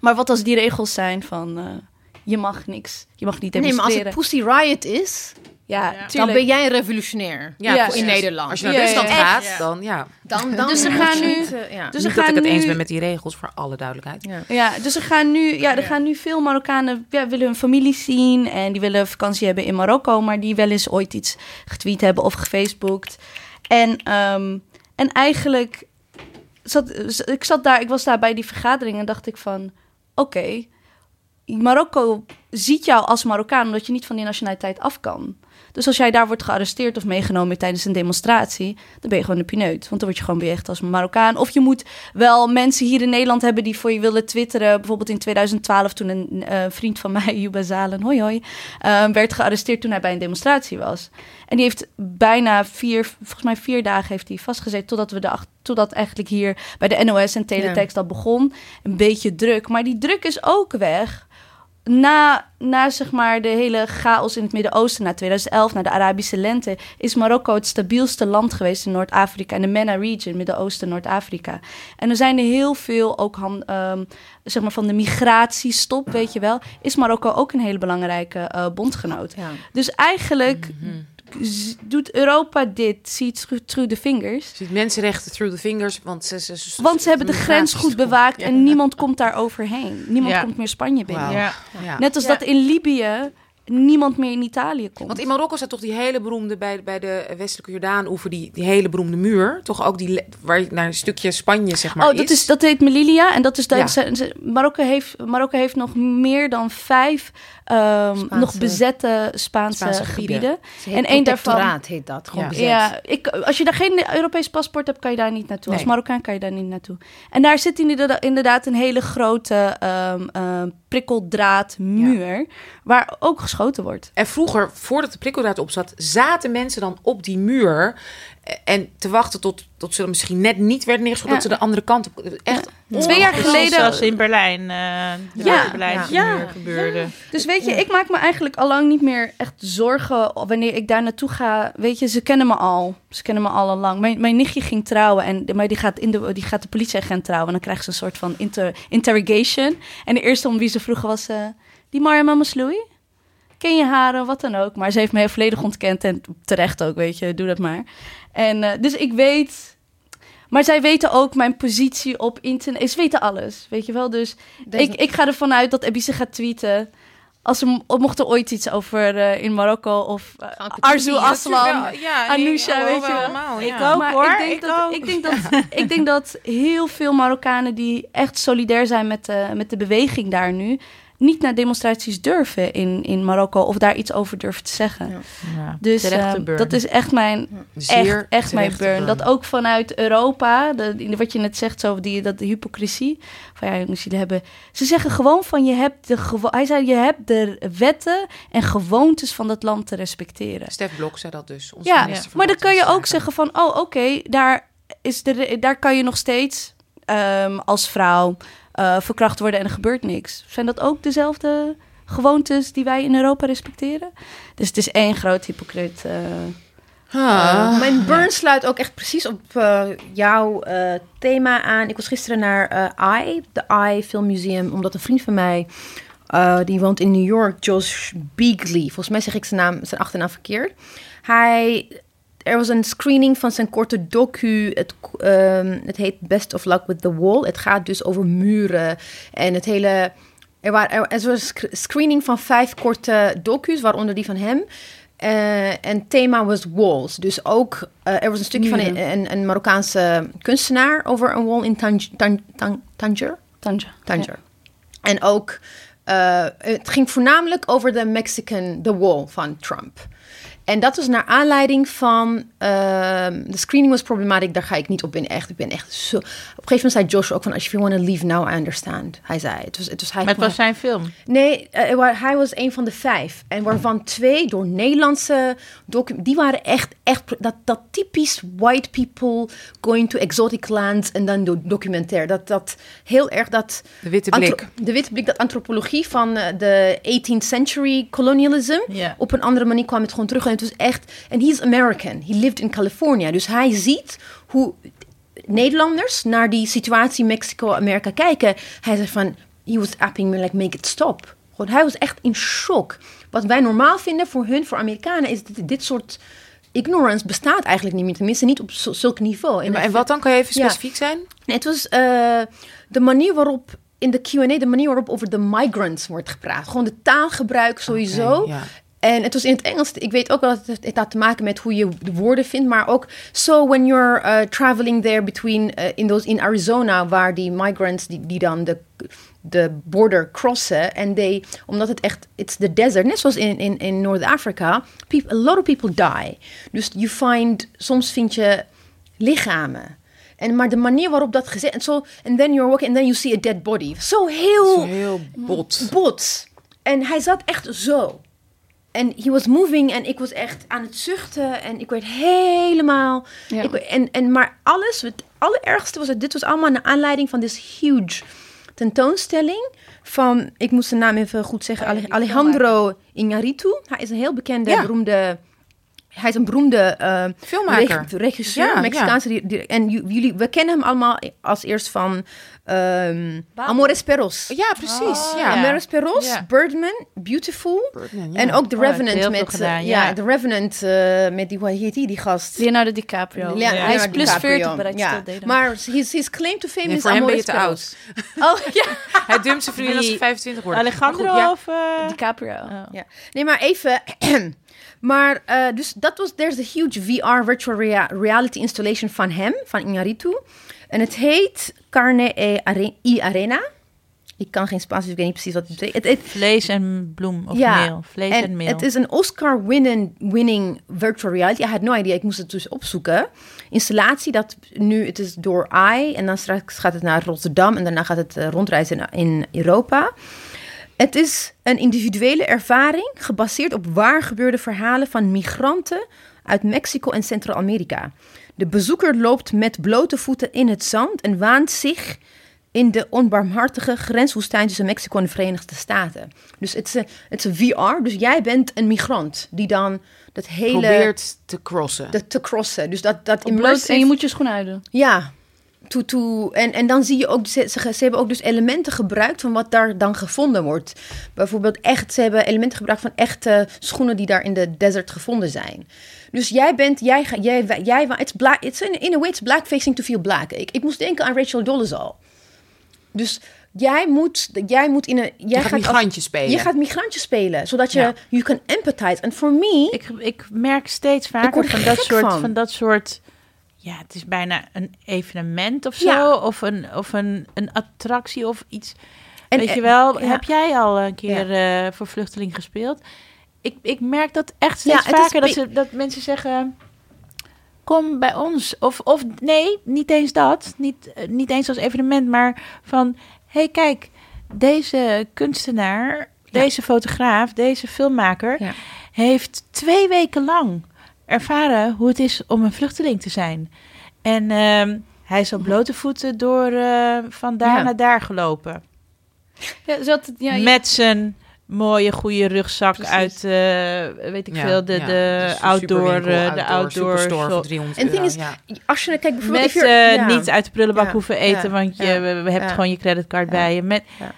Maar wat als die regels zijn van, eh, je mag niks, je mag niet Nee, maar als demonstreren. het Pussy Riot is, ja, Ja. dan ben jij een revolutionair. Ja, in Nederland. Als je naar Ja, Rusland ja, ja. gaat, Ja. dan ja. Dan, dan Dus ze gaan nu- niet, eh, ja. Dus ze Niet dat gaan ik het nu, eens ben met die regels, voor alle duidelijkheid. Ja. Ja, dus er gaan nu, ja, er gaan nu veel Marokkanen ja, willen hun familie zien en die willen vakantie hebben in Marokko, maar die wel eens ooit iets getweet hebben of gefacebookt. En, ehm, en eigenlijk zat ik zat daar, ik was daar bij die vergadering en dacht ik van, oké, Marokko ziet jou als Marokkaan omdat je niet van die nationaliteit af kan. Dus als jij daar wordt gearresteerd of meegenomen tijdens een demonstratie, dan ben je gewoon een pineut. Want dan word je gewoon beëcht als Marokkaan. Of je moet wel mensen hier in Nederland hebben die voor je willen twitteren. Bijvoorbeeld in 2012 toen een eh, vriend van mij, Yuba Zalen, hoi hoi, eh, werd gearresteerd toen hij bij een demonstratie was. En die heeft bijna vier, volgens mij vier dagen heeft hij vastgezeten totdat we de totdat eigenlijk hier bij de NOS en Teletext dat begon. Een beetje druk. Maar die druk is ook weg na, na zeg maar de hele chaos in het Midden-Oosten, na 2011, na de Arabische lente, is Marokko het stabielste land geweest in Noord-Afrika, in de MENA region, Midden-Oosten, Noord-Afrika. En er zijn er heel veel, ook han- ehm, zeg maar van de migratiestop, weet je wel, is Marokko ook een hele belangrijke eh, bondgenoot. Ja. Dus eigenlijk z- doet Europa dit, ziet through, through the fingers. Ziet mensenrechten through the fingers, want ze, ze, ze- Want ze hebben de grens goed bewaakt Ja. en niemand komt daar overheen. Niemand Ja. komt meer Spanje binnen. Wauw. Ja. Ja. Net als Ja. dat in Libië niemand meer in Italië komt. Want in Marokko staat toch die hele beroemde, bij, bij de westelijke Jordaan-oever, die, die hele beroemde muur. Toch ook die, waar je naar een stukje Spanje, zeg maar, oh, dat, is, dat heet Melilla. En dat is Ja. Marokko, heeft, Marokko heeft nog meer dan vijf Spaanse- nog bezette Spaanse, Spaanse gebieden. gebieden. Ze heet En één daarvan- heet dat. Gewoon Ja. bezet. Ja, ik, als je daar geen Europees paspoort hebt, kan je daar niet naartoe. Als. Marokkaan kan je daar niet naartoe. En daar zit inderdaad, inderdaad een hele grote ehm ehm, prikkeldraadmuur, waar ook geschoten wordt. En vroeger, voordat de prikkeldraad op zat, zaten mensen dan op die muur. En te wachten tot, tot ze er misschien net niet werden neergeschoten, Ja. dat ze de andere kant op. Echt Twee jaar geleden- Zoals in Berlijn. eh Ja, Berlijnse ja, gebeurde. Dus weet je, ik maak me eigenlijk al lang niet meer echt zorgen wanneer ik daar naartoe ga. Weet je, ze kennen me al. Ze kennen me al lang. Mijn, mijn nichtje ging trouwen, en, maar die gaat, in de, die gaat de politieagent trouwen. En dan krijgt ze een soort van inter, interrogation. En de eerste om wie ze vroegen was eh, die Mariam Masloui. Ken je haar, eh, wat dan ook. Maar ze heeft me volledig ontkend en terecht ook, weet je. Doe dat maar. En eh, dus ik weet... Maar zij weten ook mijn positie op internet. Ze weten alles, weet je wel. Dus Deze- ik, ik ga ervan uit dat Ebise gaat tweeten. Als er mo- mocht er ooit iets over eh, in Marokko of uh, Arzu? Aslam. ja, Anousha, weet je wel. allemaal. Ik ja. ook. maar hoor, ik denk, ik dat, ook. ik, denk dat, ik denk dat heel veel Marokkanen die echt solidair zijn met de, met de beweging daar nu, niet naar demonstraties durven in, in Marokko of daar iets over durven te zeggen. Ja. Ja, Dus ehm, dat is echt mijn, echt, echt mijn burn. Dat ook vanuit Europa, de, wat je net zegt, zo, die, dat de hypocrisie. Van ja, jongens, jullie hebben. Ze zeggen gewoon van je hebt de gewo- Hij zei, je hebt de wetten en gewoontes van dat land te respecteren. Stef Blok zei dat dus. onze Ja, minister van maar dan kan je ook zeggen van, oh, oké, daar is de, daar kan je nog steeds ehm, als vrouw eh, verkracht worden en er gebeurt niks. Zijn dat ook dezelfde gewoontes die wij in Europa respecteren? Dus het is één groot hypocriet. eh. Ah. Mijn burn sluit ook echt precies op eh, jouw eh, thema aan. Ik was gisteren naar eh I, de I Film Museum, omdat een vriend van mij, eh, die woont in New York, Josh Beagley. Volgens mij zeg ik zijn, naam, zijn achternaam verkeerd. Hij er was een screening van zijn korte docu. Het, ehm, het heet Best of Luck with the Wall. Het gaat dus over muren en het hele... Er, waren, er, er was een sc- screening van vijf korte docu's, waaronder die van hem. Eh, en thema was walls. Dus ook, eh, er was een stukje van een, een, een Marokkaanse kunstenaar over een wall in Tanj- Tan- Tan- Tanger. Tanja. Tanger. En ook, eh, het ging voornamelijk over de Mexican, the wall van Trump. En dat was naar aanleiding van, ehm, de screening was problematic, daar ga ik niet op in echt. Ik ben echt zo, op een gegeven moment zei Josh ook van, if you want to leave now, I understand. Hij zei, het was, het was hij. Maar het was zijn film. Nee, eh, hij was een van de vijf. En waarvan twee door Nederlandse docu... Die waren echt, echt... Dat, dat typisch white people going to exotic lands en dan do- documentair. Dat, dat heel erg dat... De witte blik. de witte blik, dat antropologie van eh, de 18th century colonialism. Ja. Op een andere manier kwam het gewoon terug. Het was echt... En he is American. He lived in California. Dus hij ziet hoe Nederlanders naar die situatie Mexico-Amerika kijken. Hij zei van, he was apping me like, make it stop. Gewoon, hij was echt in shock. Wat wij normaal vinden voor hun, voor Amerikanen, is dat dit soort ignorance bestaat eigenlijk niet meer. Tenminste, niet op zulk niveau. Maar en wat dan? Kan je even Ja. specifiek zijn? Nee, het was eh, de manier waarop in de Q&A, de manier waarop over de migrants wordt gepraat. Gewoon de taalgebruik sowieso. Ja. En het was in het Engels. Ik weet ook wel dat het, het had te maken met hoe je de woorden vindt. Maar ook, so when you're uh, traveling there between, uh, in, those, in Arizona, waar die migrants die, die dan de, de border crossen. En they, omdat het echt, it's the desert. Net zoals in, in, in peop- a lot of people die. Dus you find, soms vind je lichamen. En maar de manier waarop dat gezet en zo, and then you're walking and then you see a dead body. Zo heel Zo heel bot. bot. En hij zat echt zo. En he was moving en ik was echt aan het zuchten en ik werd helemaal... Ja. Ik, en, en, maar alles, het allerergste was, het, dit was allemaal naar aanleiding van this huge tentoonstelling van, ik moest de naam even goed zeggen, Ale- Alejandro Iñárritu. Hij is een heel bekende, Ja. beroemde... Hij is een beroemde eh, Filmmaker. reg- regisseur, Ja, Mexicaanse. die- en ju- jullie, we kennen hem allemaal als eerst van ehm Amores Perros. Ja, precies. Oh, ja. Amores Perros, Ja. Birdman, Beautiful. Birdman, ja. En ook The Oh, Revenant met... gedaan, eh, ja. ja. The Revenant eh, met die, hoe heet die, die gast? Leonardo DiCaprio. Lea- Hij is plus DiCaprio. 40, but I ja. Maar his, his claim to fame Nee, is voor hem ben je Amores te oud. Oh, ja. Hij dumpt zijn vriendin als ze Wie? 25 wordt. Alejandro goed, ja. of... eh, DiCaprio. oh. Ja. Nee, maar even. maar eh, dus dat was. There's a huge VR virtual rea- reality installation van hem, van Iñárritu. En het heet Carne e Are- y Arena. Ik kan geen Spaans, dus ik weet niet precies wat het betekent. Het, Vlees en bloem of Ja, meel. Vlees en, en meel. het is een Oscar-winning winning virtual reality. I had no idea. Ik moest het dus opzoeken. Installatie dat nu, het is door AI. En dan straks gaat het naar Rotterdam. En daarna gaat het eh, rondreizen in Europa. Het is een individuele ervaring gebaseerd op waar gebeurde verhalen van migranten uit Mexico en Centraal-Amerika. De bezoeker loopt met blote voeten in het zand en waant zich in de onbarmhartige grenswoestijn tussen Mexico en de Verenigde Staten. Dus het is een, het is een VR, dus jij bent een migrant die dan dat hele... Probeert te crossen. de- te crossen. Dus dat, dat immersive- en je moet je schoenen uitdoen. ja, to, to, en, en dan zie je ook, ze, ze, ze hebben ook dus elementen gebruikt van wat daar dan gevonden wordt. Bijvoorbeeld echt, ze hebben elementen gebruikt van echte schoenen die daar in de desert gevonden zijn. Dus jij bent, jij, ga- jij, jij, it's black, it's in, in a way, it's blackfacing to feel black. Ik, ik moest denken aan Rachel Dolezal. Dus jij moet, jij moet in een, jij je gaat migrantje spelen. je gaat migrantje spelen, zodat je, Ja. you can empathize. En for me, Ik, ik merk steeds vaker er van dat, soort, van. van. dat soort... Ja, het is bijna een evenement of zo. Ja. Of, een, of een, een attractie of iets. En- Weet je en- wel, ja. heb jij al een keer eh, voor Vluchteling gespeeld? Ik, ik merk dat echt steeds vaker. Dat, ze, dat mensen zeggen... Kom bij ons. Of, of nee, niet eens dat. Niet, eh, niet eens als evenement, maar van... Hey, kijk, deze kunstenaar, deze fotograaf, deze filmmaker... Heeft twee weken lang ervaren hoe het is om een vluchteling te zijn. En ehm, hij is op blote voeten door eh, van daar Ja. naar daar gelopen. Ja, ja, je- Met zijn mooie, goede rugzak Precies. uit, eh, weet ik Ja, veel, de, ja. de outdoor, eh, de outdoor superstore shop. voor 300 En het ding is, ja. als je kijkt bijvoorbeeld... Met eh, niet uit de prullenbak Ja, hoeven eten, ja, want je ja, we, we hebt ja. gewoon je creditcard Ja. bij je. Met, Ja.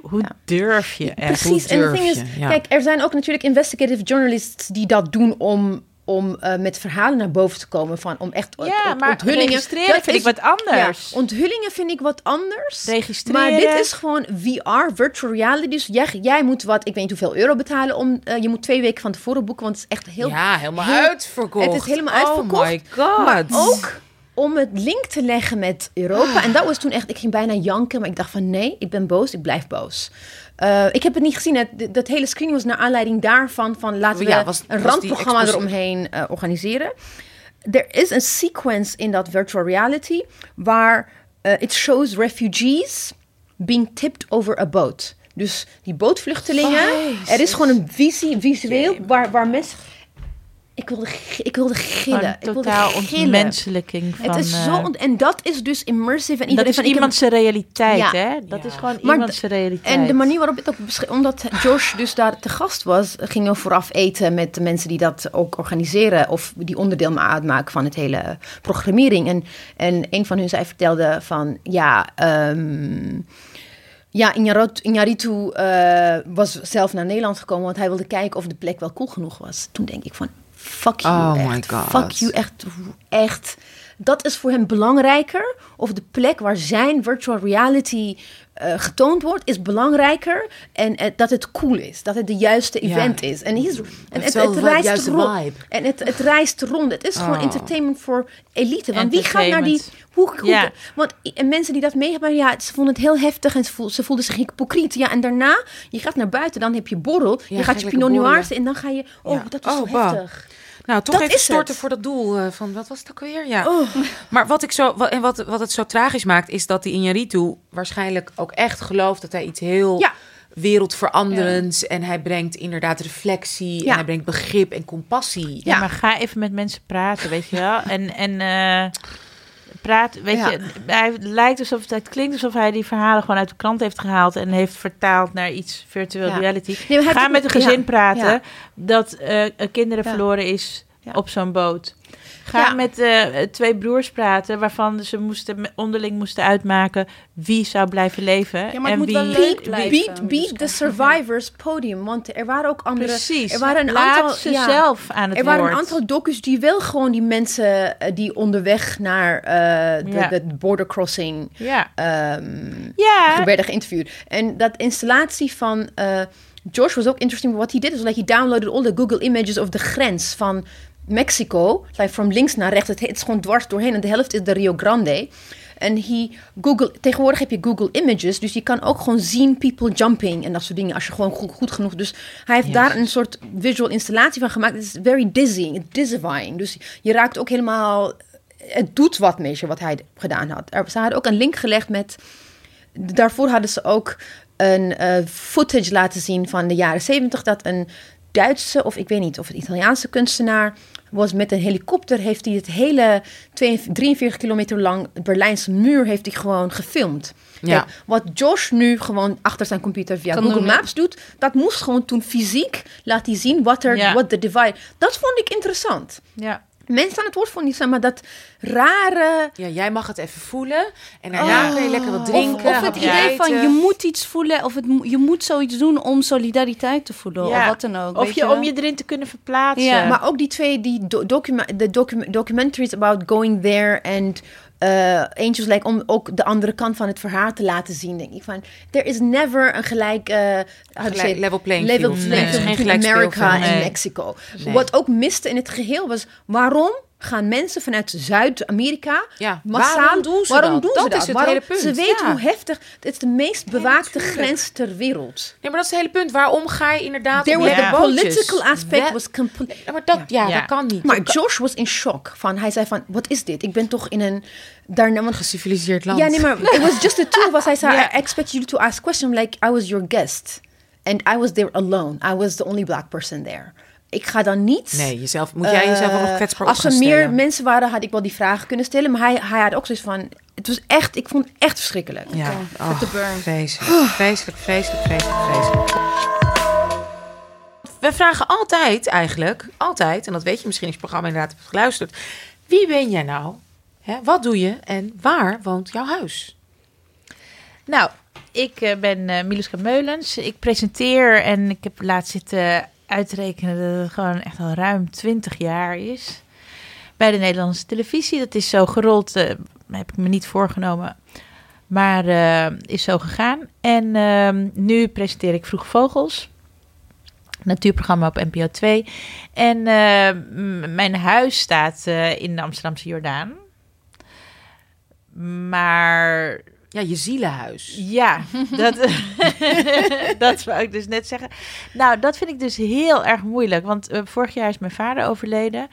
Hoe Ja. durf je echt? Precies, en het ding is, kijk, er zijn ook natuurlijk investigative journalists die dat doen om om eh, met verhalen naar boven te komen. Van, om echt Ja, maar onthullingen. registreren Dat vind is- ik wat anders. Ja, onthullingen vind ik wat anders. Registreren. Maar dit is gewoon VR, virtual reality. Dus jij, jij moet wat, ik weet niet hoeveel euro betalen. Om, eh, je moet twee weken van tevoren boeken, want het is echt heel... ja, helemaal heel- uitverkocht. Het is helemaal uitverkocht. Oh my god. Maar ook om het link te leggen met Europa. En dat was toen echt, ik ging bijna janken. Maar ik dacht van nee, ik ben boos, ik blijf boos. Eh, ik heb het niet gezien. Het, dat hele screening was naar aanleiding daarvan. Van laten we Ja, was- een randprogramma eromheen eh, organiseren. Er is een sequence in dat virtual reality waar eh, it shows refugees being tipped over a boat. Dus die bootvluchtelingen. Er is gewoon een visie, visueel waar, waar mensen. Ik wilde, ik wilde gillen. Ik wilde totaal gillen. ontmenselijking van... Het is eh, zo ont- en dat is dus immersive. En dat iedereen is van, ik heb- iemands realiteit, Ja. hè? Dat Ja. is gewoon Maar realiteit. En de manier waarop het ook beschreef, omdat Josh dus daar te gast was, gingen we vooraf eten met de mensen die dat ook organiseren of die onderdeel uitmaken van het hele programmering. En, en een van hun zij vertelde van ja. ehm ja, Iñárritu eh was zelf naar Nederland gekomen, want hij wilde kijken of de plek wel cool genoeg was. Toen denk ik van, fuck you, Oh echt. my God. Fuck you, echt, echt. Dat is voor hem belangrijker. Of de plek waar zijn virtual reality eh, getoond wordt, is belangrijker. En eh, dat het cool is. Dat het de juiste event is. En, he's, en het, het reist juiste rond. vibe. En het, het reist rond. Het is gewoon Oh. entertainment voor elite. Want wie gaat naar die... Hoe, Ja. Want en mensen die dat mee hebben, ja, ze vonden het heel heftig en ze voelden, ze voelden zich hypocriet. Ja, en daarna, je gaat naar buiten, dan heb je borrel. Ja, je ga gaat je Pinot Noir borrelen. en dan ga je... Oh, Ja. dat is Oh, zo bah. heftig. Nou, toch Dat even is storten het. voor dat doel eh, van, wat was het ook alweer? Ja. Oh. Maar wat, ik zo, wat, en wat, wat het zo tragisch maakt, is dat die Iñárritu waarschijnlijk ook echt gelooft dat hij iets heel Ja. wereldveranderends en hij brengt inderdaad reflectie Ja. en hij brengt begrip en compassie. Ja, Ja. maar ga even met mensen praten, weet je wel. En, en eh, praat, weet Ja. je, hij lijkt alsof het, het klinkt alsof hij die verhalen gewoon uit de krant heeft gehaald en heeft vertaald naar iets virtual Ja. reality. Nee, Ga met een gezin praten dat eh, kinderen verloren is op zo'n boot. Ga Ja. met eh, twee broers praten waarvan ze moesten, onderling moesten uitmaken wie zou blijven leven. Ja, maar het en moet wie, wel leuk wie- blijven. Beat, beat the survivors podium. Want er waren ook andere... Precies. Er waren een Laat aantal... ze ja. zelf aan het Er waren een aantal docus die wel gewoon die mensen eh, die onderweg naar eh, de, Ja. de border crossing Ja. Ja, werden geïnterviewd. En dat installatie van eh, Josh was ook interesting. What he did is like he downloaded all the Google images of de grens van Mexico, like from links naar rechts. Het, het is gewoon dwars doorheen en de helft is de Rio Grande. En he Google, tegenwoordig heb je Google Images, dus je kan ook gewoon zien people jumping en dat soort dingen als je gewoon goed, goed genoeg. Dus hij heeft daar een soort visual installatie van gemaakt. Het is very dizzy, dizzying. Dus je raakt ook helemaal. Het doet wat met je wat hij gedaan had. Er, ze hadden ook een link gelegd met daarvoor hadden ze ook een eh, footage laten zien van de jaren 70 dat een Duitse of ik weet niet of een Italiaanse kunstenaar was met een helikopter heeft hij het hele 42 43 kilometer lang Berlijnse muur heeft hij gewoon gefilmd. Ja. Kijk, wat Josh nu gewoon achter zijn computer via Kan Google doen. Maps doet, dat moest gewoon toen fysiek laat hij zien wat er Ja. wat de divide. Dat vond ik interessant. ja. Mensen aan het woord vond ik maar dat rare Ja, jij mag het even voelen en daarna Oh. kun je lekker wat drinken. of het idee van je moet iets voelen of het, je moet zoiets doen om solidariteit te voelen Ja. of wat dan ook. Of weet je, wel? om je erin te kunnen verplaatsen. Ja. Maar ook die twee, die do- documa de docu documentaries about going there and uh, Angels Like, om ook de andere kant van het verhaal te laten zien, denk ik van, there is never een gelijk, uh, Gelijk- say, level playing level field. playing Nee, speelveld. en Nee. Mexico. Wat ook miste in het geheel was, waarom gaan mensen vanuit Zuid-Amerika Ja, massaal, waarom doen ze waarom dat? Doen Dat ze is dat? het Waarom- hele punt, Ze weten ja. hoe heftig, het is de meest bewaakte grens ter wereld. Nee, maar dat is het hele punt. Waarom ga je inderdaad There op was the political aspect was complete. Ja, maar dat, ja, Ja. dat kan niet. Maar Josh was in shock. Van, hij zei van, wat is dit? Ik ben toch in een... Daarna, want, geciviliseerd land. ja, nee, maar it was just the two of us. Hij zei, Ja. I expect you to ask questions like I was your guest. And I was there alone. I was the only black person there. Ik ga dan niet... Nee, jezelf, moet jij jezelf wel nog eh, kwetsbaar op Als er meer stellen. mensen waren, had ik wel die vragen kunnen stellen. Maar hij, hij had ook zoiets van... Het was echt... Ik vond het echt verschrikkelijk. Ja, Oké, oh, de burn. vreselijk, vreselijk, vreselijk, vreselijk, vreselijk. We vragen altijd eigenlijk, altijd, en dat weet je misschien als je het programma inderdaad hebt geluisterd. Wie ben jij nou? Hè, wat doe je en waar woont jouw huis? Nou, ik eh, ben eh Miluska Meulens. Ik presenteer en ik heb laatst zitten uitrekenen dat het gewoon echt al ruim 20 jaar is. Bij de Nederlandse televisie. Dat is zo gerold, eh, heb ik me niet voorgenomen. Maar eh, is zo gegaan. En ehm, nu presenteer ik Vroeg Vogels. Natuurprogramma op NPO 2. En eh, mijn huis staat in de Amsterdamse Jordaan. Maar Ja, je zielenhuis. ja, dat, dat wou ik dus net zeggen. Nou, dat vind ik dus heel erg moeilijk. Want eh, vorig jaar is mijn vader overleden.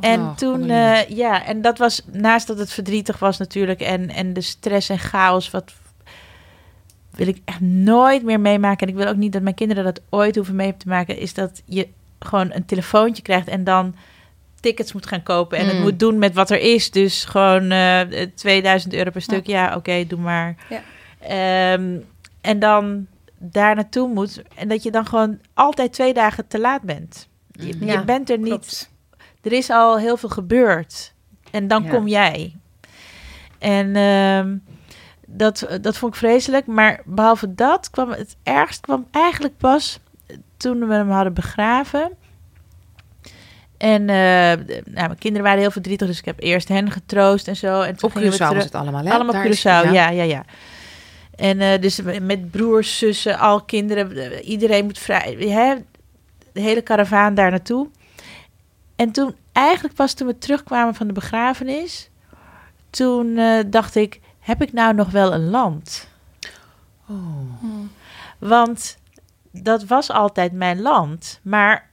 En Oh, toen, eh, ja, en dat was naast dat het verdrietig was natuurlijk. En, en de stress en chaos, wat wil ik echt nooit meer meemaken. En ik wil ook niet dat mijn kinderen dat ooit hoeven mee te maken. Is dat je gewoon een telefoontje krijgt en dan tickets moet gaan kopen. En het Mm. moet doen met wat er is. Dus gewoon eh 2000 euro per stuk. Ja, oké, doe maar. Ja. Ehm, en dan daar naartoe moet. En dat je dan gewoon altijd twee dagen te laat bent. Je, je Ja, bent er niet. Klopt. Er is al heel veel gebeurd. En dan kom jij. En ehm, dat, dat vond ik vreselijk. Maar behalve dat kwam het ergst kwam eigenlijk pas toen we hem hadden begraven. En eh, nou, mijn kinderen waren heel verdrietig, dus ik heb eerst hen getroost en zo. En Op we Curaçao was het allemaal, hè? allemaal is- ja, ja, ja. En eh, dus met broers, zussen, al kinderen, iedereen moet vrij, hè, de hele karavaan daar naartoe. En toen, eigenlijk pas toen we terugkwamen van de begrafenis, toen eh, dacht ik, heb ik nou nog wel een land? Oh. Want dat was altijd mijn land. Maar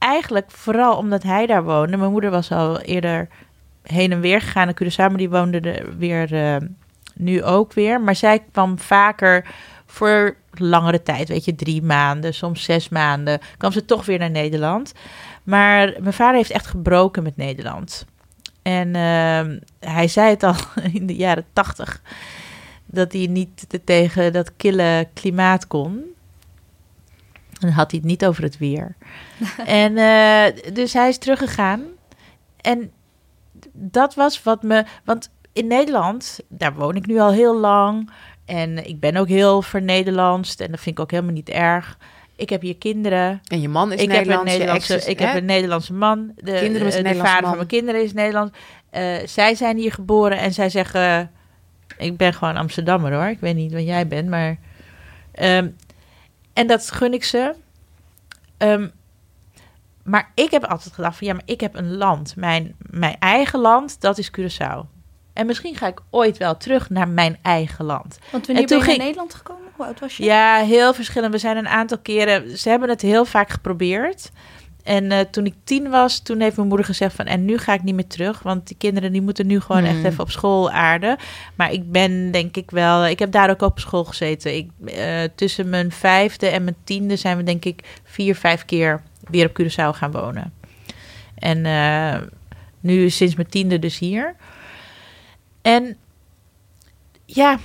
eigenlijk vooral omdat hij daar woonde. Mijn moeder was al eerder heen en weer gegaan naar Curaçao, maar die woonde er weer eh, nu ook weer. Maar zij kwam vaker voor langere tijd, weet je, drie maanden, soms zes maanden, kwam ze toch weer naar Nederland. Maar mijn vader heeft echt gebroken met Nederland. En ehm, hij zei het al in de jaren tachtig, dat hij niet te- tegen dat kille klimaat kon. En dan had hij het niet over het weer. en eh, dus hij is teruggegaan. En dat was wat me. Want in Nederland, daar woon ik nu al heel lang. En ik ben ook heel vernederlandst. En dat vind ik ook helemaal niet erg. Ik heb hier kinderen. En je man is ik heb een Nederlandse, is- ik heb een Nederlandse man. De, Kinderen eh, de vader man. van mijn kinderen is Nederlands. Eh, zij zijn hier geboren en zij zeggen... Ik ben gewoon Amsterdammer hoor. Ik weet niet wat jij bent, maar... ehm, en dat gun ik ze. Ehm, maar ik heb altijd gedacht van... Ja, maar ik heb een land. Mijn, mijn eigen land, dat is Curaçao. En misschien ga ik ooit wel terug naar mijn eigen land. Want wanneer En toen ben je ging- naar Nederland gekomen? Hoe oud was je? Ja, heel verschillend. We zijn een aantal keren... Ze hebben het heel vaak geprobeerd. En eh, toen ik tien was, toen heeft mijn moeder gezegd van... en nu ga ik niet meer terug, want die kinderen die moeten nu gewoon echt Hmm. even op school aarden. Maar ik ben denk ik wel... Ik heb daar ook op school gezeten. Ik, eh, tussen mijn vijfde en mijn tiende zijn we denk ik vier, vijf keer weer op Curaçao gaan wonen. En eh, nu sinds mijn tiende dus hier. En ja,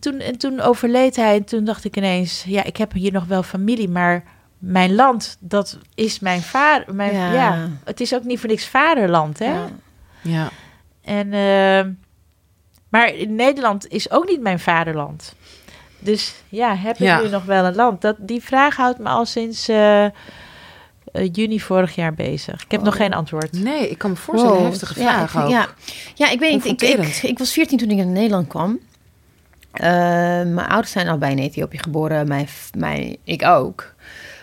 toen, en toen overleed hij. En toen dacht ik ineens, ja, ik heb hier nog wel familie, maar mijn land, dat is mijn vader. Mijn, ja. Ja. het is ook niet voor niks vaderland, hè? Ja. Ja. En, eh, maar in Nederland is ook niet mijn vaderland. Dus ja, heb ik Ja. nu nog wel een land? Dat, die vraag houdt me al sinds eh, eh, juni vorig jaar bezig. Ik heb nog Oh. geen antwoord. Nee, ik kan me voorstellen, Wow. heftige vraag ook. ja. ja, ik weet niet. Ik, ik, ik was 14 toen ik naar Nederland kwam. Eh, mijn ouders zijn allebei in Ethiopië geboren. Mijn, mijn, ik ook.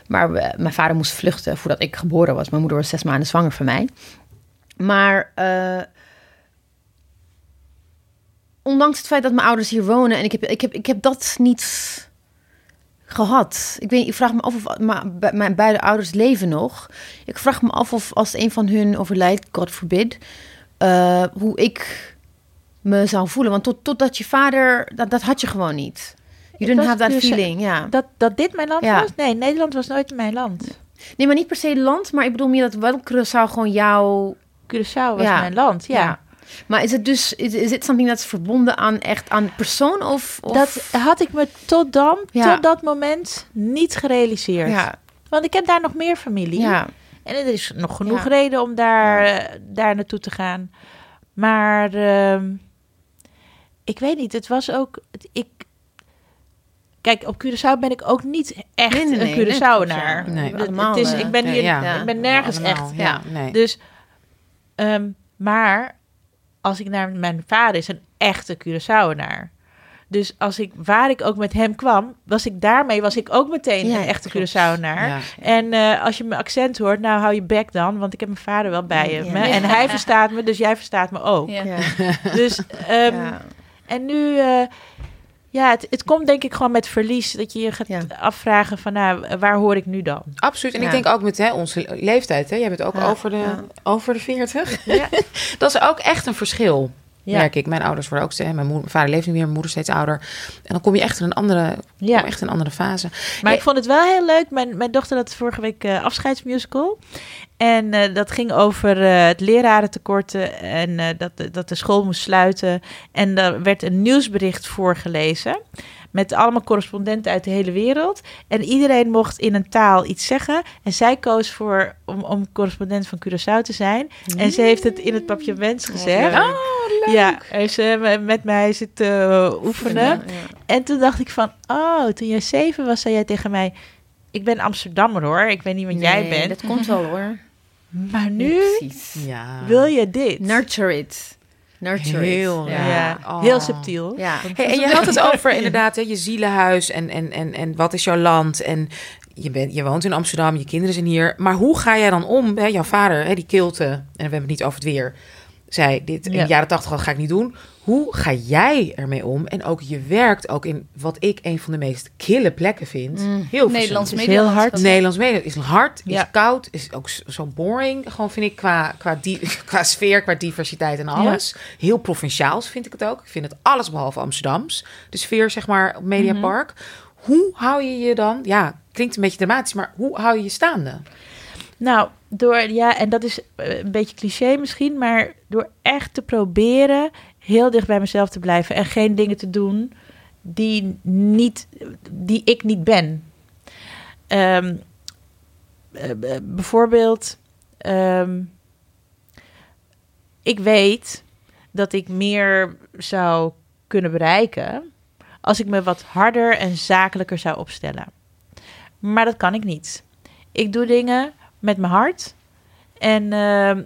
Maar mijn vader moest vluchten voordat ik geboren was. Mijn moeder was zes maanden zwanger van mij. Maar eh, ondanks het feit dat mijn ouders hier wonen... en ik heb, ik heb, ik heb dat niet gehad. Ik, weet, ik vraag me af of maar, mijn beide ouders leven nog. Ik vraag me af of als een van hun overlijdt, God forbid... eh, hoe ik me zou voelen. Want tot, totdat je vader... Dat, dat had je gewoon niet. You didn't have that dus- feeling, ja. Dat, dat dit mijn land Ja. was? Nee, Nederland was nooit mijn land. Nee, maar niet per se land, maar ik bedoel meer dat wel Curaçao gewoon jouw... Curaçao was Ja. mijn land, ja. Ja. Maar is het dus, is, is het something dat is verbonden aan echt aan persoon of... of Dat had ik me tot dan, tot dat moment niet gerealiseerd. ja, Want ik heb daar nog meer familie. ja, En er is nog genoeg Ja. reden om daar, eh, daar naartoe te gaan. Maar ehm, ik weet niet, het was ook... ik, kijk, op Curaçao ben ik ook niet echt Nee, nee, nee, een Curaçaoenaar. ja. Nee. Het- Allemaal, het is, eh, ik ben hier, ja. ik ben nergens Allemaal, echt. Ja, nee. Dus, ehm, maar als ik naar mijn vader is een echte Curaçaoenaar. Dus als ik, waar ik ook met hem kwam, was ik daarmee, was ik ook meteen Ja, een echte klopt. Curaçaoenaar. Ja. En eh, als je mijn accent hoort, nou hou je bek dan, want ik heb mijn vader wel bij je. Ja. me. En hij verstaat me, dus jij verstaat me ook. Ja. Ja. Dus, ehm, Ja. en nu, eh, ja, het, het komt denk ik gewoon met verlies. Dat je je gaat Ja. afvragen van, nou, waar hoor ik nu dan? Absoluut. En ik denk ook met hè, onze leeftijd. Hè? Jij bent ook Ja, over, de, ja. over de 40. Ja. Dat is ook echt een verschil. Ja. Merk ik. Mijn ouders worden ook steeds. Mijn, moeder, mijn vader leeft niet meer, mijn moeder steeds ouder. En dan kom je echt in een andere, Ja. echt een andere fase. Maar Ja. ik vond het wel heel leuk. Mijn, mijn dochter had vorige week eh, afscheidsmusical. En eh, dat ging over eh, het lerarentekorten en dat, de- dat de school moest sluiten. En er werd een nieuwsbericht voorgelezen. Met allemaal correspondenten uit de hele wereld. En iedereen mocht in een taal iets zeggen. En zij koos voor om, om correspondent van Curaçao te zijn. En ze heeft het in het papierwens gezegd. leuk. Oh, Ja, heeft ze met mij zitten eh, oefenen. Ja. En toen dacht ik van, oh, toen jij zeven was, zei jij tegen mij... Ik ben Amsterdammer hoor, ik weet niet wat jij bent. Dat komt wel hoor. Maar nu Precies. Ja. wil je dit. Nurture it. Nurture Heel it. ja, Ja. Oh. heel subtiel. Ja. Hey, en je had het over inderdaad hè, je zielenhuis en, en, en, en wat is jouw land. En je, bent, je woont in Amsterdam, je kinderen zijn hier. Maar hoe ga jij dan om? Hè? Jouw vader, hè, die kilte, en we hebben het niet over het weer, zei dit in Ja. de jaren tachtig al ga ik niet doen. Hoe ga jij ermee om? En ook je werkt ook in wat ik een van de meest kille plekken vind. Mm. Heel Nederlands is heel hard. Nederlands media is hard, is Ja. koud, is ook zo- boring. Gewoon vind ik qua, qua, di- qua sfeer, qua diversiteit en alles. Heel provinciaals vind ik het ook. Ik vind het alles behalve Amsterdams. De sfeer, zeg maar, op Mediapark. Hoe hou je je dan, ja, klinkt een beetje dramatisch, maar hoe hou je je staande? Nou, door, ja, en dat is eh, een beetje cliché misschien, maar door echt te proberen heel dicht bij mezelf te blijven en geen dingen te doen die, niet, die ik niet ben. Ehm, eh, b- bijvoorbeeld, ehm, ik weet dat ik meer zou kunnen bereiken als ik me wat harder en zakelijker zou opstellen. Maar dat kan ik niet. Ik doe dingen met mijn hart. En ehm,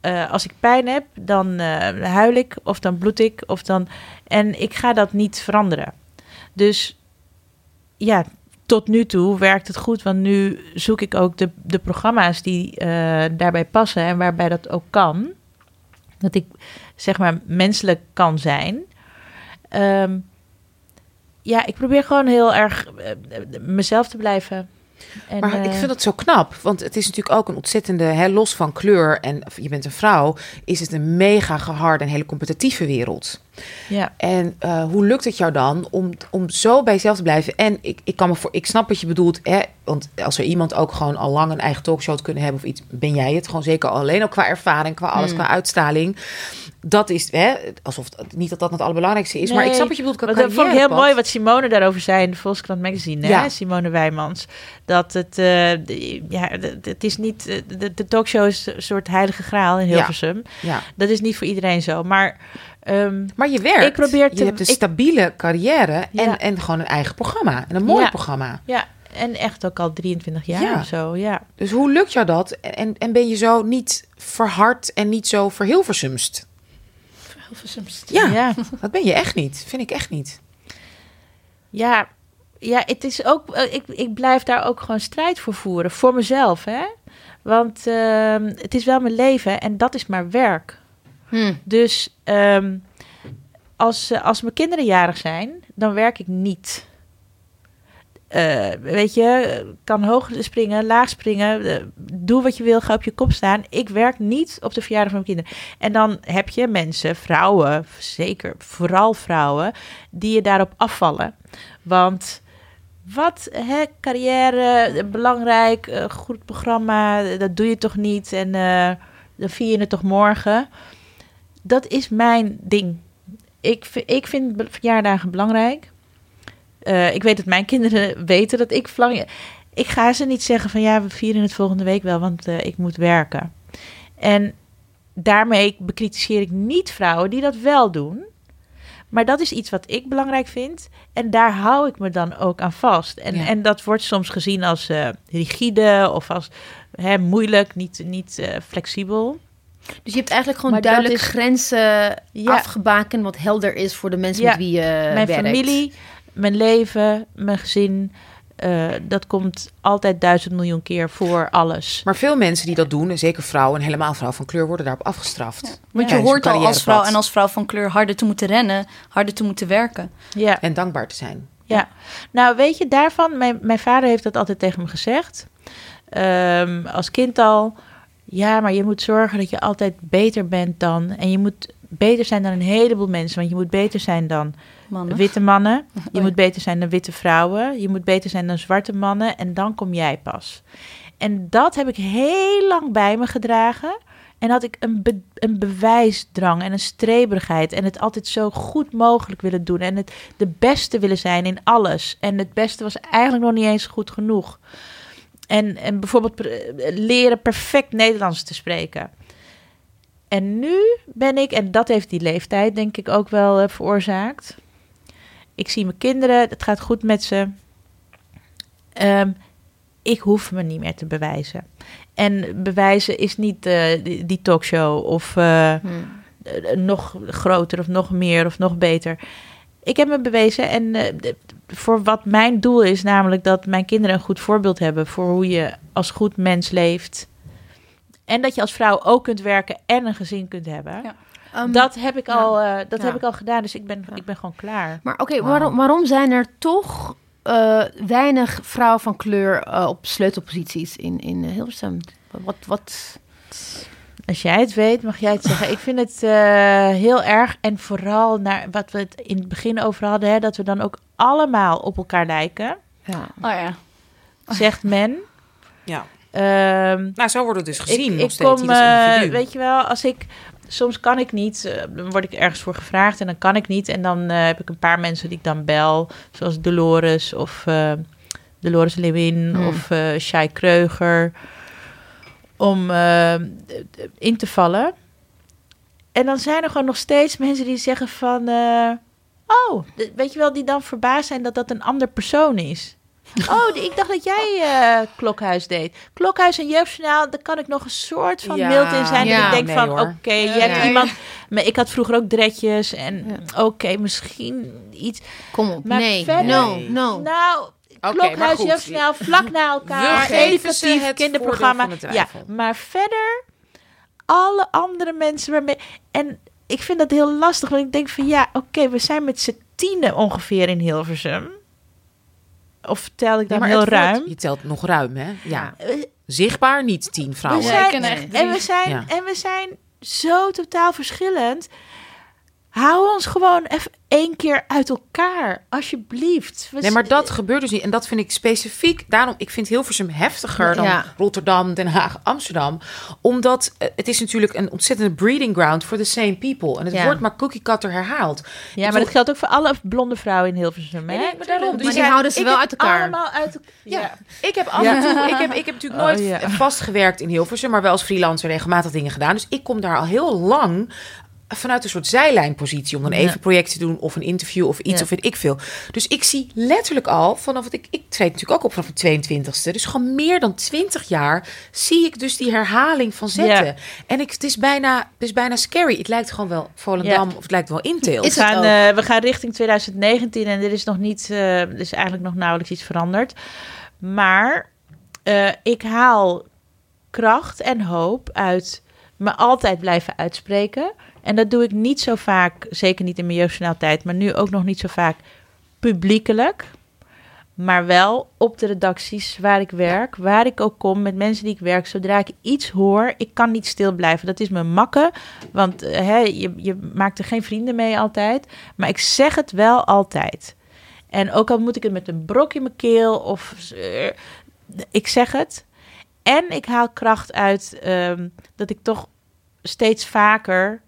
eh, als ik pijn heb, dan eh, huil ik of dan bloed ik. Of dan... En ik ga dat niet veranderen. Dus ja, tot nu toe werkt het goed. Want nu zoek ik ook de, de programma's die eh, daarbij passen en waarbij dat ook kan. Dat ik zeg maar menselijk kan zijn. Ehm, ja, ik probeer gewoon heel erg mezelf te blijven. En, Maar ik eh, vind het zo knap, want het is natuurlijk ook een ontzettende, hè, los van kleur en je bent een vrouw, is het een mega geharde en hele competitieve wereld. ja. En eh, hoe lukt het jou dan om, om zo bij jezelf te blijven? En ik, ik, kan me voor, ik snap wat je bedoelt. Hè? Want als er iemand ook gewoon al lang een eigen talkshow had kunnen hebben of iets, ben jij het. Gewoon zeker alleen ook qua ervaring, qua alles, Mm. qua uitstraling. Dat is, hè, alsof niet dat dat het allerbelangrijkste is. maar ik snap wat je bedoelt. qua Want dat vond ik heel mooi wat Simone daarover zei in de Volkskrant Magazine. Ja. Hè? Simone Wijmans. Dat het, eh, de- ja, het is niet, eh, de, de talkshow is een soort heilige graal in Hilversum. Ja. Dat is niet voor iedereen zo. Maar ehm, Maar je werkt. Ik probeer te- je hebt een ik- stabiele carrière en, Ja. en gewoon een eigen programma. En een mooi Ja. programma. ja, en echt ook al 23 jaar Ja. of zo. Ja. Dus hoe lukt jou dat? En, en ben je zo niet verhard en niet zo verhilversumst? Ja, ja. dat ben je echt niet. Vind ik echt niet. Ja, ja het is ook, eh, ik, ik blijf daar ook gewoon strijd voor voeren. Voor mezelf, hè. Want ehm, het is wel mijn leven en dat is maar werk. Hm. Dus ehm, als, eh, als mijn kinderen jarig zijn, dan werk ik niet. Eh, weet je, kan hoog springen, laag springen. eh, doe wat je wil, ga op je kop staan. Ik werk niet op de verjaardag van mijn kinderen. En dan heb je mensen, vrouwen, zeker, vooral vrouwen, die je daarop afvallen. Want wat, hè, carrière, eh, belangrijk, goed programma, dat doe je toch niet en dan vier je het toch morgen. Dat is mijn ding. Ik, ik vind verjaardagen belangrijk. Eh, ik weet dat mijn kinderen weten dat ik verlang. Ik ga ze niet zeggen van ja, we vieren het volgende week wel, want eh, ik moet werken. En daarmee bekritiseer ik niet vrouwen die dat wel doen. Maar dat is iets wat ik belangrijk vind. En daar hou ik me dan ook aan vast. En, Ja. en dat wordt soms gezien als eh, rigide of als hè, moeilijk, niet, niet eh, flexibel. Dus je hebt eigenlijk gewoon Maar dat duidelijk is- grenzen Ja. afgebakend wat helder is voor de mensen Ja. met wie je mijn werkt. familie, mijn leven, mijn gezin. eh, dat komt altijd duizend miljoen keer voor alles. Maar veel mensen die dat doen, en zeker vrouwen en helemaal vrouwen van kleur, worden daarop afgestraft. Want Ja, je hoort al als vrouw en als vrouw van kleur harder te moeten rennen, harder te moeten werken. Ja. En dankbaar te zijn. Ja, nou weet je daarvan, mijn, mijn vader heeft dat altijd tegen me gezegd. Ehm, als kind al, ja, maar je moet zorgen dat je altijd beter bent dan. En je moet beter zijn dan een heleboel mensen, want je moet beter zijn dan Mannen. witte mannen. Je ja. moet beter zijn dan witte vrouwen. Je moet beter zijn dan zwarte mannen. En dan kom jij pas. En dat heb ik heel lang bij me gedragen. En had ik een, be- een bewijsdrang en een streberigheid. En het altijd zo goed mogelijk willen doen. En het de beste willen zijn in alles. En het beste was eigenlijk nog niet eens goed genoeg. En, en bijvoorbeeld leren perfect Nederlands te spreken. En nu ben ik, en dat heeft die leeftijd denk ik ook wel eh, veroorzaakt. Ik zie mijn kinderen, het gaat goed met ze. Ehm, ik hoef me niet meer te bewijzen. En bewijzen is niet eh, die, die talkshow of eh, Hm. eh, nog groter of nog meer of nog beter. Ik heb me bewezen en voor wat mijn doel is, namelijk dat mijn kinderen een goed voorbeeld hebben voor hoe je als goed mens leeft. En dat je als vrouw ook kunt werken en een gezin kunt hebben. Ja. Ehm, dat heb ik, ja. al, eh, dat Ja. heb ik al gedaan, dus ik ben, Ja. ik ben gewoon klaar. Maar oké, waarom, waarom zijn er toch eh, weinig vrouwen van kleur eh, op sleutelposities in, in Hilversum? Wat, wat, Als jij het weet, mag jij het zeggen. Ik vind het eh, heel erg. En vooral naar wat we het in het begin over hadden, hè, dat we dan ook allemaal op elkaar lijken, ja. Oh ja. zegt men. Ja. Ehm, Nou, zo wordt het dus gezien. ik, nog ik steeds, kom, eh, weet je wel, als ik soms kan ik niet, eh, dan word ik ergens voor gevraagd en dan kan ik niet. En dan eh, heb ik een paar mensen die ik dan bel, zoals Dolores of eh, Dolores Lewin Hmm. of eh Shai Kreuger, om in te vallen. En dan zijn er gewoon nog steeds mensen die zeggen van, oh, weet je wel, die dan verbaasd zijn dat dat een ander persoon is. Oh, ik dacht dat jij eh, Klokhuis deed. Klokhuis en Jeugdjournaal, daar kan ik nog een soort van Ja. mild in zijn. Ja. Dat ik denk Nee, van, oké, je hebt iemand... Maar ik had vroeger ook dretjes en Ja. oké, misschien iets... Kom op. Maar nee, verder- no, no. Nou, Klokhuis, goed. Jeugdjournaal, vlak na elkaar. We educatief het kinderprogramma. voordeel van de Ja, maar verder, alle andere mensen waarmee... En ik vind dat heel lastig, want ik denk van ja, oké, we zijn met z'n tienen ongeveer in Hilversum. Of tel ik Ja, dan maar heel wordt- ruim? Je telt nog ruim, hè? Ja. Zichtbaar niet tien We vrouwen. Ik zijn, echt en, we zijn, Ja. en we zijn zo totaal verschillend. Hou ons gewoon even één keer uit elkaar, alsjeblieft. We Nee, maar dat gebeurt dus niet. En dat vind ik specifiek. Daarom, ik vind Hilversum heftiger dan Ja. Rotterdam, Den Haag, Amsterdam. Omdat eh, het is natuurlijk een ontzettende breeding ground for the same people. En het Ja. wordt maar cookie cutter herhaald. Ja, Ik maar dat geldt ook voor alle blonde vrouwen in Hilversum. Hè? Nee, nee, maar daarom. Dus Maar die ja, houden ze wel uit elkaar. Allemaal uit elkaar. Ja. Ik heb af en toe, ik heb, ik heb natuurlijk Oh, nooit ja. vastgewerkt in Hilversum, maar wel als freelancer regelmatig dingen gedaan. Dus ik kom daar al heel lang vanuit een soort zijlijnpositie om dan even Ja. een project te doen of een interview of iets Ja. of weet ik veel. Dus ik zie letterlijk al vanaf het ik ik treed natuurlijk ook op vanaf mijn 22ste. Dus gewoon meer dan 20 jaar zie ik dus die herhaling van zetten. Ja. En ik, het is bijna het is bijna scary. Het lijkt gewoon wel Volendam of het lijkt wel Intel. We gaan, eh, we gaan richting 2019 en er is nog niet, eh, er is eigenlijk nog nauwelijks iets veranderd. Maar eh, ik haal kracht en hoop uit me altijd blijven uitspreken. En dat doe ik niet zo vaak, zeker niet in mijn jeugdjournaal tijd, maar nu ook nog niet zo vaak publiekelijk. Maar wel op de redacties waar ik werk, waar ik ook kom, met mensen die ik werk. Zodra ik iets hoor, ik kan niet stil blijven. Dat is mijn makken, want eh, hè, je, je maakt er geen vrienden mee altijd. Maar ik zeg het wel altijd. En ook al moet ik het met een brok in mijn keel of eh, ik zeg het. En ik haal kracht uit ehm, dat ik toch steeds vaker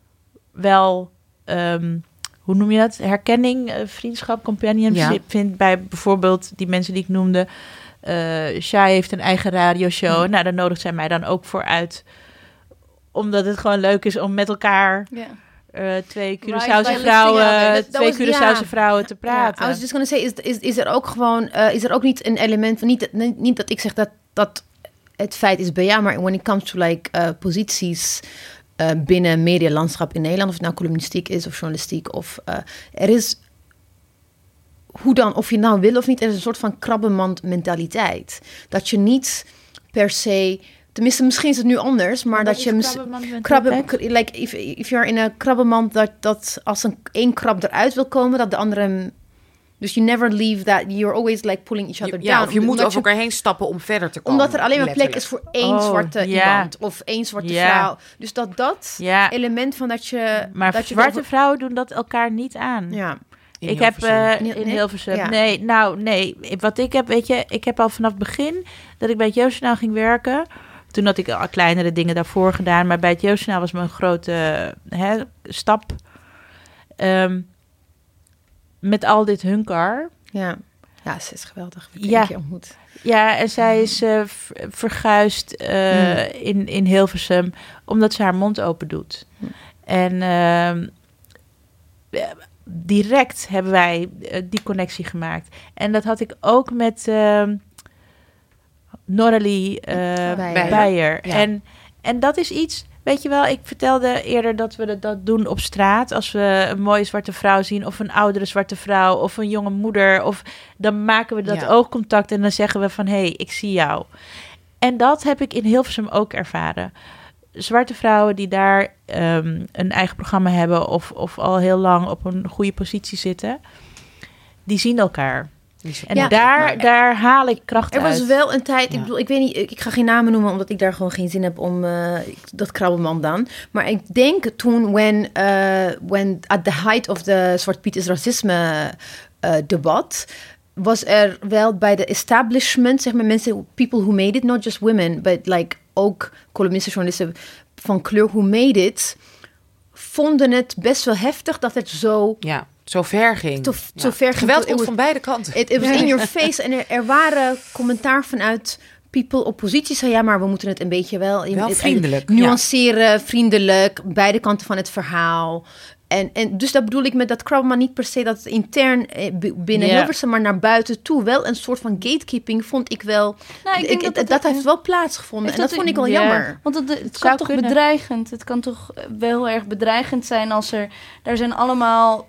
wel, ehm, hoe noem je dat? Herkenning, eh, vriendschap, companionship Ja. vind bij bijvoorbeeld die mensen die ik noemde. Eh Shai heeft een eigen radioshow. Nou, daar nodigt zij mij dan ook voor uit. Omdat het gewoon leuk is om met elkaar Ja. eh, twee Curaçaose vrouwen, twee was- vrouwen te praten. I was just gonna say, is, is, is er ook gewoon, is er ook niet een element van, niet, dat- niet, niet dat ik zeg dat, dat het feit is bij jou, maar when it comes to like eh, posities eh, binnen medialandschap in Nederland, of het nou columnistiek is of journalistiek, of eh, er is, hoe dan, of je nou wil of niet, er is een soort van krabbenmand mentaliteit. Dat je niet per se, tenminste misschien is het nu anders, maar dat je... krabben, like if, if you're in een krabbenmand dat, dat als een één krab eruit wil komen, dat de andere hem. Dus you never leave that. You're always like pulling each other ja, down. of je moet over elkaar heen stappen om verder te komen. Omdat er alleen maar plek is voor één Oh, zwarte ja. iemand of één zwarte Ja. vrouw. Dus dat dat Ja, element van dat je. maar dat je zwarte vrouwen doen dat elkaar niet aan. Ja. In ik heb eh, Nee, in nee? Hilversum. Ja. Nee, nou nee. Wat ik heb, weet je, ik heb al vanaf het begin dat ik bij het Jeugdjournaal ging werken. Toen had ik al kleinere dingen daarvoor gedaan, maar bij het Jeugdjournaal was mijn grote hè, stap. Ehm, met al dit hunkar. Ja. Ja, ze is geweldig. Ik Ja. keer ontmoet. Ja, en zij is v- verguisd eh, in, in Hilversum omdat ze haar mond open doet. En ehm, eh, direct hebben wij eh, die connectie gemaakt. En dat had ik ook met ehm Noralie Beijer. Beijer. Ja. En, en dat is iets... Weet je wel, ik vertelde eerder dat we dat- doen op straat. Als we een mooie zwarte vrouw zien, of een oudere zwarte vrouw, of een jonge moeder. Of dan maken we dat Ja. oogcontact en dan zeggen we van hé, hey, ik zie jou. En dat heb ik in Hilversum ook ervaren. Zwarte vrouwen die daar ehm, een eigen programma hebben of, of al heel lang op een goede positie zitten, die zien elkaar. En Ja, daar, daar haal ik kracht Er uit. was wel een tijd, ik bedoel, ik weet niet, ik ik ga geen namen noemen omdat ik daar gewoon geen zin heb om eh, dat krabbelman dan. Maar ik denk toen, when, eh, when at the height of the Zwart Piet is racisme eh, debat, was er wel bij de establishment, zeg maar mensen, people who made it, not just women, but like ook columnisten, journalisten van kleur who made it, vonden het best wel heftig dat het zo Ja, zo ver ging. Zo- Ja. zo ver ging Geweld komt van beide kanten. It was in your face. En er, er waren commentaar vanuit people oppositie. Zei ja, maar we moeten het een beetje wel... Wel het- vriendelijk, Nuanceren, vriendelijk. Beide kanten van het verhaal. En, en dus dat bedoel ik met dat Krabbe, maar niet per se dat het intern eh, binnen. Hilversum, maar naar buiten toe wel een soort van gatekeeping vond ik wel. Nou, ik ik- denk dat, dat heeft wel plaatsgevonden. En dat dat vond ik wel ja. jammer. Want het, het, zou kan toch kunnen. bedreigend. Het kan toch wel heel erg bedreigend zijn als er... Daar zijn allemaal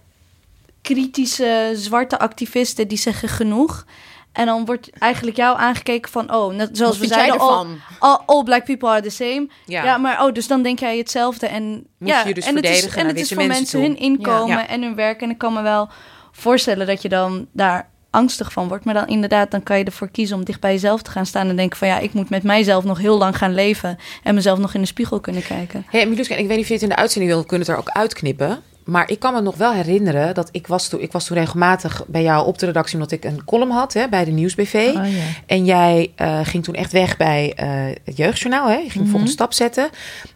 kritische zwarte activisten die zeggen genoeg. En dan wordt eigenlijk jou aangekeken van... Oh, net zoals Wat we zeiden, all, ervan? all, all black people are the same. Ja. Ja. maar oh, dus dan denk jij hetzelfde. En, Moet ja, je dus en het is, en het is voor mensen toe. hun inkomen Ja. en hun werk. En ik kan me wel voorstellen dat je dan daar angstig van wordt. Maar dan inderdaad, dan kan je ervoor kiezen om dicht bij jezelf te gaan staan... en denken van ja, ik moet met mijzelf nog heel lang gaan leven... en mezelf nog in de spiegel kunnen kijken. Hey, Miluska, ik weet niet of je het in de uitzending wil, we kunnen het er ook uitknippen. Maar ik kan me nog wel herinneren dat ik was toen, ik was toen regelmatig bij jou op de redactie... omdat ik een column had hè, bij de Nieuwsbv. Oh. En jij eh, ging toen echt weg bij eh, het Jeugdjournaal. Hè? Je ging volgende stap zetten.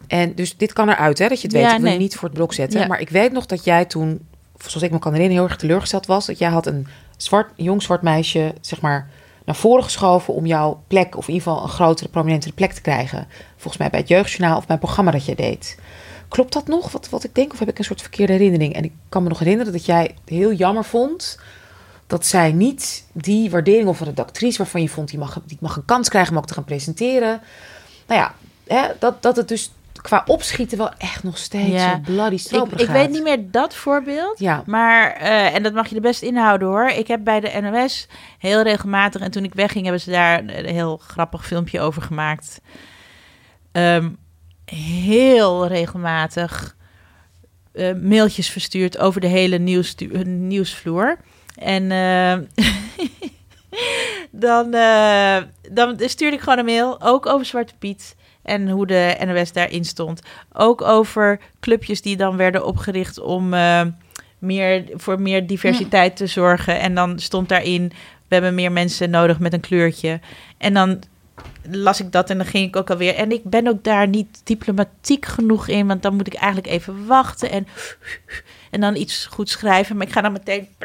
En dus dit kan eruit, hè, dat je het weet. Ja, ik wil je niet voor het blok zetten. Ja. Maar ik weet nog dat jij toen, zoals ik me kan herinneren... heel erg teleurgesteld was. Dat jij had een zwart, jong zwart meisje, zeg maar... naar voren geschoven om jouw plek... of in ieder geval een grotere, prominentere plek te krijgen. Volgens mij bij het Jeugdjournaal of bij een programma dat jij deed. Klopt dat nog, wat, wat ik denk? Of heb ik een soort verkeerde herinnering? En ik kan me nog herinneren dat jij heel jammer vond dat zij niet die waardering of een redactrice waarvan je vond die mag, die mag een kans krijgen om ook te gaan presenteren. Nou ja, hè, dat, dat het dus qua opschieten wel echt nog steeds Ja. zo bloody Ik, stroperig ik gaat. weet niet meer dat voorbeeld. Ja, Maar, eh, en dat mag je er best inhouden hoor. Ik heb bij de NOS heel regelmatig, en toen ik wegging, hebben ze daar een heel grappig filmpje over gemaakt. Ehm, heel regelmatig eh, mailtjes verstuurd over de hele nieuws, nieuwsvloer. En eh, dan, eh, dan stuurde ik gewoon een mail, ook over Zwarte Piet. En hoe de NOS daarin stond. Ook over clubjes die dan werden opgericht om meer, voor meer diversiteit te zorgen. En dan stond daarin, we hebben meer mensen nodig met een kleurtje. En dan las ik dat en dan ging ik ook alweer. En ik ben ook daar niet diplomatiek genoeg in, want dan moet ik eigenlijk even wachten en, en dan iets goed schrijven. Maar ik ga dan meteen.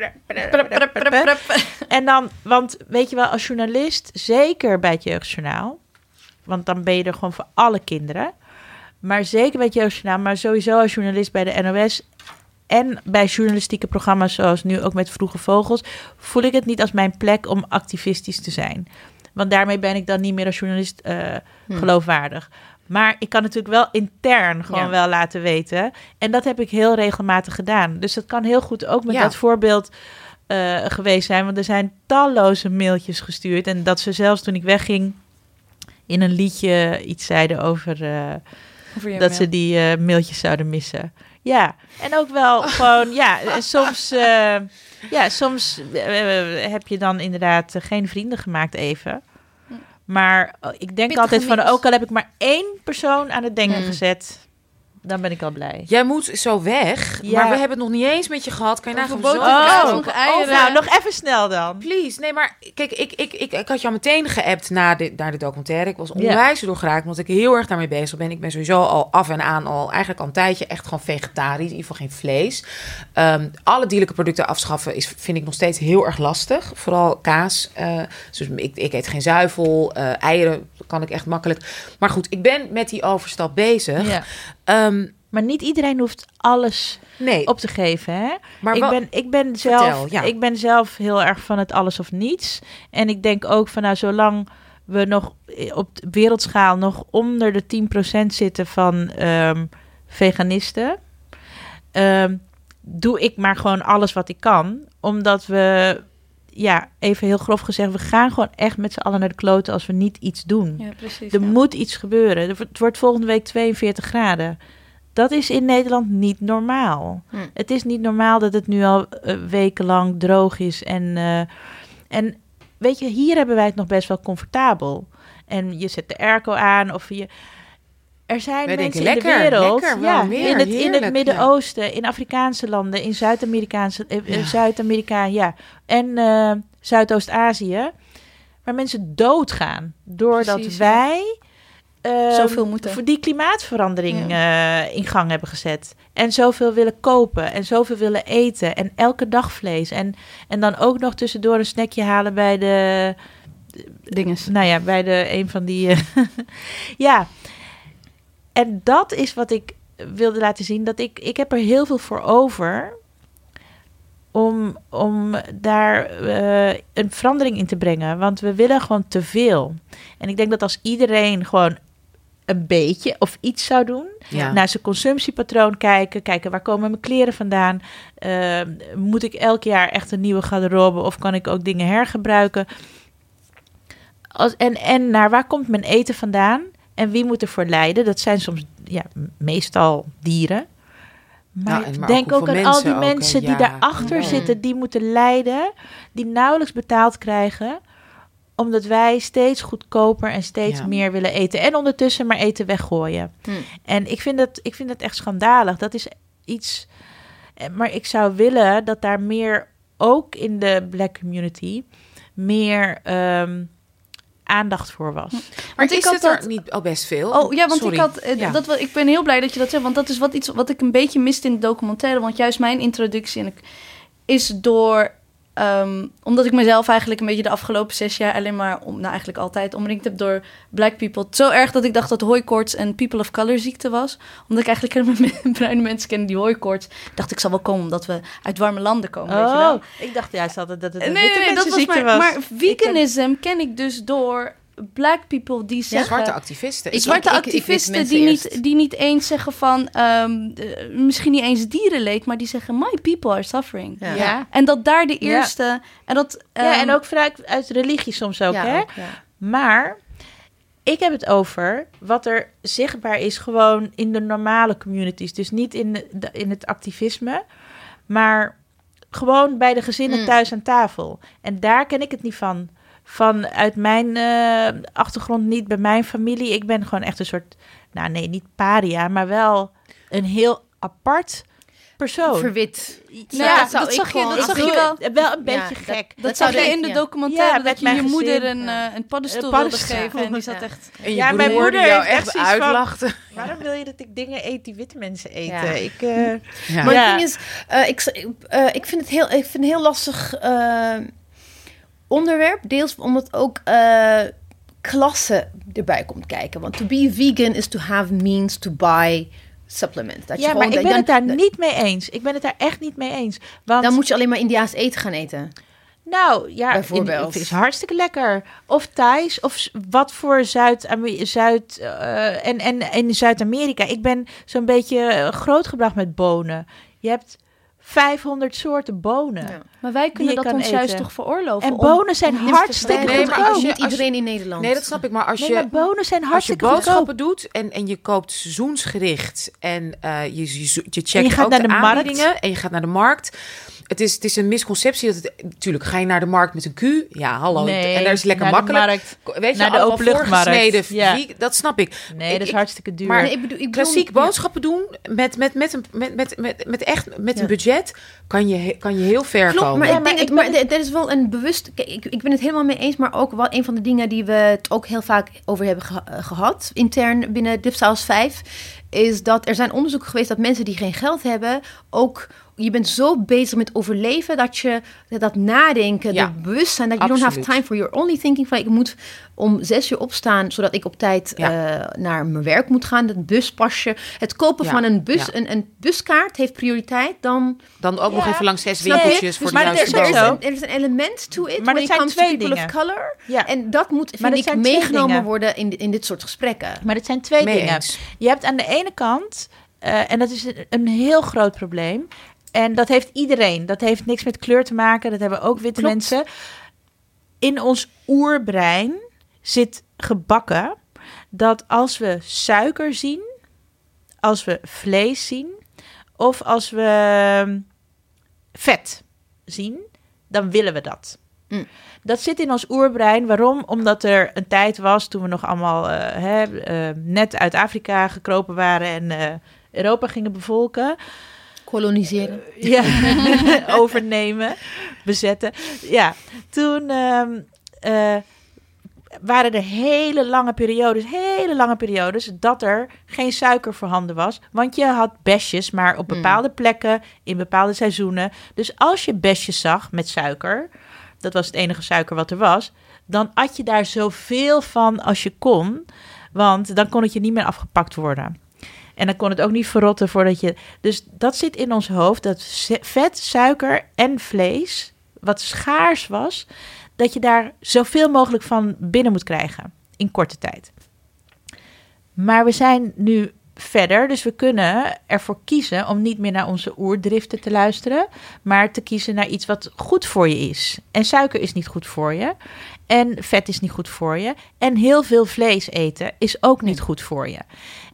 En dan, want weet je wel, als journalist, zeker bij het Jeugdjournaal, want dan ben je er gewoon voor alle kinderen. Maar zeker bij het Jeugdjournaal, maar sowieso als journalist bij de NOS... en bij journalistieke programma's zoals nu ook met Vroege Vogels... voel ik het niet als mijn plek om activistisch te zijn. Want daarmee ben ik dan niet meer als journalist eh, Hm. geloofwaardig. Maar ik kan natuurlijk wel intern gewoon Ja. wel laten weten. En dat heb ik heel regelmatig gedaan. Dus dat kan heel goed ook met Ja. dat voorbeeld eh, geweest zijn. Want er zijn talloze mailtjes gestuurd. En dat ze zelfs toen ik wegging in een liedje iets zeiden over eh, Over dat mail. ze die mailtjes zouden missen. Ja, en ook wel gewoon, ja, soms, ja, soms eh, heb je dan inderdaad eh, geen vrienden gemaakt even. Maar eh, ik denk Pittige altijd van, ook al heb ik maar één persoon aan het denken Mm. gezet, dan ben ik al blij. Jij moet zo weg, Ja. maar we hebben het nog niet eens met je gehad. Kan je nagaan Over zo- boterkaas, Oh. nog eieren. Nou, nog even snel dan. Please, nee, maar kijk, ik, ik, ik, ik had jou meteen geappt na de, naar de documentaire. Ik was onwijs door geraakt, omdat ik heel erg daarmee bezig ben. Ik ben sowieso al af en aan al eigenlijk al een tijdje echt gewoon vegetarisch, in ieder geval geen vlees. Ehm, alle dierlijke producten afschaffen is, vind ik nog steeds heel erg lastig. Vooral kaas. eh, dus ik, ik eet geen zuivel, eh, eieren kan ik echt makkelijk. Maar goed, ik ben met die overstap bezig. Ja. Ehm, Maar niet iedereen hoeft alles nee, op te geven, hè? maar ik, wel- ben, ik, ben zelf, Vertel, ja. ik ben zelf heel erg van het alles of niets. En ik denk ook van nou, zolang we nog op wereldschaal nog onder de 10% zitten van ehm, veganisten, ehm, doe ik maar gewoon alles wat ik kan. Omdat we, ja, even heel grof gezegd, we gaan gewoon echt met z'n allen naar de kloten als we niet iets doen. Ja, precies. Er ja. moet iets gebeuren. Het wordt volgende week 42 graden. Dat is in Nederland niet normaal. Hm. Het is niet normaal dat het nu al eh, wekenlang droog is. En, eh, en weet je, hier hebben wij het nog best wel comfortabel. En je zet de airco aan of je... Er zijn Wij mensen denken, in lekker, de wereld, lekker, ja, meer? in het, in het Midden-Oosten, in Afrikaanse landen, in Zuid-Amerikaanse, eh, Ja. Zuid-Amerika, ja, en Zuidoost-Azië, waar mensen doodgaan doordat Precies, wij Zoveel moeten. voor die klimaatverandering eh, in gang hebben gezet. En zoveel willen kopen en zoveel willen eten en elke dag vlees. En, en dan ook nog tussendoor een snackje halen bij de, Dinges. nou ja, bij de een van die. eh, ja. En dat is wat ik wilde laten zien. Dat ik, ik heb er heel veel voor over. Om, om daar eh, een verandering in te brengen. Want we willen gewoon te veel. En ik denk dat als iedereen gewoon een beetje of iets zou doen. ja. Naar zijn consumptiepatroon kijken. Kijken waar komen mijn kleren vandaan. Eh, moet ik elk jaar echt een nieuwe garderobe of kan ik ook dingen hergebruiken? Als, en, en naar waar komt mijn eten vandaan? En wie moet ervoor lijden? Dat zijn soms ja, meestal dieren. Maar, Nou, maar denk ook ook, aan al die mensen ook, die Ja. daarachter Ja. zitten, die moeten lijden, die nauwelijks betaald krijgen, omdat wij steeds goedkoper en steeds Ja. meer willen eten. En ondertussen maar eten weggooien. Hm. En ik vind, dat, ik vind dat echt schandalig. Dat is iets. eh, Maar ik zou willen dat daar meer, ook in de black community, meer ehm, aandacht voor was. Maar Want ik is had het er dat- niet al best veel? Oh ja, want Sorry. ik had. eh, Ja. Dat, wel- ik ben heel blij dat je dat zegt. Want dat is wat, iets wat ik een beetje miste in de documentaire. Want juist mijn introductie en ik, is door. Ehm, omdat ik mezelf eigenlijk een beetje de afgelopen zes jaar alleen maar, om, nou eigenlijk altijd, omringd heb door black people. Zo erg dat ik dacht dat hooikoorts een people of color ziekte was. Omdat ik eigenlijk helemaal bruine mensen ken die hooikoorts. Dacht ik zal wel komen omdat we uit warme landen komen. weet je wel? Oh, ik dacht juist altijd dat het een nee, witte nee, dat was maar, was. maar veganism ken ik dus door black people die zeggen... Zwarte activisten. Ik- zwarte ik- ik weet activisten die, eerst. niet, die niet eens zeggen van... ehm, eh, misschien niet eens dierenleed, maar die zeggen... My people are suffering. Ja. ja. En dat daar de Ja. eerste... En dat, ja, ehm, en ook vanuit uit religie soms ook, Ja, hè? ook, ja. Maar ik heb het over wat er zichtbaar is gewoon in de normale communities. Dus niet in, de, in het activisme, maar gewoon bij de gezinnen Mm. thuis aan tafel. En daar ken ik het niet van. Vanuit mijn eh, achtergrond niet, bij mijn familie. Ik ben gewoon echt een soort, nou nee, niet paria, maar wel een heel apart persoon. Verwit. Nou, Ja, dat, zou dat zag je, dat zag je wel. wel een beetje gek. Dat, Dat zag zou je in de documentaire, Ja, dat met je je gezin, moeder een, ja. eh, een paddenstoel Een wilde geven. En die zat Ja. echt... En je Ja, mijn moeder jou heeft echt echt zoiets van- uitlachte. Waarom wil je dat ik dingen eet die witte mensen eten? Ja. Ik, eh, Ja. Maar Ja. het ding is, eh, ik, ik vind het heel, ik vind het heel lastig eh, onderwerp. Deels omdat ook eh, klasse erbij komt kijken. Want to be vegan is to have means to buy supplements. Dat je Ja, maar ik ben het daar niet mee eens. Ik ben het daar echt niet mee eens. Want, dan moet je alleen maar Indiaas eten gaan eten. nou, ja, Bijvoorbeeld. Het is hartstikke lekker. Of Thais, of wat voor Zuid, Zuid eh, en, en in Zuid-Amerika. Ik ben zo'n beetje eh, grootgebracht met bonen. Je hebt 500 soorten bonen. Ja. Maar wij kunnen dat kan ons juist toch veroorloven. En bonen zijn om hartstikke Nee, maar als goedkoop. je- Niet iedereen in Nederland. Nee, dat snap ik. Maar als Nee, je, maar bonen zijn als je hartstikke goedkoop. boodschappen doet en, en je koopt seizoensgericht en eh, je, je, je checkt En je gaat ook naar de, de markt. aanbiedingen en je gaat naar de markt. Het is, het is een misconceptie dat het... Natuurlijk, ga je naar de markt met een Q? Ja, hallo. Nee, en daar is lekker naar de makkelijk. markt. Weet je, Naar de openluchtmarkt. Ja. Dat snap ik. Nee, dat is ik- hartstikke duur. maar- Nee, ik bedoel, ik bedoel- Klassiek ja. boodschappen doen met, met, met, een, met, met, met, met echt met Ja. een budget kan je, kan je heel ver Klopt, komen. maar Ja, ik denk, maar het, ik maar ben er is wel een bewust... Kijk, ik, ik ben het helemaal mee eens, maar ook wel een van de dingen die we het ook heel vaak over hebben geha- eh, gehad, intern binnen Dipsaus 5, is dat er zijn onderzoeken geweest dat mensen die geen geld hebben, ook... Je bent zo bezig met overleven dat je dat, dat nadenken, Ja, dat bewustzijn, dat je don't have time for your only thinking van ik moet om zes uur opstaan zodat ik op tijd Ja. eh, naar mijn werk moet gaan, het buspasje, het kopen Ja, van een bus, ja. een, een buskaart heeft prioriteit dan Dan ook nog even langs zes winkeltjes voor Dus de maar juiste er er, is een, er is een element to it Maar when dat it zijn comes twee to people dingen. of color. Ja. En dat moet, Maar vind dat ik, zijn twee meegenomen dingen. worden in, in dit soort gesprekken. Maar het zijn twee Mee dingen. eens. Je hebt aan de ene kant, eh, en dat is een, een heel groot probleem. En dat heeft iedereen. Dat heeft niks met kleur te maken. Dat hebben ook witte Klopt. mensen. In ons oerbrein zit gebakken dat als we suiker zien, als we vlees zien, of als we ehm, vet zien, dan willen we dat. Mm. Dat zit in ons oerbrein. Waarom? Omdat er een tijd was toen we nog allemaal eh, hè, eh, net uit Afrika gekropen waren en eh, Europa gingen bevolken. Koloniseren. Ja, overnemen, bezetten. Ja, toen ehm, eh, waren er hele lange periodes, hele lange periodes, dat er geen suiker voorhanden was. Want je had besjes, maar op Mm. bepaalde plekken, in bepaalde seizoenen. Dus als je besjes zag met suiker, dat was het enige suiker wat er was, dan at je daar zoveel van als je kon. Want dan kon het je niet meer afgepakt worden. En dan kon het ook niet verrotten voordat je. Dus dat zit in ons hoofd: dat vet, suiker en vlees, wat schaars was, dat je daar zoveel mogelijk van binnen moet krijgen in korte tijd. Maar we zijn nu verder, dus we kunnen ervoor kiezen om niet meer naar onze oerdriften te luisteren, maar te kiezen naar iets wat goed voor je is. En suiker is niet goed voor je. En vet is niet goed voor je. En heel veel vlees eten is ook niet goed voor je.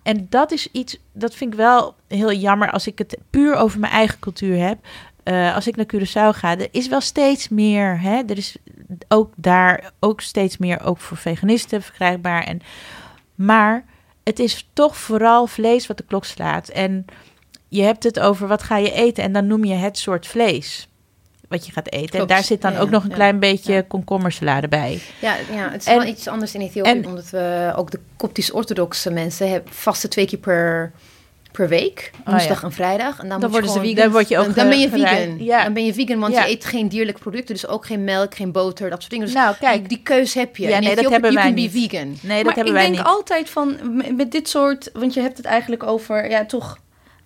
En dat is iets, dat vind ik wel heel jammer als ik het puur over mijn eigen cultuur heb. Eh, als ik naar Curaçao ga, er is wel steeds meer. Hè? Er is ook daar ook steeds meer, ook voor veganisten verkrijgbaar. En, maar het is toch vooral vlees wat de klok slaat. En je hebt het over wat ga je eten en dan noem je het soort vlees wat je gaat eten. En daar zit dan Ja, ook nog een ja. klein beetje Ja. komkommersalade bij. Ja, ja, het is En- wel iets anders in Ethiopië, en- omdat we ook de Koptisch-orthodoxe mensen hebben vaste twee keer per, per week, ja. woensdag en vrijdag. En dan, moet worden ze vegan. Dan word je ook Dan, dan ben je vegan. Ja. Dan ben je vegan, want Ja. je eet geen dierlijke producten, dus ook geen melk, geen boter, dat soort dingen. Dus nou, kijk, die, keus heb je. Ja, In nee, dat hebben wij niet. be vegan. nee, dat maar hebben ik wij denk niet. altijd van, met dit soort, want je hebt het eigenlijk over, ja toch,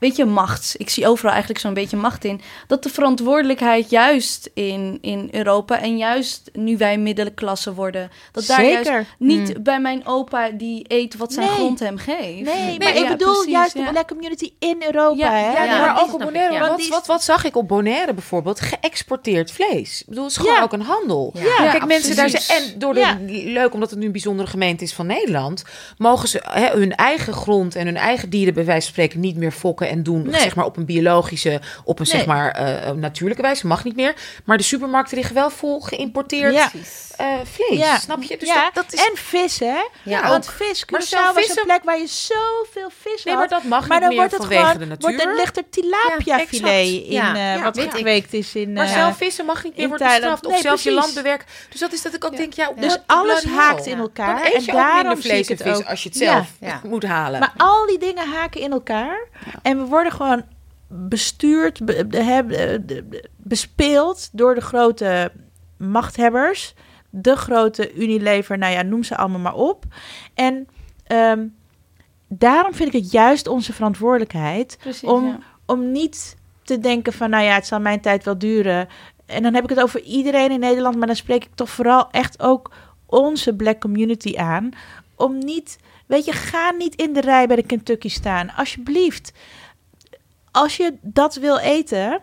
weet je, macht. Ik zie overal eigenlijk zo'n beetje macht in. Dat de verantwoordelijkheid juist in, in Europa en juist nu wij middenklasse worden, dat daar juist Zeker. niet Hmm. bij mijn opa die eet wat zijn Nee. grond hem geeft. Nee, maar ik ja, bedoel precies, juist ja. de black community in Europa. Ja, hè? ja, Ja, ja, maar ook op Bonaire. ja. Wat, wat, wat zag ik op Bonaire bijvoorbeeld? Geëxporteerd vlees. Ik bedoel, het is gewoon Ja. ook een handel. Ja. Ja, Kijk, mensen daar zijn. En door de, Ja. leuk, omdat het nu een bijzondere gemeente is van Nederland, mogen ze hè, hun eigen grond en hun eigen dieren, bij wijze van spreken, niet meer fokken en doen. Nee. Zeg maar op een biologische, op een zeg Nee. maar eh, natuurlijke wijze. Mag niet meer. Maar de supermarkten liggen wel vol geïmporteerd Ja. Eh, vlees. Ja. Snap je? Dus ja, dat, dat is. en vis, hè? Ja, Want ook. vis, Curaçao zelf was vissen- een plek waar je zoveel vis nee, had. maar dat mag maar niet dan meer wordt het vanwege gewoon, de natuur. wordt er, ligt er tilapia filet in, eh, wat gekweekt is in... Maar eh, zelf vissen mag niet meer worden bestraft. Of Nee, zelf je precies. land bewerken. Dus dat is dat ik ook denk, ja, Dus alles haakt in elkaar. En daarom vlees en het vis als je het zelf moet halen. Maar al die dingen haken in elkaar. En we worden gewoon bestuurd, be- be- bespeeld door de grote machthebbers. de grote Unilever, nou ja, noem ze allemaal maar op. En ehm, daarom vind ik het juist onze verantwoordelijkheid Precies, om, ja. om niet te denken van, nou ja, het zal mijn tijd wel duren. En dan heb ik het over iedereen in Nederland, maar dan spreek ik toch vooral echt ook onze black community aan. Om niet, weet je, ga niet in de rij bij de Kentucky staan. Alsjeblieft. Als je dat wil eten,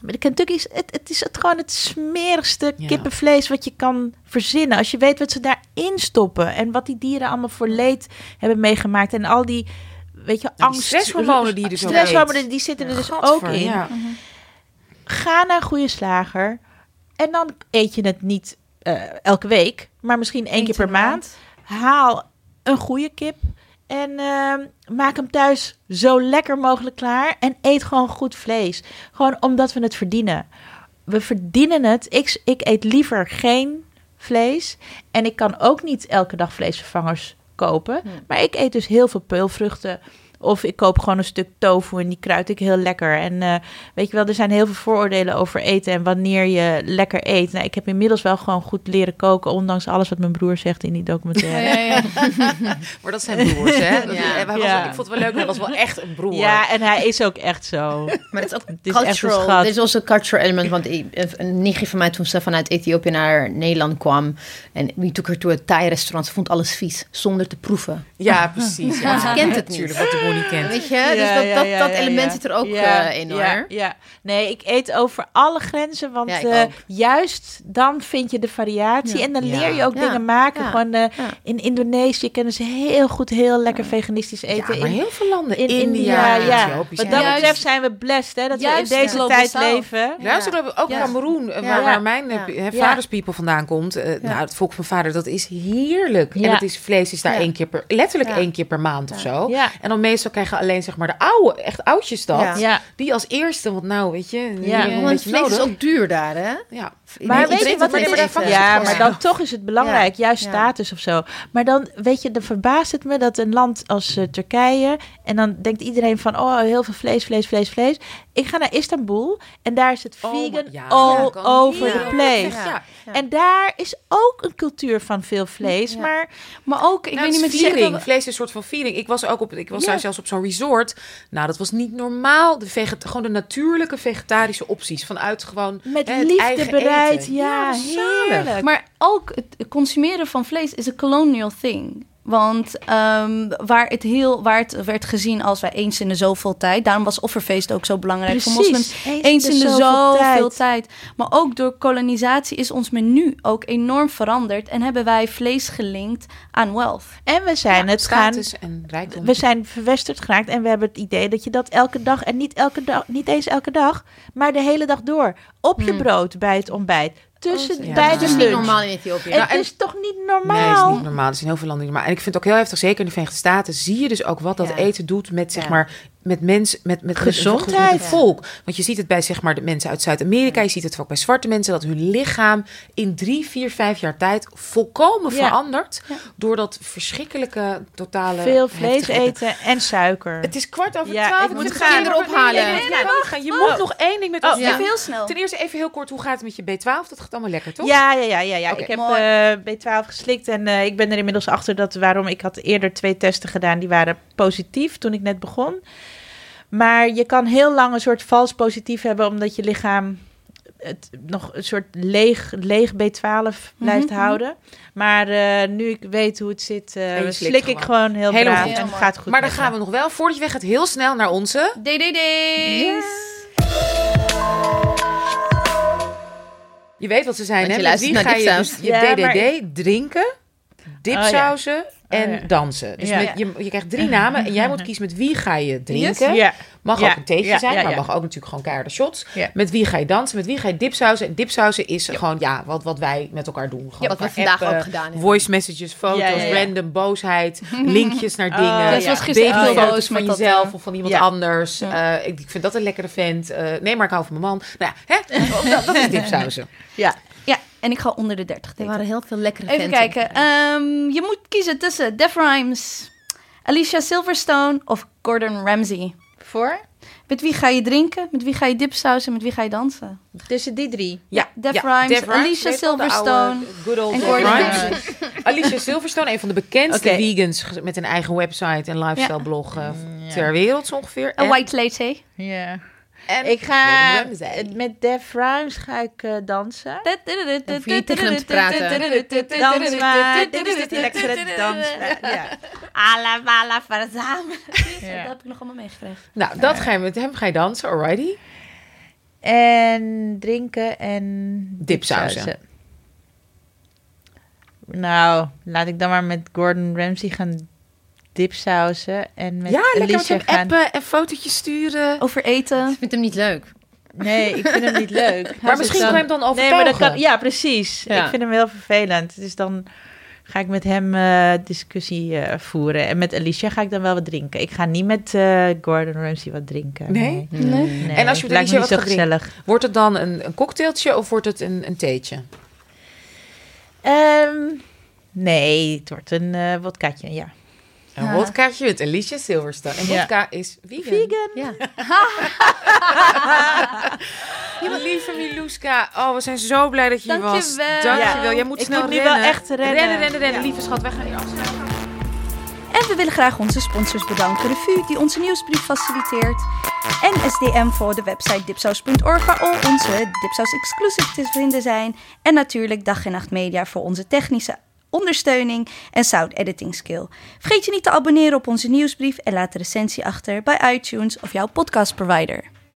bij de Kentucky is het, het is het gewoon het smerigste Ja. kippenvlees wat je kan verzinnen. Als je weet wat ze daarin stoppen en wat die dieren allemaal voor leed hebben meegemaakt en al die, weet je, Nou, die angst. stresshormonen die je dus Stresshormonen, eet. die zitten er Ja, dus ook in. ja. Ga naar een goede slager. En dan eet je het niet eh, elke week, maar misschien één keer per maand. Haal een goede kip en ehm, maak hem thuis zo lekker mogelijk klaar. En eet gewoon goed vlees. Gewoon omdat we het verdienen. We verdienen het. Ik, ik eet liever geen vlees. En ik kan ook niet elke dag vleesvervangers kopen. Maar ik eet dus heel veel peulvruchten. Of ik koop gewoon een stuk tofu en die kruid ik heel lekker. En eh, weet je wel, er zijn heel veel vooroordelen over eten en wanneer je lekker eet. Nou, ik heb inmiddels wel gewoon goed leren koken, ondanks alles wat mijn broer zegt in die documentaire. Ja, ja, ja. Maar dat zijn broers, hè? Dat- Ja. hij was, Ja. Ik vond het wel leuk, hij was wel echt een broer. Ja, en hij is ook echt zo. Maar het is ook is echt een cultural. schat. Dit is also een cultural element. Want ik- een nichtje van mij toen ze vanuit Ethiopië naar Nederland kwam. En we took her to een Thai-restaurant. Ze vond alles vies. Zonder te proeven. Ja, precies. Ja. Ze kent het niet. Natuurlijk, wat de niet kent. Weet je? dus dat, dat, dat element zit er ook Ja, eh, in hoor. Ja, nee, ik eet over alle grenzen, want eh, juist dan vind je de variatie Ja. en dan Ja. leer je ook Ja. dingen maken. Ja. Gewoon eh, Ja. in Indonesië kennen ze heel goed, heel lekker veganistisch eten. Ja, maar in, heel veel landen. in India, India, ja. Ethiopië. Wat zijn dat Juist- betreft zijn we blessed, hè, dat Juist we in deze tijd leven. Luister, ook Ja. Cameroen, waar, mijn vaderspiepel vandaan komt. eh, Nou, het volk van vader, dat is heerlijk. En Ja. het is, vlees is daar Ja. één keer per, letterlijk Ja. één keer per maand of zo. Ja. En dan meestal krijgen alleen zeg maar de oude, echt oudjes dat. Ja. Ja. Die als eerste, want nou, weet je, Ja. Want vlees is ook duur daar, hè? Ja. Maar weet je wat het is? even Ja, maar dan toch is het belangrijk, juist status of zo. Maar dan, weet je, dan verbaast het me dat een land als eh, Turkije... en dan denkt iedereen van, oh, heel veel vlees, vlees, vlees, vlees. Ik ga naar Istanbul en daar is het Oh, vegan ja. all Ja, over the place. En daar is ook een cultuur van veel vlees, maar... Maar ook, ik Nou, weet niet met viering. Vlees is een soort van viering. Ik was ook op, ik was daar zelfs op zo'n resort. Nou, dat was niet normaal. De veget, gewoon de natuurlijke vegetarische opties vanuit gewoon Met hè, liefde bereid, ja, heerlijk. Maar ook het consumeren van vlees is een colonial thing. Want ehm, waar, het heel, waar het werd gezien als wij eens in de zoveel tijd... daarom was offerfeest ook zo belangrijk voor moslims. Eens in de zoveel tijd. Maar ook door kolonisatie is ons menu ook enorm veranderd... en hebben wij vlees gelinkt aan wealth. En we zijn Ja, het gaan status en rijkdom. we zijn verwesterd geraakt en we hebben het idee dat je dat elke dag en niet elke dag, niet eens elke dag, maar de hele dag door op je brood bij het ontbijt, tussen Ja. bij Dat de is is niet normaal in Ethiopië. Het is toch niet Nee, normaal? is niet normaal. Er zijn heel veel landen niet normaal. En ik vind het ook heel heftig, zeker in de Verenigde Staten, zie je dus ook wat dat Ja. eten doet met, zeg maar, met mensen, met, met Gezondheid. met het volk. Want je ziet het bij, zeg maar, de mensen uit Zuid-Amerika, je ziet het ook bij zwarte mensen, dat hun lichaam in drie, vier, vijf jaar tijd volkomen Ja. verandert door dat verschrikkelijke, totale Veel vlees heftige eten en suiker. Het is kwart over Ja, twaalf. ik moet gaan. helemaal- ophalen. Nee, nee, nee, nee, wacht. Je moet nog één ding met ons Oh, ja. Even heel snel. Ten eerste even heel kort, hoe gaat het met je B12? Dat gaat allemaal lekker, toch? Ja, ja, ja, ja, ja. Ik heb eh, B12 geslikt en eh, ik ben er inmiddels achter dat waarom ik had eerder twee testen gedaan, die waren positief toen ik net begon. Maar je kan heel lang een soort vals positief hebben omdat je lichaam het nog een soort leeg, leeg B12 blijft Mhm, houden. Maar eh, nu ik weet hoe het zit, eh, slik ik gewoon. heel Helemaal braaf goed. en het gaat goed. Maar dan gaan we nog wel, voordat je weg gaat, heel snel naar onze... DDD's. Je weet wat ze zijn, Want hè? wie naar ga je dus je Ja, DDD maar- drinken, dipsausen en ja. dansen. Dus Ja. met, je, je krijgt drie namen en jij moet kiezen met wie ga je drinken. Mag ook een theetje zijn, maar mag ook natuurlijk gewoon keiharde shots. Met wie ga je dansen, met wie ga je dipsausen. En dipsausen is gewoon ja, wat, wat wij met elkaar doen. Gewoon wat we vandaag appen, ook gedaan hebben. Voice messages, foto's, random boosheid, linkjes naar Oh, dingen. Oh. Babyfoto's boos van jezelf eh, of van iemand anders. Eh, ik, ik vind dat een lekkere vent. Eh, nee, maar ik hou van mijn man. Nou ja, hè? dat, dat is dipsausen. Ja. Ja, en ik ga onder de 30 Er waren heel veel lekkere Even venten. kijken. Ehm, je moet kiezen tussen Def Rhymes, Alicia Silverstone of Gordon Ramsay. Voor? Met wie ga je drinken? Met wie ga je dipsausen? Met wie ga je dansen? Tussen die drie. Ja, Def Rhymes, Alicia Silverstone oude Good old en Gordon Rhymes. Ramsay. Alicia Silverstone, een van de bekendste vegans met een eigen website en lifestyle blog ja. ter wereld zo ongeveer. A En- white lady. Ja. En Ik ga met Def Rhymes ga ik eh, dansen. Hoef je niet tegen hem te praten. Dans maar. Dit is die lekkere dans. Ja. Alla bala verzamelen. Dat heb ik nog allemaal meegekregen. Nou, dat ga je met hem ga je dansen, alrighty. En drinken en Dipsausen. Nou, laat ik dan maar met Gordon Ramsay gaan dipsausen. En met ja, lekker met Alicia hem gaan... appen en fotootjes sturen. Over eten. Ik vind hem niet leuk. Nee, ik vind hem niet leuk. maar misschien kan je hem dan Nee, maar overtuigen. dat kan... Ja, precies. Ja. Ik vind hem heel vervelend. Dus dan ga ik met hem eh, discussie eh, voeren. En met Alicia ga ik dan wel wat drinken. Ik ga niet met eh, Gordon Ramsay wat drinken. Nee? Nee. Nee, En als je met lijkt Alicia me niet wat zo gaat drinken? gezellig. Wordt het dan een, een cocktailtje of wordt het een, een theetje? Ehm, nee, het wordt een eh wodkaatje, ja. Een Ja. wodkaatje met Alicia Silverstone. En wodka is vegan. Vegan. Ja. Ja, lieve Miluska. Oh, we zijn zo blij dat je hier was. Dankjewel. Dankjewel. Jij moet Ik snel moet nu rennen. wel echt rennen. Rennen, rennen, rennen. Lieve schat, wij gaan hier afsluiten. En we willen graag onze sponsors bedanken. De VU die onze nieuwsbrief faciliteert. En SDM voor de website dipsaus.org waar al onze Dipsaus exclusive te vinden zijn. En natuurlijk Dag en Nacht Media voor onze technische ondersteuning en sound editing skill. Vergeet je niet te abonneren op onze nieuwsbrief en laat een recensie achter bij iTunes of jouw podcastprovider.